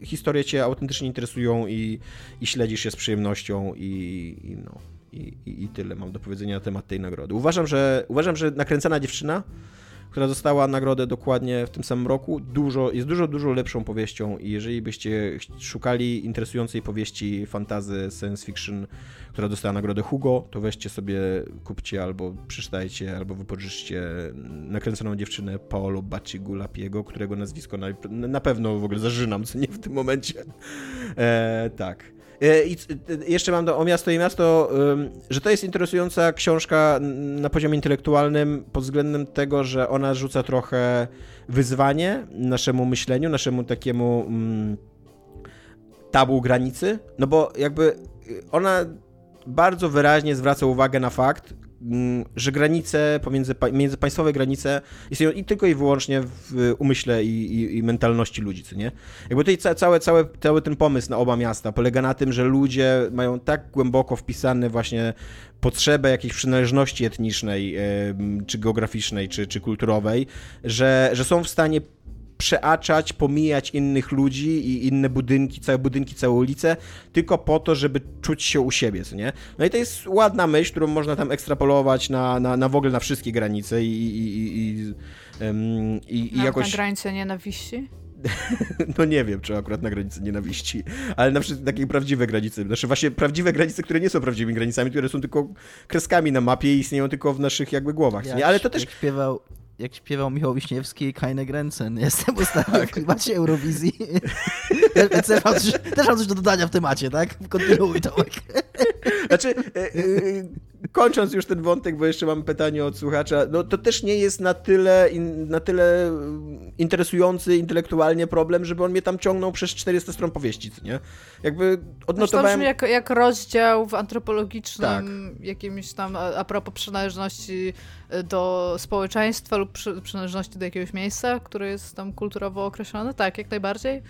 historie cię autentycznie interesują i, i śledzisz je z przyjemnością i, i no. I, I, tyle mam do powiedzenia na temat tej nagrody. Uważam, że uważam, że nakręcana dziewczyna która dostała nagrodę dokładnie w tym samym roku, dużo, jest dużo, dużo lepszą powieścią i jeżeli byście szukali interesującej powieści fantazy, science fiction, która dostała nagrodę Hugo, to weźcie sobie, kupcie albo przeczytajcie, albo wypożyczcie nakręconą dziewczynę Paolo Bacigulapiego, którego nazwisko na, na pewno w ogóle zażynam, co nie w tym momencie. E, tak. E, I jeszcze mam do, o miasto i miasto, że to jest interesująca książka na poziomie intelektualnym pod względem tego, że ona rzuca trochę wyzwanie naszemu myśleniu, naszemu takiemu mm, tabu granicy, no bo jakby ona bardzo wyraźnie zwraca uwagę na fakt, że granice pomiędzy, międzypaństwowe granice istnieją i tylko i wyłącznie w umyśle i, i, i mentalności ludzi, co nie? Jakby tutaj ca, cały, cały, cały ten pomysł na oba miasta polega na tym, że ludzie mają tak głęboko wpisane właśnie potrzebę jakiejś przynależności etnicznej, czy geograficznej, czy, czy kulturowej, że, że są w stanie przeaczać, pomijać innych ludzi i inne budynki, całe budynki, całe ulice, tylko po to, żeby czuć się u siebie, co nie? No i to jest ładna myśl, którą można tam ekstrapolować na, na, na w ogóle na wszystkie granice i, i, i, i, um, i, i jakoś... Na granicy nienawiści? no nie wiem, czy akurat na granicy nienawiści, ale na przykład takie prawdziwe granice, znaczy właśnie prawdziwe granice, które nie są prawdziwymi granicami, które są tylko kreskami na mapie i istnieją tylko w naszych jakby głowach, nie? Ale to też... Jak śpiewał, jak śpiewał Michał Wiśniewski, Keine Grenzen. Jestem ostatni tak. w klimacie Eurowizji. też, mam coś, też mam coś do dodania w temacie, tak? Kontynuuj, Tomek. Znaczy, e, e, kończąc już ten wątek, bo jeszcze mam pytanie od słuchacza, no to też nie jest na tyle, na tyle interesujący intelektualnie problem, żeby on mnie tam ciągnął przez 400 stron powieści, nie? Jakby odnotowałem... To jak, jak rozdział w antropologicznym tak. jakimś tam, a propos przynależności do społeczeństwa lub przy, przynależności do jakiegoś miejsca, które jest tam kulturowo określone, tak, jak najbardziej.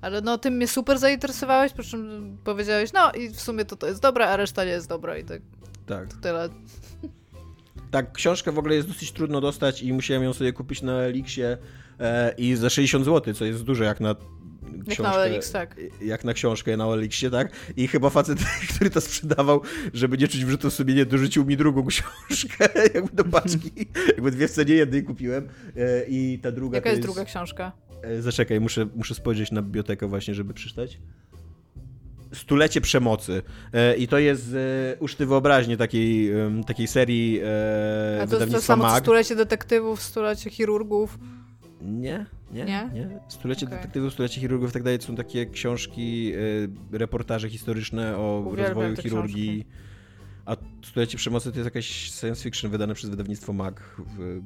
Ale no, tym mnie super zainteresowałeś, po czym powiedziałeś, no i w sumie to to jest dobre, a reszta nie jest dobra i tak. Tak. To tyle. Tak, książkę w ogóle jest dosyć trudno dostać i musiałem ją sobie kupić na Elixie e, i za 60 zł, co jest dużo jak na książkę, jak na OLX, tak. Jak na książkę na OLX-ie, tak? I chyba facet, który to sprzedawał, żeby nie czuć wrzutu sumienia, dorzucił mi drugą książkę, jakby do paczki. jakby dwie w cenie jednej kupiłem e, i ta druga Jaka jest, jest druga książka? E, zaczekaj, muszę, muszę spojrzeć na bibliotekę właśnie, żeby przeczytać. Stulecie Przemocy. E, I to jest z Uczty Wyobraźni, takiej, takiej serii e, A to jest to samo Stulecie detektywów, Stulecie chirurgów. Nie? Nie? Nie? nie? Stulecie Okej. detektywów, stulecie chirurgów i tak dalej. to Są takie książki, e, reportaże historyczne o Uwielbiam rozwoju chirurgii. A Stulecie Przemocy to jest jakaś science fiction wydane przez wydawnictwo MAG. W...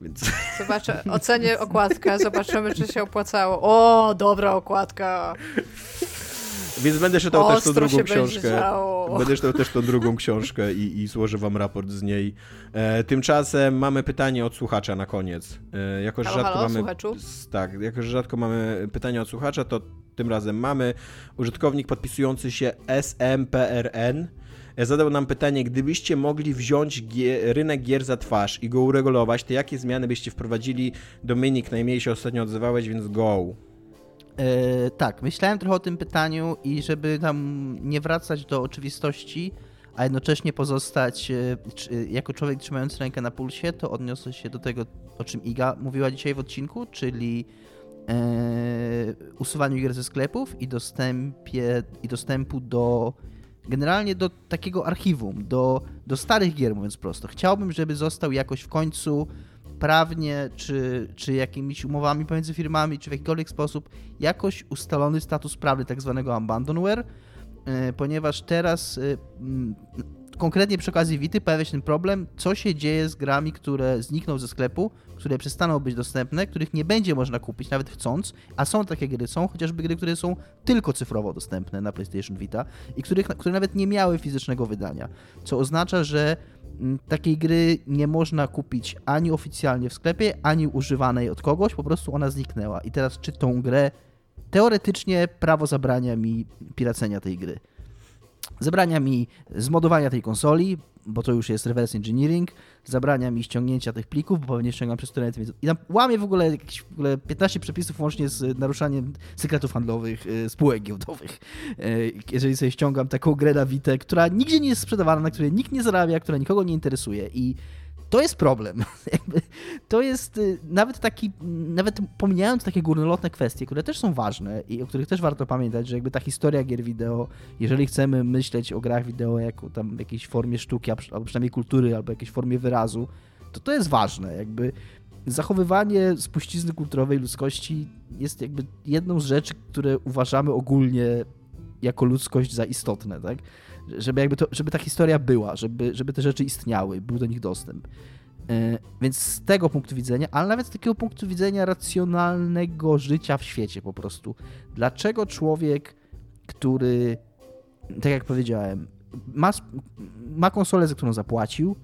Więc Zobaczę, ocenię okładkę, zobaczymy, czy się opłacało. O, dobra okładka. Więc będę czytał też tą drugą książkę. Będę czytał też tą drugą książkę i, i złożę wam raport z niej. E, tymczasem mamy pytanie od słuchacza na koniec. E, jako, że Halo, rzadko halo, mamy. słuchaczu? Tak, jako, że rzadko mamy pytania od słuchacza, to tym razem mamy. Użytkownik podpisujący się SMPRN e, zadał nam pytanie, gdybyście mogli wziąć gie, rynek gier za twarz i go uregulować, to jakie zmiany byście wprowadzili? Dominik, najmniej się ostatnio odzywałeś, więc go. E, tak, myślałem trochę o tym pytaniu i żeby tam nie wracać do oczywistości, a jednocześnie pozostać e, czy- jako człowiek trzymający rękę na pulsie, to odniosę się do tego, o czym Iga mówiła dzisiaj w odcinku, czyli e, usuwaniu gier ze sklepów i dostępie i dostępu do generalnie do takiego archiwum, do, do starych gier, mówiąc prosto. Chciałbym, żeby został jakoś w końcu prawnie, czy, czy jakimiś umowami pomiędzy firmami, czy w jakikolwiek sposób jakoś ustalony status prawny tak zwanego abandonware, e, ponieważ teraz e, mm, konkretnie przy okazji Wity pojawia się ten problem, co się dzieje z grami, które znikną ze sklepu, które przestaną być dostępne, których nie będzie można kupić nawet chcąc, a są takie gry, są chociażby gry, które są tylko cyfrowo dostępne na PlayStation Vita i których, które nawet nie miały fizycznego wydania, co oznacza, że takiej gry nie można kupić ani oficjalnie w sklepie, ani używanej od kogoś, po prostu ona zniknęła. I teraz czy tą grę teoretycznie prawo zabrania mi piracenia tej gry. Zabrania mi zmodowania tej konsoli, bo to już jest reverse engineering, zabrania mi ściągnięcia tych plików, bo pewnie ściągam przez więc i tam łamie w ogóle jakieś w ogóle 15 przepisów łącznie z naruszaniem sekretów handlowych, y, spółek giełdowych. Y, Jeżeli sobie ściągam taką grę na Vita, która nigdzie nie jest sprzedawana, na której nikt nie zarabia, która nikogo nie interesuje i to jest problem. To jest y, nawet taki, nawet pomijając takie górnolotne kwestie, które też są ważne i o których też warto pamiętać, że jakby ta historia gier wideo, jeżeli chcemy myśleć o grach wideo jako tam jakiejś formie sztuki, albo przynajmniej kultury, albo jakiejś formie wyrazu, to to jest ważne. Jakby zachowywanie spuścizny kulturowej ludzkości jest jakby jedną z rzeczy, które uważamy ogólnie jako ludzkość za istotne, tak? Żeby jakby to, żeby ta historia była, żeby, żeby te rzeczy istniały, był do nich dostęp. E, Więc z tego punktu widzenia, ale nawet z takiego punktu widzenia racjonalnego życia w świecie po prostu. Dlaczego człowiek, który, tak jak powiedziałem, ma, ma konsolę, za którą zapłacił,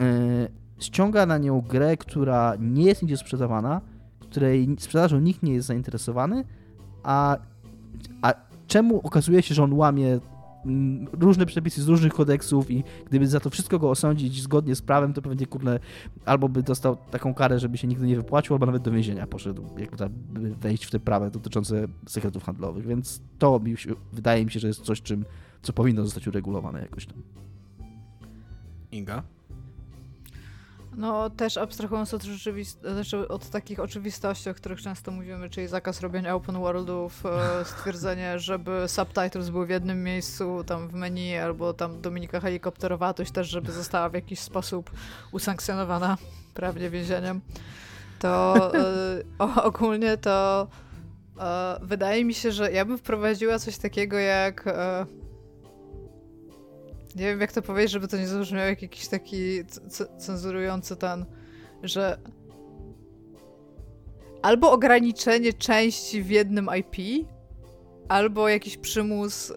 e, ściąga na nią grę, która nie jest nigdzie sprzedawana, której sprzedażą nikt nie jest zainteresowany, a, a czemu okazuje się, że on łamie różne przepisy z różnych kodeksów i gdyby za to wszystko go osądzić zgodnie z prawem, to pewnie kurde albo by dostał taką karę, żeby się nigdy nie wypłacił, albo nawet do więzienia poszedł, jakby tam wejść w te prawa dotyczące sekretów handlowych, więc to mi się, wydaje mi się, że jest coś, czym, co powinno zostać uregulowane jakoś tam. Inga? No też abstrahując od, rzeczywist- znaczy od takich oczywistości, o których często mówimy, czyli zakaz robienia open worldów, e, stwierdzenie, żeby subtitles były w jednym miejscu, tam w menu, albo tam Dominika Helikopterowatość też, żeby została w jakiś sposób usankcjonowana prawnie więzieniem, to o, ogólnie to e, wydaje mi się, że ja bym wprowadziła coś takiego jak e, nie wiem, jak to powiedzieć, żeby to nie zabrzmiało jak jakiś taki cenzurujący ten, że albo ograniczenie części w jednym IP, albo jakiś przymus e,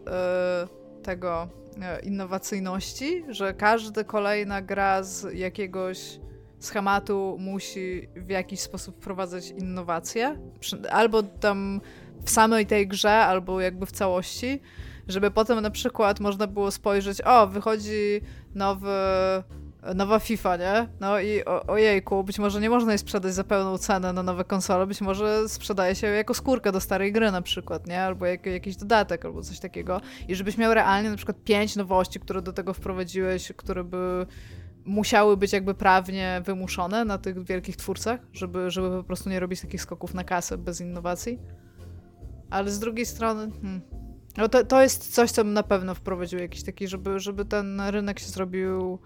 tego e, innowacyjności, że każda kolejna gra z jakiegoś schematu musi w jakiś sposób wprowadzać innowacje, albo tam w samej tej grze, albo jakby w całości, żeby potem na przykład można było spojrzeć, o, wychodzi nowy, nowa FIFA, nie? No i o, ojejku, być może nie można jej sprzedać za pełną cenę na nowe konsole, być może sprzedaje się jako skórkę do starej gry na przykład, nie? Albo jak, jakiś dodatek, albo coś takiego. I żebyś miał realnie na przykład pięć nowości, które do tego wprowadziłeś, które by musiały być jakby prawnie wymuszone na tych wielkich twórcach, żeby, żeby po prostu nie robić takich skoków na kasę bez innowacji. Ale z drugiej strony, hmm, no to, to jest coś, co bym na pewno wprowadził jakiś taki, żeby, żeby ten rynek się zrobił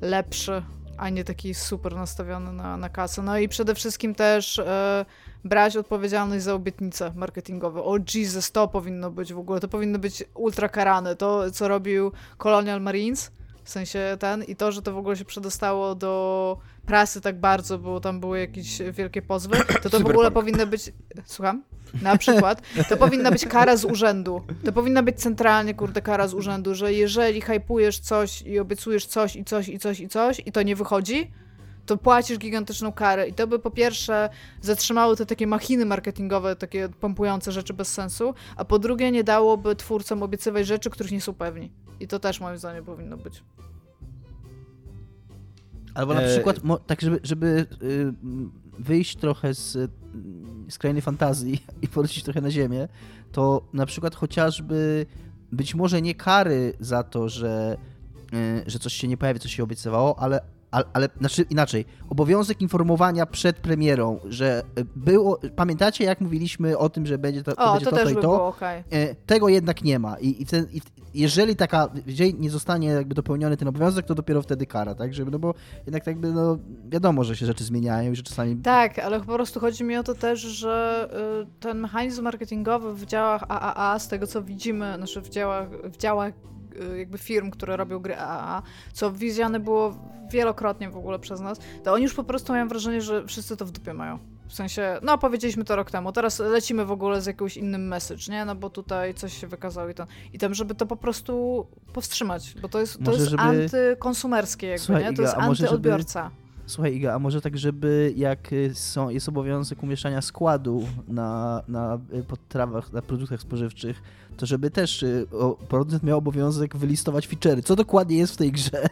lepszy. a nie taki super nastawiony na, na kasę. No i przede wszystkim też e, brać odpowiedzialność za obietnice marketingowe. O Jesus, to powinno być w ogóle, to powinno być ultra karane. To, co robił Colonial Marines, w sensie ten, i to, że to w ogóle się przedostało do prasy tak bardzo, bo tam były jakieś wielkie pozwy, to to w ogóle powinno być... Słucham? Na przykład, to powinna być kara z urzędu. To powinna być centralnie, kurde, kara z urzędu, że jeżeli hypujesz coś i obiecujesz coś i coś i coś i coś i to nie wychodzi, to płacisz gigantyczną karę. I to by po pierwsze zatrzymało te takie machiny marketingowe, takie pompujące rzeczy bez sensu, a po drugie nie dałoby twórcom obiecywać rzeczy, których nie są pewni. I to też moim zdaniem powinno być. Albo na e... przykład, tak żeby, żeby y, wyjść trochę z, krainy fantazji i polecić trochę na ziemię, to na przykład chociażby być może nie kary za to, że, y, że coś się nie pojawi, co się obiecywało, ale ale, ale znaczy inaczej, obowiązek informowania przed premierą, że było, pamiętacie jak mówiliśmy o tym, że będzie to, to o, będzie to, to, też to by i to? Było, okay. Tego jednak nie ma i, i, ten, i jeżeli taka, jeżeli nie zostanie jakby dopełniony ten obowiązek, to dopiero wtedy kara, tak, żeby, no bo jednak jakby, no wiadomo, że się rzeczy zmieniają i że czasami... Tak, ale po prostu chodzi mi o to też, że y, ten mechanizm marketingowy w działach AAA, z tego co widzimy, znaczy w działach, w działach jakby firm, które robią gry AAA, co widziane było wielokrotnie w ogóle przez nas, to oni już po prostu mają wrażenie, że wszyscy to w dupie mają. W sensie, no powiedzieliśmy to rok temu, teraz lecimy w ogóle z jakimś innym message, nie? No bo tutaj coś się wykazało i to. I tam, żeby to po prostu powstrzymać, bo to jest, to jest żeby... antykonsumerskie jakby, Słuchaj, nie? To jest antyodbiorca. Żeby... Słuchaj Iga, a może tak, żeby jak y, są, jest obowiązek umieszczania składu na, na y, podtrawach, na produktach spożywczych, to żeby też y, producent miał obowiązek wylistować feature'y, co dokładnie jest w tej grze,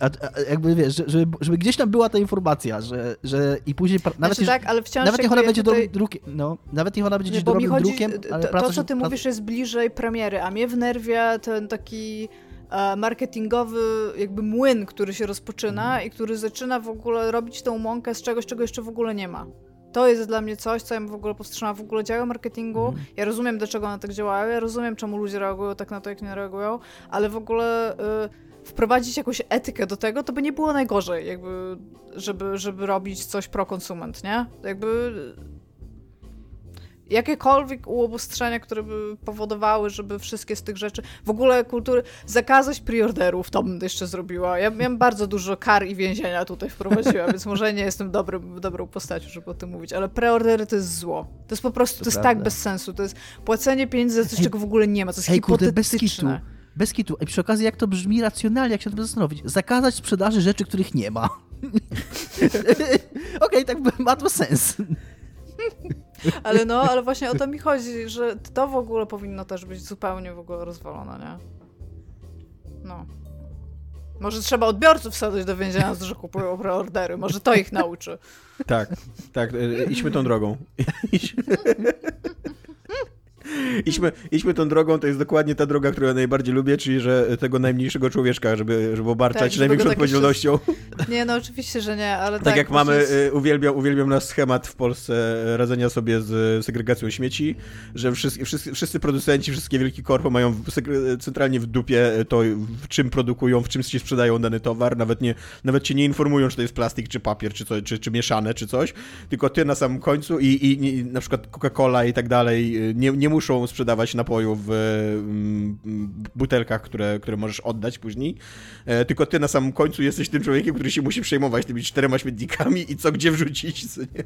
a, a, jakby wiesz, żeby, żeby gdzieś tam była ta informacja, że, że i później, nawet, znaczy, tak, ale wciąż nawet niech ona będzie tutaj... drukiem, no, nawet niech ona będzie gdzieś drobnym chodzi, drukiem, ale to, to, co ty mówisz jest bliżej premiery, a mnie wnerwia ten taki E, marketingowy jakby młyn, który się rozpoczyna mhm. i który zaczyna w ogóle robić tą mąkę z czegoś, czego jeszcze w ogóle nie ma. To jest dla mnie coś, co ja w ogóle powstrzymała w ogóle działy marketingu. Mhm. Ja rozumiem, dlaczego one tak działają, ja rozumiem, czemu ludzie reagują tak na to, jak nie reagują, ale w ogóle y, wprowadzić jakąś etykę do tego, to by nie było najgorzej, jakby, żeby, żeby robić coś pro konsument, nie? Jakby jakiekolwiek uobostrzenia, które by powodowały, żeby wszystkie z tych rzeczy, w ogóle kultury, zakazać preorderów, to bym jeszcze zrobiła. Ja miałem bardzo dużo kar i więzienia tutaj wprowadziła, więc może nie jestem dobrym, dobrą postacią, żeby o tym mówić, ale preordery to jest zło. To jest po prostu, to, to jest tak bez sensu, to jest płacenie pieniędzy za coś, czego w ogóle nie ma, to jest Ej, hipotetyczne. Kurde, bez kitu. Bez kitu. I przy okazji, jak to brzmi racjonalnie, jak się to zastanowić. Zakazać sprzedaży rzeczy, których nie ma. Okej, okay, tak ma to sens. Ale no, ale właśnie o to mi chodzi, że to w ogóle powinno też być zupełnie w ogóle rozwalone, nie? No. Może trzeba odbiorców wsadzać do więzienia, że kupują preordery. Może to ich nauczy. Tak, tak. E, idźmy tą drogą. idźmy, idźmy tą drogą, to jest dokładnie ta droga, którą ja najbardziej lubię, czyli że tego najmniejszego człowieczka, żeby, żeby obarczać tak, największą tak odpowiedzialnością. Nie, no oczywiście, że nie, ale tak. Tak jak mamy, jest... Y, uwielbiam, uwielbiam nasz schemat w Polsce radzenia sobie z segregacją śmieci, że wszyscy, wszyscy, wszyscy producenci, wszystkie wielkie korpo mają centralnie w dupie to, w czym produkują, w czym się sprzedają dany towar, nawet nie, nawet cię nie informują, czy to jest plastik, czy papier, czy, co, czy, czy mieszane, czy coś, tylko ty na samym końcu i, i, i na przykład Coca-Cola i tak dalej y, nie, nie muszą sprzedawać napojów w mm, butelkach, które, które możesz oddać później, e, tylko ty na samym końcu jesteś tym człowiekiem, który się musi przejmować tymi czterema śmietnikami i co gdzie wrzucić. Nie?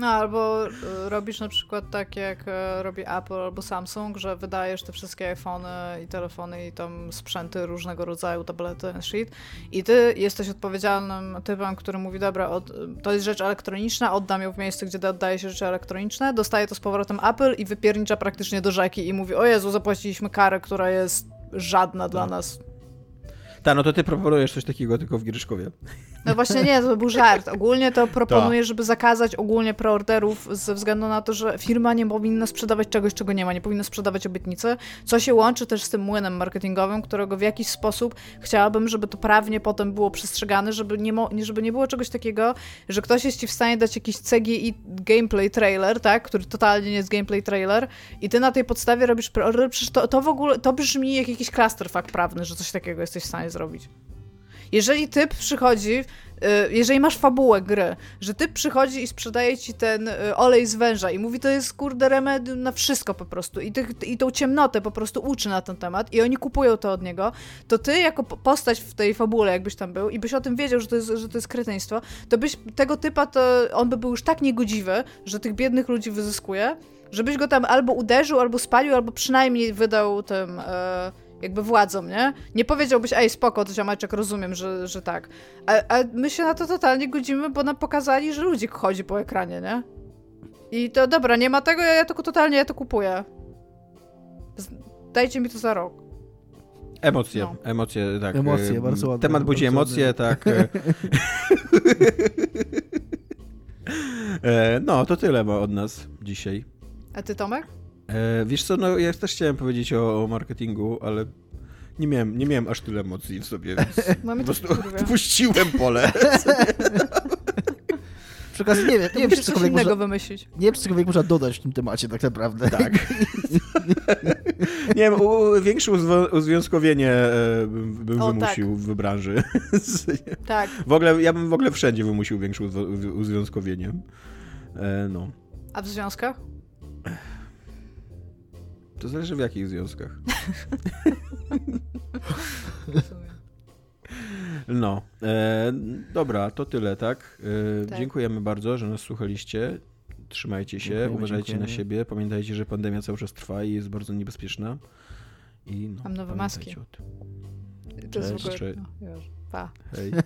No, albo e, robisz na przykład tak, jak e, robi Apple albo Samsung, że wydajesz te wszystkie iPhony i telefony i tam sprzęty różnego rodzaju, tablety, shit i ty jesteś odpowiedzialnym typem, który mówi, dobra, od, to jest rzecz elektroniczna, oddam ją w miejscu, gdzie oddaje się rzeczy elektroniczne, dostaje to z powrotem Apple i wypiernicza praktycznie do rzeki i mówi, o Jezu, zapłaciliśmy karę, która jest żadna dla no. nas. Tak, no to ty proponujesz coś takiego tylko w Giereszkowie. No właśnie nie, to był żart. Ogólnie to proponuję, żeby zakazać ogólnie preorderów ze względu na to, że firma nie powinna sprzedawać czegoś, czego nie ma, nie powinna sprzedawać obietnicy, co się łączy też z tym młynem marketingowym, którego w jakiś sposób chciałabym, żeby to prawnie potem było przestrzegane, żeby nie, żeby nie było czegoś takiego, że ktoś jest ci w stanie dać jakiś CGI gameplay trailer, tak, który totalnie nie jest gameplay trailer i ty na tej podstawie robisz preorder, przecież to, to w ogóle, to brzmi jak jakiś clusterfuck prawny, że coś takiego jesteś w stanie zrobić. Jeżeli typ przychodzi, y, jeżeli masz fabułę gry, że typ przychodzi i sprzedaje ci ten y, olej z węża i mówi, to jest kurde remedium na wszystko po prostu. I, tych, i tą ciemnotę po prostu uczy na ten temat i oni kupują to od niego, to ty jako po- postać w tej fabule, jakbyś tam był i byś o tym wiedział, że to jest, że to jest kretyństwo, to byś tego typa, to on by był już tak niegodziwy, że tych biednych ludzi wyzyskuje, żebyś go tam albo uderzył, albo spalił, albo przynajmniej wydał tym e, jakby władzom, nie? Nie powiedziałbyś, ej, spoko, to ziomeczek, rozumiem, że, że tak. A, a my się na to totalnie godzimy, bo nam pokazali, że ludzik chodzi po ekranie, nie? I to dobra, nie ma tego, ja, ja to totalnie ja to kupuję. Dajcie mi to za rok. Emocje, No. emocje, tak. Emocje, e, bardzo ładne, Temat budzi emocje, ładne. tak. e. E, No, to tyle ma od nas dzisiaj. A ty, Tomek? E, Wiesz co, no ja też chciałem powiedzieć o, o marketingu, ale nie miałem, nie miałem aż tyle emocji w sobie, więc Mamy po prostu kurwa. odpuściłem pole. Przy okazji nie wiem, nie wiem, czy cokolwiek innego można, wymyślić. nie wiem, czy cokolwiek można dodać w tym temacie tak naprawdę. Tak. Nie wiem, u, większe uzwiązkowienie e, bym, bym O, wymusił w branży. Tak. W ogóle, ja bym w ogóle wszędzie wymusił większe uzwiązkowienie. E, No. A w związkach? To zależy w jakich związkach. No, e, dobra, to tyle, tak? E, Tak. Dziękujemy bardzo, że nas słuchaliście. Trzymajcie się, Dziękujemy, uważajcie na dziękujemy. siebie. Pamiętajcie, że pandemia cały czas trwa i jest bardzo niebezpieczna. I no, Mam nowe maski. To jest w Cześć, ogóle... cześć. No, już. Pa. Hej.